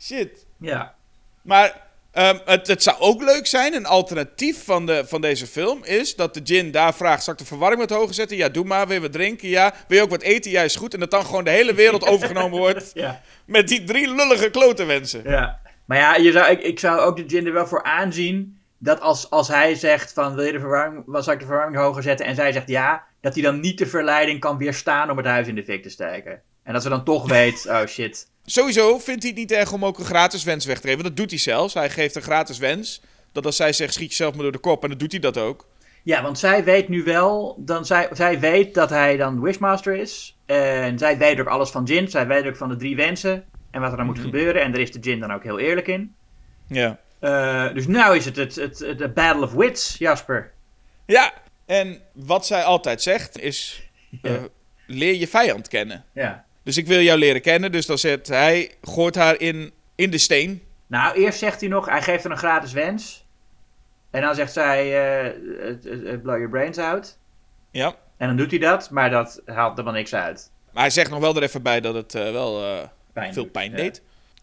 Shit. Ja. Maar ehm, het, het zou ook leuk zijn, een alternatief van, de, van deze film is dat de gin daar vraagt: zal ik de verwarming wat hoger zetten? Ja, doe maar. Wil je wat drinken? Ja. Wil je ook wat eten? Juist goed. En dat dan gewoon de hele wereld overgenomen wordt Ja. met die drie lullige klote wensen. Ja. Maar ja, je zou, ik, ik zou ook de gin er wel voor aanzien. Dat als, als hij zegt van wil je de verwarming, wat zal ik de verwarming hoger zetten? En zij zegt ja, dat hij dan niet de verleiding kan weerstaan om het huis in de fik te steken. En dat ze dan toch weet, oh shit. Sowieso vindt hij het niet erg om ook een gratis wens weg te geven. Dat doet hij zelfs. Hij geeft een gratis wens. Dat als zij zegt, schiet jezelf maar door de kop. En dan doet hij dat ook. Ja, want zij weet nu wel, dan zij, zij weet dat hij dan Wishmaster is. En zij weet ook alles van Jin. Zij weet ook van de drie wensen. En wat er dan moet gebeuren. En daar is de Jin dan ook heel eerlijk in. Ja. Eh, dus nu is het het, het, het, het Battle of Wits, Jasper. Ja, en wat zij altijd zegt is... Ja. eh, leer je vijand kennen. Ja. Dus ik wil jou leren kennen. Dus dan zet hij, gooit haar in, in de steen. Nou, eerst zegt hij nog, hij geeft haar een gratis wens. En dan zegt zij, het blow your brains out. Ja. En dan doet hij dat, maar dat haalt helemaal niks uit. Maar hij zegt nog wel er even bij dat het wel Pijn veel pijn ja.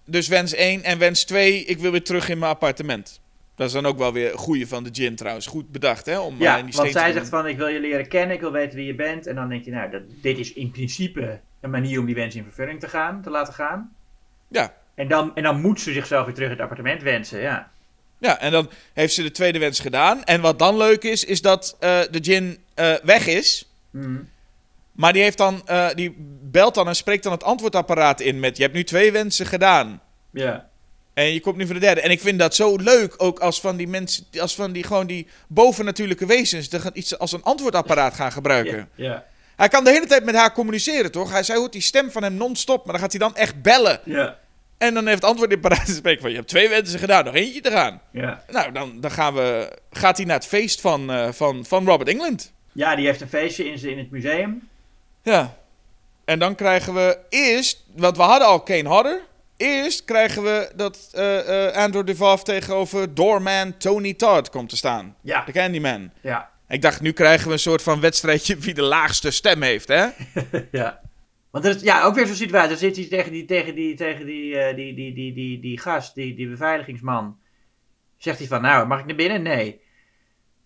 Dus wens 1 en wens 2, ik wil weer terug in mijn appartement. Dat is dan ook wel weer een goeie van de gin trouwens. Goed bedacht, hè? Om Ja, die want zij zegt van, ik wil je leren kennen, ik wil weten wie je bent. En dan denk je, nou, dat, dit is in principe een manier om die wens in vervulling te, gaan, te laten gaan. Ja. En dan, en dan moet ze zichzelf weer terug in het appartement wensen, ja. Ja, en dan heeft ze de tweede wens gedaan. En wat dan leuk is, is dat eh, de gin eh, weg is. Mhm. Maar die, heeft dan, eh, die belt dan en spreekt dan het antwoordapparaat in met... Je hebt nu twee wensen gedaan. Ja. En je komt nu voor de derde. En ik vind dat zo leuk, ook als van die mensen... Als van die gewoon die bovennatuurlijke wezens... Gaan iets als een antwoordapparaat gaan gebruiken. Ja. Ja. Hij kan de hele tijd met haar communiceren, toch? Hij, zij hoort die stem van hem non-stop, maar dan gaat hij dan echt bellen. Ja. En dan heeft het antwoord in paraat te spreken van... Je hebt twee wensen gedaan, nog eentje te gaan. Ja. Nou, dan, dan gaan we, gaat hij naar het feest van, eh, van, van Robert England. Ja, die heeft een feestje in, in het museum. Ja. En dan krijgen we eerst... Want we hadden al Kane Hodder. Eerst krijgen we dat eh eh Andrew DeVoe tegenover Doorman Tony Todd komt te staan. Ja. De Candyman. Ja. Ik dacht, nu krijgen we een soort van wedstrijdje wie de laagste stem heeft, hè? Ja. Want er is ja, ook weer zo'n situatie. Dan zit hij tegen die, tegen die, tegen die, eh, die, die, die, die, die gast, die, die beveiligingsman. Zegt hij van, nou, mag ik naar binnen? Nee.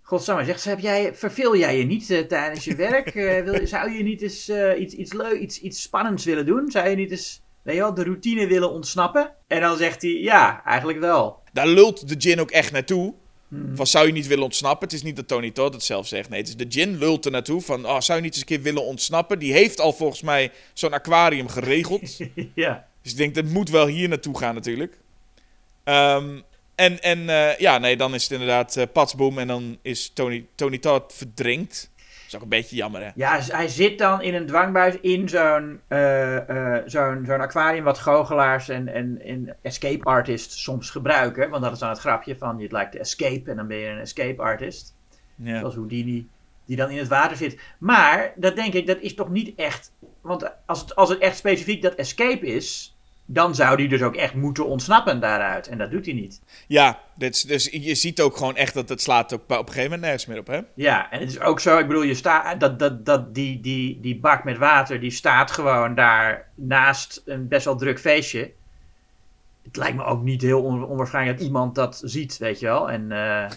Godsamme, zegt ze, heb jij, verveel jij je niet eh, tijdens je werk? Eh, wil, zou je niet eens eh, iets, iets leuk, iets, iets spannends willen doen? Zou je niet eens, weet je wel, de routine willen ontsnappen? En dan zegt hij, ja, eigenlijk wel. Daar lult de gin ook echt naartoe. Hmm. Van, zou je niet willen ontsnappen? Het is niet dat Tony Todd het zelf zegt. Nee, het is de gin lult er naartoe. Van, oh, zou je niet eens een keer willen ontsnappen? Die heeft al volgens mij zo'n aquarium geregeld. ja. Dus ik denk, dat moet wel hier naartoe gaan natuurlijk. Ehm, en en eh, ja, nee, dan is het inderdaad eh patsboom. En dan is Tony, Tony Todd verdrinkt. Dat is ook een beetje jammer, hè? Ja, hij zit dan in een dwangbuis in zo'n eh, zo'n zo'n aquarium wat goochelaars en, en, en escape artists soms gebruiken. Want dat is dan het grapje van je lijkt te escape en dan ben je een escape artist. Ja. Zoals Houdini die dan in het water zit. Maar dat denk ik, dat is toch niet echt... Want als het, als het echt specifiek dat escape is, dan zou die dus ook echt moeten ontsnappen daaruit. En dat doet hij niet. Ja, dit is- dus je ziet ook gewoon echt dat het slaat ook op een gegeven moment nergens meer op, hè? Ja, en het is ook zo, ik bedoel, je staat, dat, dat, dat, die, die, die bak met water, die staat gewoon daar naast een best wel druk feestje. Het lijkt me ook niet heel on- onwaarschijnlijk dat iemand dat ziet, weet je wel, en, eh,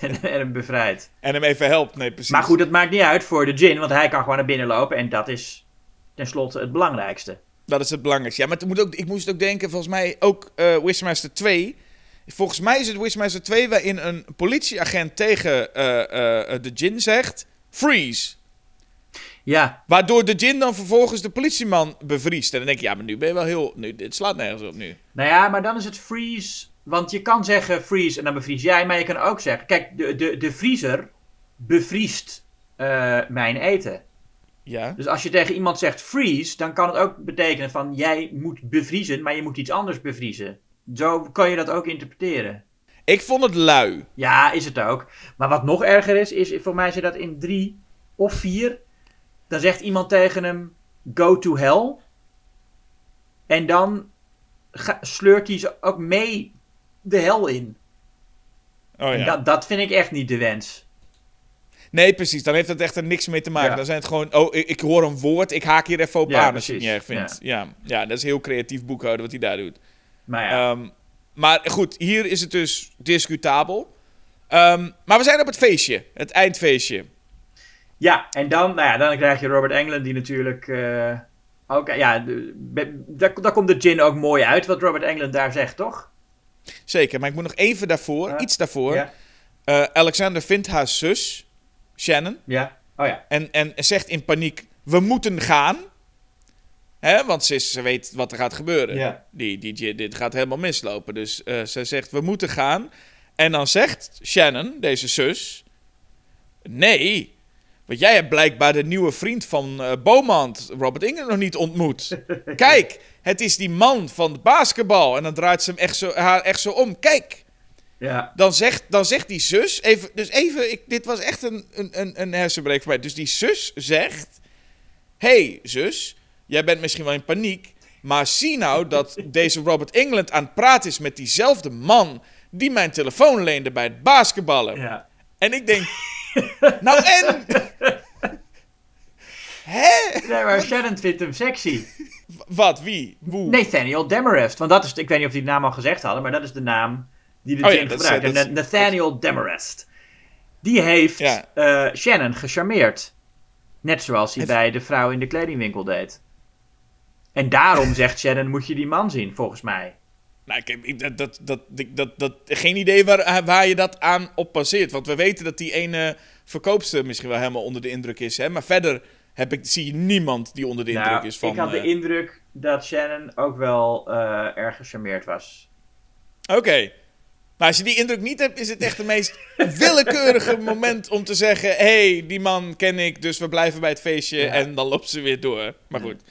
en, en hem bevrijdt. En hem even helpt, nee, precies. Maar goed, dat maakt niet uit voor de gin, want hij kan gewoon naar binnen lopen en dat is tenslotte het belangrijkste. Dat is het belangrijkste. Ja, maar het moet ook, ik moest ook denken, volgens mij ook eh Wishmaster 2. Volgens mij is het Wishmaster 2 waarin een politieagent tegen eh, eh, de Jin zegt: freeze. Ja, Waardoor de Jin dan vervolgens de politieman bevriest. En dan denk je, ja, maar nu ben je wel heel. Nu, dit slaat nergens op nu. nou ja, maar dan is het freeze, want je kan zeggen freeze en dan bevries jij, maar je kan ook zeggen, kijk, de, de, de vriezer bevriest mijn eten. Ja. Dus als je tegen iemand zegt freeze, dan kan het ook betekenen van jij moet bevriezen, maar je moet iets anders bevriezen. Zo kan je dat ook interpreteren. Ik vond het lui. Ja, is het ook. Maar wat nog erger is, is voor mij zit dat in drie of vier. Dan zegt iemand tegen hem go to hell. En dan sleurt hij ze ook mee de hel in. Oh ja. dat, dat vind ik echt niet de wens. Nee, precies. Dan heeft het echt er niks mee te maken. Ja. Dan zijn het gewoon, oh, ik, ik hoor een woord, ik haak hier even op Ja, aan als je het niet erg vindt. Ja. Ja. dat is heel creatief boekhouden wat hij daar doet. Maar ja, Ehm, maar goed, hier is het dus discutabel. Ehm, maar we zijn op het feestje, het eindfeestje. Ja, en dan, nou ja, dan krijg je Robert Englund die natuurlijk eh, ook, ja, daar, daar komt de gin ook mooi uit wat Robert Englund daar zegt, toch? Zeker, maar ik moet nog even daarvoor, iets daarvoor. Eh, Alexander vindt haar zus, Shannon, Ja. Oh ja. en, en zegt in paniek: We moeten gaan. Hè, want ze, ze weet wat er gaat gebeuren. Ja. Die, die, dit gaat helemaal mislopen. Dus eh ze zegt: We moeten gaan. En dan zegt Shannon, deze zus: Nee. Want jij hebt blijkbaar de nieuwe vriend van Beaumont, Robert England, nog niet ontmoet. Kijk, het is die man van het basketbal. En dan draait ze hem echt zo, haar echt zo om. Kijk, Ja. dan zegt, dan zegt die zus, even, dus even, ik, dit was echt een, een, een, hersenbreek voor mij. Dus die zus zegt, hey, zus, jij bent misschien wel in paniek, maar zie nou dat deze Robert England aan het praten is met diezelfde man die mijn telefoon leende bij het basketballen. Ja. En ik denk, nou en? Hè? Nee, maar Shannon vindt hem sexy. Wat, wie, hoe? Nathaniel Demarest. Want dat is, ik weet niet of die naam al gezegd hadden, maar dat is de naam die de Oh ja, is- gebruikt. is- Nathaniel Demarest. Die heeft Ja. eh, Shannon gecharmeerd. Net zoals hij bij de vrouw in de kledingwinkel deed. En daarom zegt Shannon, moet je die man zien, volgens mij. Nou, ik dat, dat, dat, dat, dat, geen idee waar, waar je dat aan op baseert. Want we weten dat die ene verkoopster misschien wel helemaal onder de indruk is. Hè? Maar verder heb ik, zie je niemand die onder de indruk Nou, is van... ik had de eh, indruk dat Shannon ook wel eh, erg gecharmeerd was. Oké. Maar als je die indruk niet hebt, is het echt het meest willekeurige moment om te zeggen... hey, die man ken ik, dus we blijven bij het feestje. Ja. En dan loopt ze weer door. Maar goed,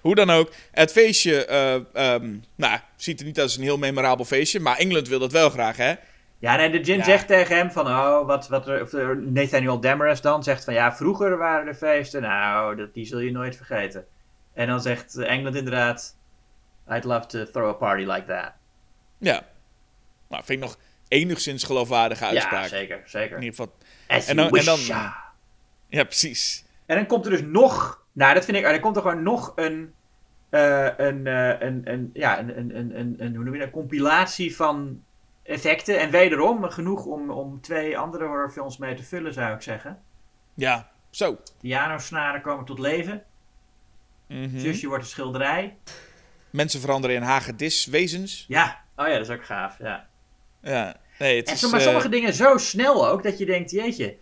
hoe dan ook. Het feestje, eh, ehm, nou, ziet er niet als een heel memorabel feestje. Maar Engeland wil dat wel graag, hè? Ja, nee, de Jin Ja. zegt tegen hem van, oh, wat, wat er, of er- Nathaniel Demarest dan zegt van, ja, vroeger waren er feesten, nou, dat, die zul je nooit vergeten. En dan zegt eh, Engeland inderdaad, I'd love to throw a party like that. Ja. Nou, vind ik nog enigszins geloofwaardige uitspraak. Ja, zeker, zeker. In ieder geval. En dan- en dan- ja. Precies. En dan komt er dus nog, nou, dat vind ik, er komt er gewoon nog een, eh, een, eh, een, een, ja, een, een, een, een, een, hoe noem je dat, compilatie van effecten. En wederom genoeg om, om twee andere horrorfilms mee te vullen, zou ik zeggen. Ja, zo. Pianosnaren komen tot leven. Mhm. Zusje wordt een schilderij. Mensen veranderen in hagediswezens. Ja, oh ja, dat is ook gaaf. Ja. Ja. Nee, het En is... zo, maar eh, sommige dingen zo snel ook dat je denkt, jeetje.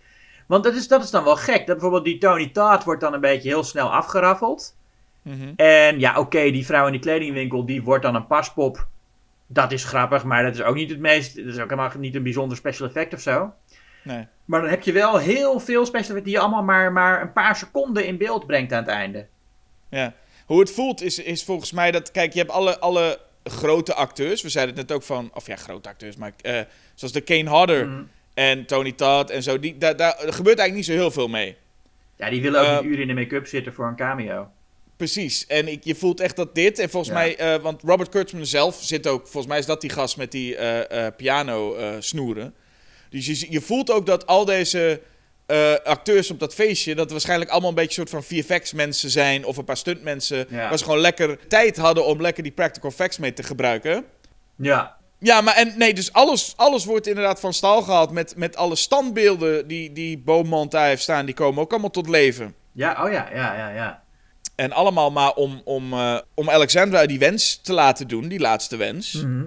Want dat is, dat is dan wel gek. Dat bijvoorbeeld die Tony Todd wordt dan een beetje heel snel afgeraffeld. mhm. En ja, oké, die vrouw in die kledingwinkel, die wordt dan een paspop. Dat is grappig, maar dat is ook niet het meest. Dat is ook helemaal niet een bijzonder special effect of zo. Nee. Maar dan heb je wel heel veel special effects die je allemaal maar, maar een paar seconden in beeld brengt aan het einde. Ja. Hoe het voelt is, is volgens mij dat... Kijk, je hebt alle, alle grote acteurs. We zeiden het net ook van... Of ja, grote acteurs. Maar eh, zoals de Kane Hodder Mm. en Tony Todd en zo. Die, daar, daar er gebeurt eigenlijk niet zo heel veel mee. Ja, die willen ook Eh, een uur in de make-up zitten voor een cameo. Precies. En ik, je voelt echt dat dit... En volgens Ja. mij... eh, want Robert Kurtzman zelf zit ook... Volgens mij is dat die gast met die eh, eh, piano eh, snoeren. Dus je, je voelt ook dat al deze eh, acteurs op dat feestje... dat waarschijnlijk allemaal een beetje een soort van VFX mensen zijn... of een paar stuntmensen... Ja. waar ze gewoon lekker tijd hadden om lekker die practical effects mee te gebruiken. Ja, Ja, maar en, nee, dus alles, alles wordt inderdaad van stal gehaald... met, met alle standbeelden die, die Beaumont daar heeft staan... die komen ook allemaal tot leven. ja, oh ja, ja, ja, ja. En allemaal maar om, om, eh, om Alexandra die wens te laten doen, die laatste wens. Mhm.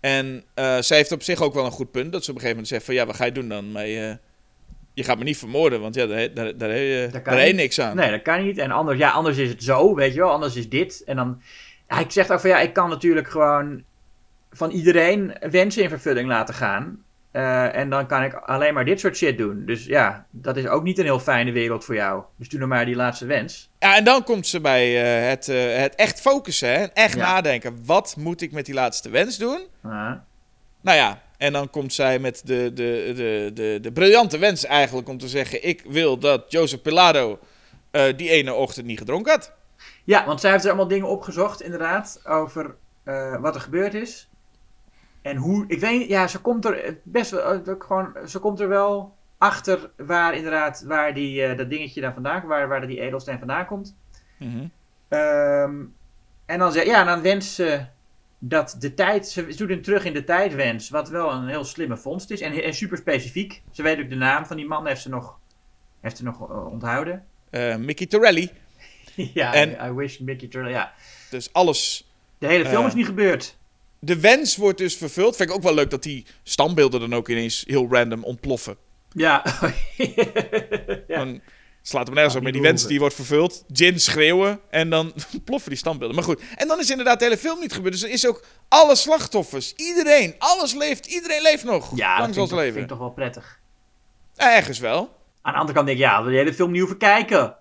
En eh, zij heeft op zich ook wel een goed punt. Dat ze op een gegeven moment zegt van... Ja, wat ga je doen dan? Maar, je gaat me niet vermoorden, want ja, daar, daar, daar, je- daar je niks aan. Nee, dat kan niet. En anders, ja, anders is het zo, weet je wel. Anders is dit. En dan... Ja, ik zeg ook van, ja, ik kan natuurlijk gewoon van iedereen wensen in vervulling laten gaan. Eh, en dan kan ik alleen maar dit soort shit doen. Dus ja, dat is ook niet een heel fijne wereld voor jou. Dus doe nog maar die laatste wens. Ja, en dan komt ze bij eh, het, eh, het echt focussen, hè? echt Ja. nadenken. Wat moet ik met die laatste wens doen? Nou ja, en dan komt zij met de, de, de, de, de briljante wens eigenlijk om te zeggen... ik wil dat Joseph Pilado eh, die ene ochtend niet gedronken had. Ja, want zij heeft er allemaal dingen opgezocht, inderdaad, over eh, wat er gebeurd is. En hoe, ik weet ja, ze komt er best wel, eh, gewoon, ze komt er wel achter waar inderdaad, waar die, eh, dat dingetje daar vandaan, waar, waar die edelsteen vandaan komt. Mhm. Ehm, en dan, zeg, ja, dan wenst ze dat de tijd, ze doet een terug in de tijd wens, wat wel een heel slimme vondst is. En, en super specifiek. Ze weet ook de naam van die man, heeft ze nog, heeft ze nog eh, onthouden. Eh, Mickey Torelli. ja, En- I, wish Mickey Turtle, ja. Dus alles... De hele film Eh. is niet gebeurd. de wens wordt dus vervuld. Vind ik ook wel leuk dat die standbeelden dan ook ineens heel random ontploffen. Ja. ja. Dan slaat hem nergens op, maar die wens die wordt vervuld. Jin schreeuwen en dan ploffen die standbeelden. Maar goed, en dan is inderdaad de hele film niet gebeurd. Dus er is ook alle slachtoffers, iedereen, alles leeft, iedereen leeft nog. Ja, dat vind, toch, vind leven. ik toch wel prettig. Ja, ergens wel. Aan de andere kant denk ik, ja, we de hele film niet hoeven kijken.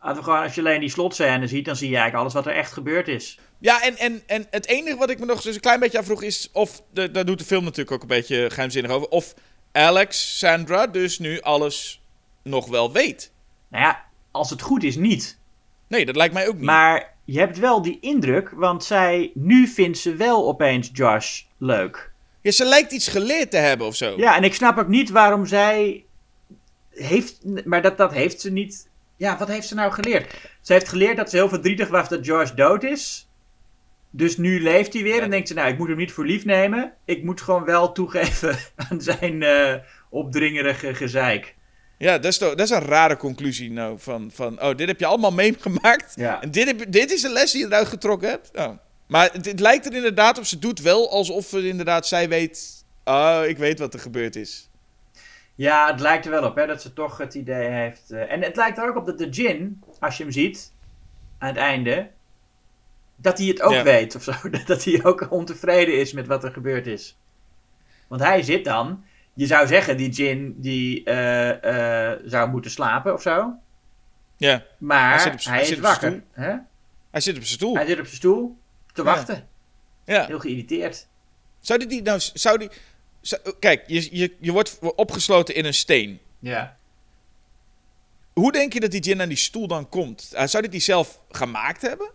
Laten we gewoon, als je alleen die slotscène ziet, dan zie je eigenlijk alles wat er echt gebeurd is. Ja, en, en, en het enige wat ik me nog dus een klein beetje afvroeg is... of, de, daar doet de film natuurlijk ook een beetje geheimzinnig over... of Alex, Sandra dus nu alles nog wel weet. Nou ja, als het goed is, niet. Nee, dat lijkt mij ook niet. Maar je hebt wel die indruk, want zij, nu vindt ze wel opeens Josh leuk. Ja, ze lijkt iets geleerd te hebben of zo. Ja, en ik snap ook niet waarom zij heeft, maar dat, dat heeft ze niet. Ja, wat heeft ze nou geleerd? Ze heeft geleerd dat ze heel verdrietig was dat Josh dood is. Dus nu leeft hij weer en denkt ze, nou, ik moet hem niet voor lief nemen. Ik moet gewoon wel toegeven aan zijn eh, opdringerige gezeik. Ja, dat is, toch, dat is een rare conclusie nou. Van, van, oh, dit heb je allemaal meegemaakt. Ja. En dit, heb, dit is de les die je eruit getrokken hebt. Oh. Maar het, het lijkt er inderdaad op. Ze doet wel alsof het inderdaad zij weet... Oh, ik weet wat er gebeurd is. Ja, het lijkt er wel op hè, dat ze toch het idee heeft. eh, en het lijkt er ook op dat de Jin, als je hem ziet, aan het einde, dat hij het ook Ja. weet of zo. Dat hij ook ontevreden is met wat er gebeurd is. Want hij zit dan, je zou zeggen, die Jin die eh, eh, zou moeten slapen of zo. Ja, Maar Hij hij, zit hij is zit op zijn wakker. Hè? hij zit op zijn stoel. Hij zit op zijn stoel te Ja. wachten. Ja. Heel geïrriteerd. Zou die, die nou... Zou die, zou- kijk, je, je, je wordt opgesloten in een steen. Ja. Hoe denk je dat die Jin aan die stoel dan komt? Uh, zou dit die zelf gemaakt hebben?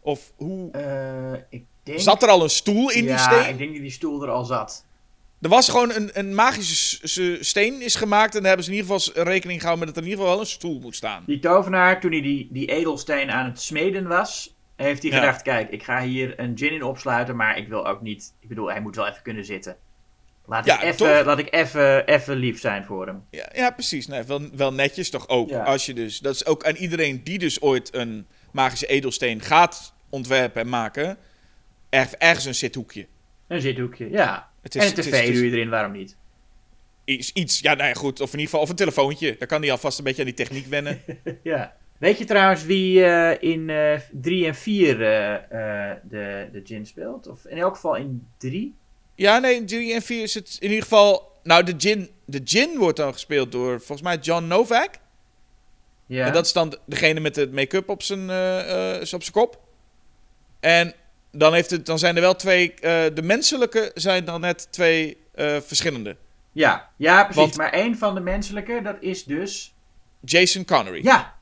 Of hoe... Eh, ik denk... Zat er al een stoel in ja, die steen? ik denk dat die stoel er al zat. Er was gewoon een, een magische steen is gemaakt. En daar hebben ze in ieder geval rekening gehouden met dat er in ieder geval wel een stoel moet staan. Die tovenaar, toen hij die, die edelsteen aan het smeden was, heeft hij Ja. gedacht: kijk, ik ga hier een gin in opsluiten, maar ik wil ook niet. Ik bedoel, hij moet wel even kunnen zitten. Laat Ja, ik even, laat ik even, even lief zijn voor hem. Ja, ja precies. Nee, wel, wel netjes toch ook. Ja. Als je dus, dat is ook aan iedereen die dus ooit een magische edelsteen gaat ontwerpen en maken. Er, ergens een zithoekje. Een zithoekje, ja. Het en een tv het doe je erin, waarom niet? iets, iets, ja, nou ja, goed. Of in ieder geval, of een telefoontje. Dan kan hij alvast een beetje aan die techniek wennen. ja. Weet je trouwens wie eh, in 3 en 4 de, de gin speelt? Of in elk geval in 3? ja, nee, in 3 en 4 is het in ieder geval... Nou, de gin, de gin wordt dan gespeeld door, volgens mij, John Novak. Ja. En dat is dan degene met de make-up op zijn, eh, eh, op zijn kop. En dan, heeft het, dan zijn er wel twee... eh, de menselijke zijn dan net twee eh, verschillende. ja. ja, precies. Want- Maar één van de menselijke, dat is dus. Jason Connery. Ja,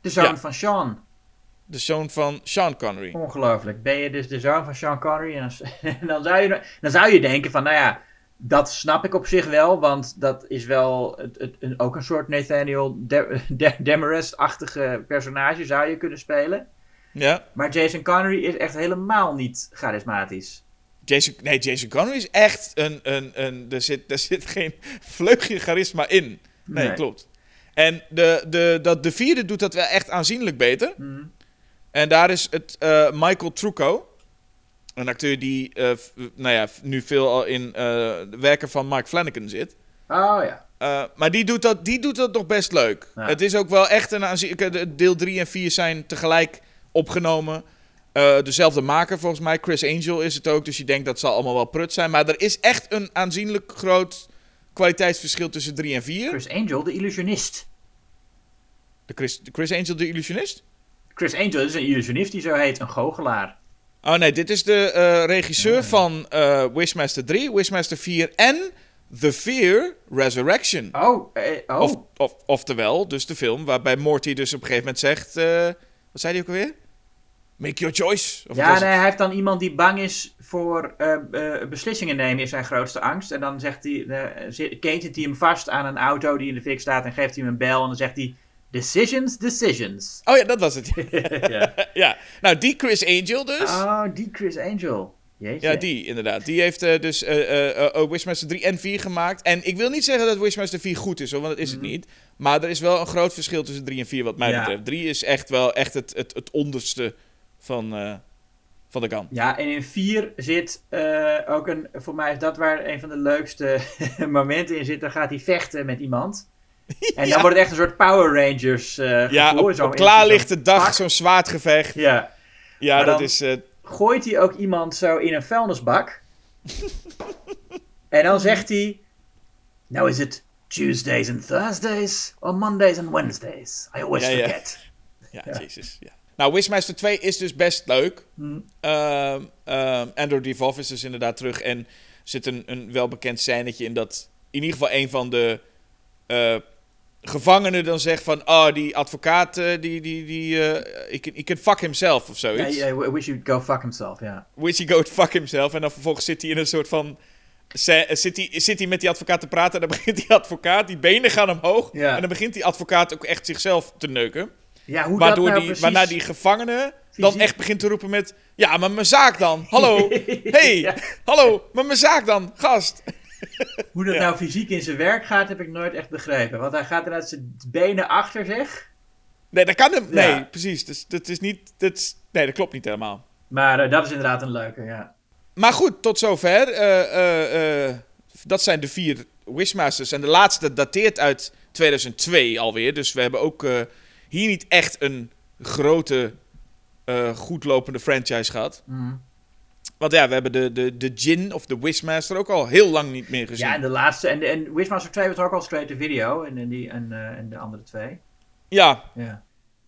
de zoon Ja. van Sean. De zoon van Sean Connery. Ongelooflijk. Ben je dus de zoon van Sean Connery? En dan, zou je, dan zou je denken van, nou ja, dat snap ik op zich wel. Want dat is wel het, het, een, ook een soort Nathaniel De- De- Demarest-achtige personage zou je kunnen spelen. Ja. Maar Jason Connery is echt helemaal niet charismatisch. Jason, nee, Jason Connery is echt een... een, een er, zit, er zit geen vleugje charisma in. Nee, Nee. klopt. En de, de, dat, de vierde doet dat wel echt aanzienlijk beter. Mhm. En daar is het eh, Michael Trucco. Een acteur die eh, nou ja, nu veel al in eh, de werken van Mike Flanagan zit. Oh ja. Maar die doet, dat, die doet dat nog best leuk. Ja. Het is ook wel echt een aanzienlijke... de- Deel 3 en 4 zijn tegelijk opgenomen. Eh, dezelfde maker volgens mij. Chris Angel is het ook. Dus je denkt dat zal allemaal wel prut zijn. Maar er is echt een aanzienlijk groot kwaliteitsverschil tussen 3 en 4. Chris Angel, de illusionist. De Chris, de Chris Angel, de illusionist? Chris Angel is een illusionist die zo heet, een goochelaar. Oh nee, dit is de eh, regisseur van eh, Wishmaster 3, Wishmaster 4 en The Fear Resurrection. Oh, eh, oh. Of, of, oftewel, dus de film waarbij Morty dus op een gegeven moment zegt... wat zei hij ook alweer? Make your choice. Of ja, nee, hij heeft dan iemand die bang is voor eh, eh, beslissingen nemen, is zijn grootste angst. En dan zegt hij, zit- ketent hij hem vast aan een auto die in de fik staat en geeft hij hem een bel. En dan zegt hij, decisions, decisions. Oh ja, dat was het. ja. ja, nou die Chris Angel dus. Oh, die Chris Angel. Jeetje. Ja, die inderdaad. Die heeft dus eh, Wishmaster 3 en 4 gemaakt. En ik wil niet zeggen dat Wishmaster 4 goed is, hoor, want dat is het niet. Maar er is wel een groot verschil tussen 3 en 4 wat mij Ja. betreft. 3 is echt wel echt het, het, het onderste van, eh, van de kan. Ja, en in 4 zit eh, ook een, voor mij is dat waar een van de leukste momenten in zit. Dan gaat hij vechten met iemand. En dan wordt het echt een soort Power Rangers eh Ja, op, op klaarlichte zo'n dag, zo'n zwaardgevecht. Ja, Ja, Maar dat is... gooit hij ook iemand zo in een vuilnisbak. en dan zegt hij... Nou is het Tuesdays and Thursdays or Mondays and Wednesdays? I always Ja, ja. forget. Ja, jezus. Ja. Nou, Wishmaster 2 is dus best leuk. Andrew Devolf is dus inderdaad terug. En er zit een, een welbekend scènetje in dat in ieder geval een van de eh, gevangenen dan zegt van... Oh, die advocaat, eh, die, die, die, eh, he, can, can fuck himself of zoiets. ja, I wish you'd go fuck himself, ja. Wish he go fuck himself. En dan vervolgens zit hij in een soort van... Zit hij, zit hij met die advocaat te praten en dan begint die advocaat, die benen gaan omhoog. En dan begint die advocaat ook echt zichzelf te neuken. Ja, hoe Waardoor dat nou die, waarna die gevangene dan echt begint te roepen met... Ja, maar mijn zaak dan. Hallo. hey, Ja. hallo. Maar mijn zaak dan. Gast. Hoe dat Ja. nou fysiek in zijn werk gaat, heb ik nooit echt begrepen. Want hij gaat inderdaad zijn benen achter zich. Nee, dat kan hem... Nee, Ja. precies. Dus, dat is niet... Dat is, nee, dat klopt niet helemaal. Maar eh, dat is inderdaad een leuke, ja. Maar goed, tot zover. Eh, eh, dat zijn de vier Wishmasters. En de laatste dateert uit 2002 alweer. Dus we hebben ook hier niet echt een grote, eh goedlopende franchise gehad. Mhm. Want ja, we hebben de, de, de Jin of de Wishmaster ook al heel lang niet meer gezien. Ja, en de laatste. En, en Wishmaster 2 was ook al straight to video. En, en, die, en, eh, en de andere twee. Ja, Ja.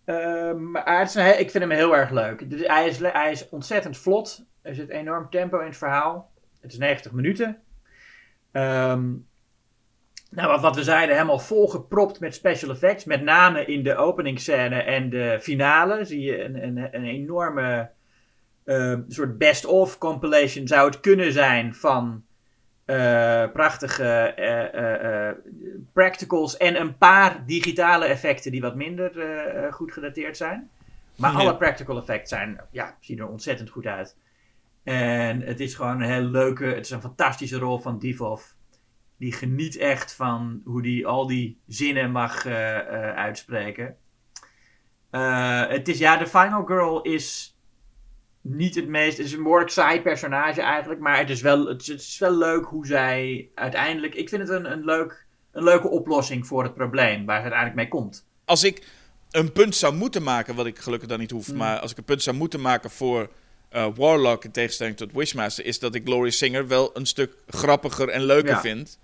Ehm, maar het is een ik vind hem heel erg leuk. Dus hij, is, hij is ontzettend vlot. Er zit enorm tempo in het verhaal. Het is 90 minuten. Ehm, nou, wat, we zeiden, helemaal volgepropt met special effects. Met name in de openingsscène en de finale zie je een, een, een enorme ehm, soort best-of compilation zou het kunnen zijn van eh, prachtige eh, eh, practicals en een paar digitale effecten die wat minder goed gedateerd zijn. Maar Ja. alle practical effects zijn, ja, zien er ontzettend goed uit. En het is gewoon een heel leuke, het is een fantastische rol van Divov. Die geniet echt van hoe die al die zinnen mag eh, eh, uitspreken. Eh, het is, ja, de Final Girl is niet het meest, het is een behoorlijk saai personage eigenlijk, maar het is wel, het is, het is wel leuk hoe zij uiteindelijk, ik vind het een, een, leuk, een leuke oplossing voor het probleem waar ze uiteindelijk mee komt. als ik een punt zou moeten maken, wat ik gelukkig dan niet hoef, Mm. maar als ik een punt zou moeten maken voor Warlock in tegenstelling tot Wishmaster, is dat ik Glory Singer wel een stuk grappiger en leuker Ja. vind.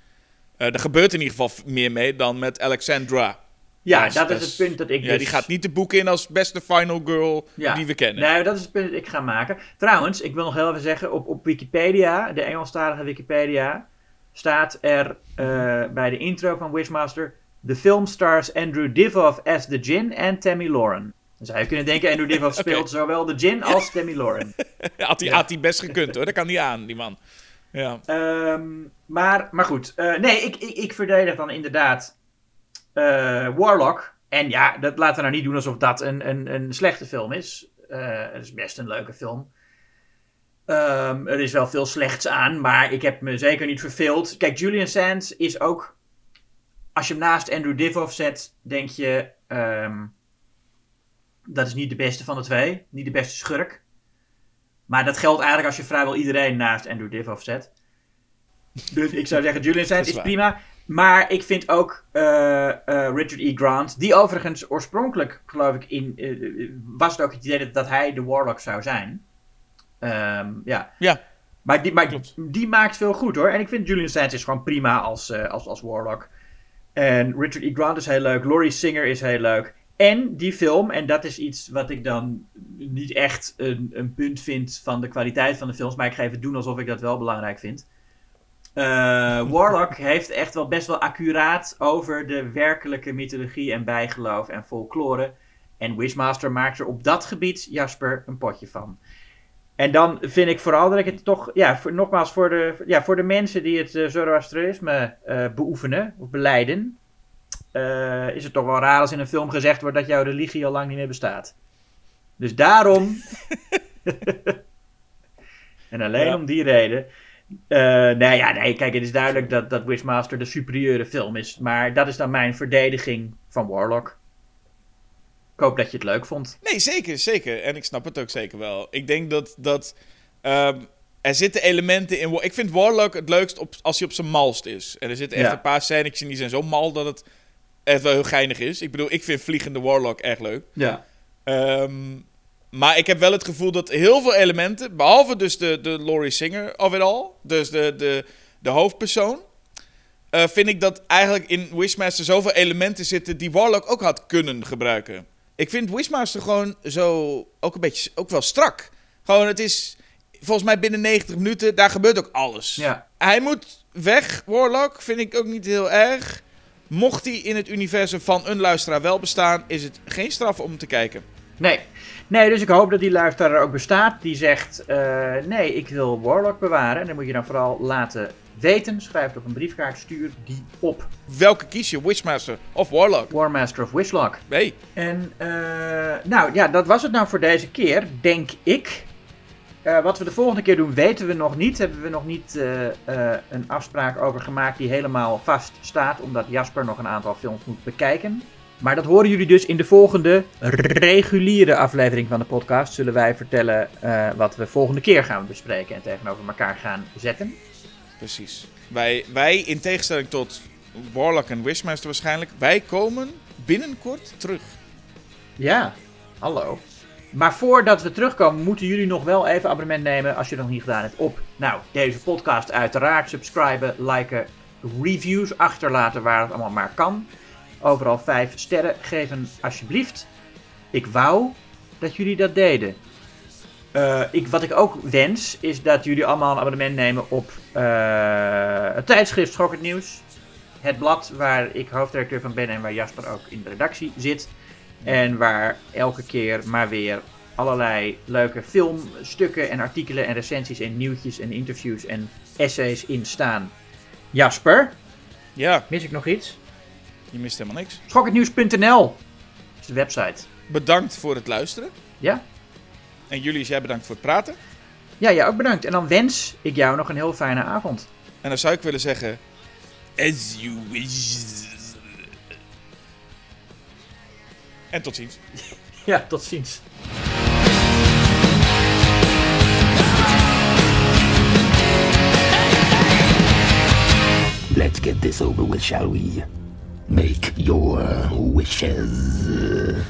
Eh, er gebeurt in ieder geval meer mee dan met Alexandra. Ja, Als- dat is als- het punt dat ik Ja, dus... die gaat niet de boek in als beste final girl Ja. die we kennen. Nee, dat is het punt dat ik ga maken. Trouwens, ik wil nog heel even zeggen, op, op Wikipedia, de Engelstalige Wikipedia, staat er eh, bij de intro van Wishmaster, the film stars Andrew Divoff as the Jin en Tammy Lauren. Dan zou je kunnen denken, Andrew Divoff speelt zowel de Jin als Tammy Lauren. had hij Ja. had hij best gekund hoor, dat kan niet aan, die man. Ja. Ehm, maar, maar goed, eh, nee, ik, ik, ik verdedig dan inderdaad eh, Warlock. En ja, dat laten we nou niet doen alsof dat een, een, een slechte film is. Eh, het is best een leuke film. Ehm, er is wel veel slechts aan, maar ik heb me zeker niet verveeld. Kijk, Julian Sands is ook... Als je hem naast Andrew Divoff zet, denk je... ehm, dat is niet de beste van de twee. Niet de beste schurk. Maar dat geldt eigenlijk als je vrijwel iedereen naast Andrew Divoff zet. Dus ik zou zeggen, Julian Sands is prima. Maar ik vind ook eh, eh, Richard E. Grant, die overigens oorspronkelijk, geloof ik, in, eh, was het ook het idee dat, dat hij de Warlock zou zijn. Ehm, ja. Ja. Maar, die, maar die maakt veel goed hoor. En ik vind Julian Sands is gewoon prima als, als, als Warlock. En Richard E. Grant is heel leuk. Laurie Singer is heel leuk. En die film, en dat is iets wat ik dan niet echt een, een punt vind van de kwaliteit van de films, maar ik ga even doen alsof ik dat wel belangrijk vind. Eh, Warlock heeft echt wel best wel accuraat over de werkelijke mythologie en bijgeloof en folklore. En Wishmaster maakt er op dat gebied, Jasper, een potje van. En dan vind ik vooral dat ik het toch, ja, voor, nogmaals, voor de, ja, voor de mensen die het eh, Zoroastrianisme eh, beoefenen of beleiden, eh, is het toch wel raar als in een film gezegd wordt dat jouw religie al lang niet meer bestaat. Dus daarom, en alleen Ja. om die reden, eh nee, ja, nee, kijk, het is duidelijk dat, dat Wishmaster de superieure film is, maar dat is dan mijn verdediging van Warlock. Ik hoop dat je het leuk vond. Nee, zeker, zeker. En ik snap het ook zeker wel. Ik denk dat, dat ehm, er zitten elementen in... Ik vind Warlock het leukst op, als hij op zijn malst is. En er zitten echt Ja. een paar scènes in die zijn zo mal dat het echt wel heel geinig is. Ik bedoel, ik vind Vliegende Warlock erg leuk. Ja. Ehm, maar ik heb wel het gevoel dat heel veel elementen, behalve dus de, de Laurie Singer of it all, dus de, de, de hoofdpersoon, eh, vind ik dat eigenlijk in Wishmaster zoveel elementen zitten die Warlock ook had kunnen gebruiken. Ik vind Wishmaster gewoon zo ook een beetje ook wel strak. Gewoon, het is volgens mij binnen 90 minuten, daar gebeurt ook alles. Ja. Hij moet weg, Warlock, vind ik ook niet heel erg. Mocht hij in het universum van een luisteraar wel bestaan, is het geen straf om te kijken. Nee. Nee, dus ik hoop dat die luisteraar er ook bestaat. Die zegt, eh, nee, ik wil Warlock bewaren. En dan moet je dan vooral laten weten. Schrijf het op een briefkaart, stuur die op. Welke kies je, Wishmaster of Warlock? Warmaster of Wishlock. Nee. En, eh, nou ja, dat was het nou voor deze keer, denk ik. Eh, wat we de volgende keer doen, weten we nog niet. Hebben we nog niet eh, eh, een afspraak over gemaakt die helemaal vast staat. Omdat Jasper nog een aantal films moet bekijken. Maar dat horen jullie dus in de volgende reguliere aflevering van de podcast. Zullen wij vertellen wat we volgende keer gaan bespreken en tegenover elkaar gaan zetten. Precies. Wij, wij, in tegenstelling tot Warlock en Wishmaster waarschijnlijk, wij komen binnenkort terug. Ja, hallo. Maar voordat we terugkomen, moeten jullie nog wel even abonnement nemen als je het nog niet gedaan hebt op nou, deze podcast. Uiteraard subscriben, liken, reviews achterlaten waar het allemaal maar kan. Overal vijf sterren geven alsjeblieft. Ik wou dat jullie dat deden. Eh, ik, wat ik ook wens, is dat jullie allemaal een abonnement nemen op eh, het tijdschrift Schokkend Nieuws. Het blad waar ik hoofdredacteur van ben en waar Jasper ook in de redactie zit. En waar elke keer maar weer allerlei leuke filmstukken en artikelen en recensies en nieuwtjes en interviews en essays in staan. Jasper, Ja, mis ik nog iets? je mist helemaal niks. Schokkendnieuws.nl is de website. Bedankt voor het luisteren. Ja? En jullie, jij bedankt voor het praten. Ja, jij ook bedankt. En dan wens ik jou nog een heel fijne avond. En dan zou ik willen zeggen... As you wish. En tot ziens. Ja, tot ziens. Let's get this over with, shall we? Make your wishes.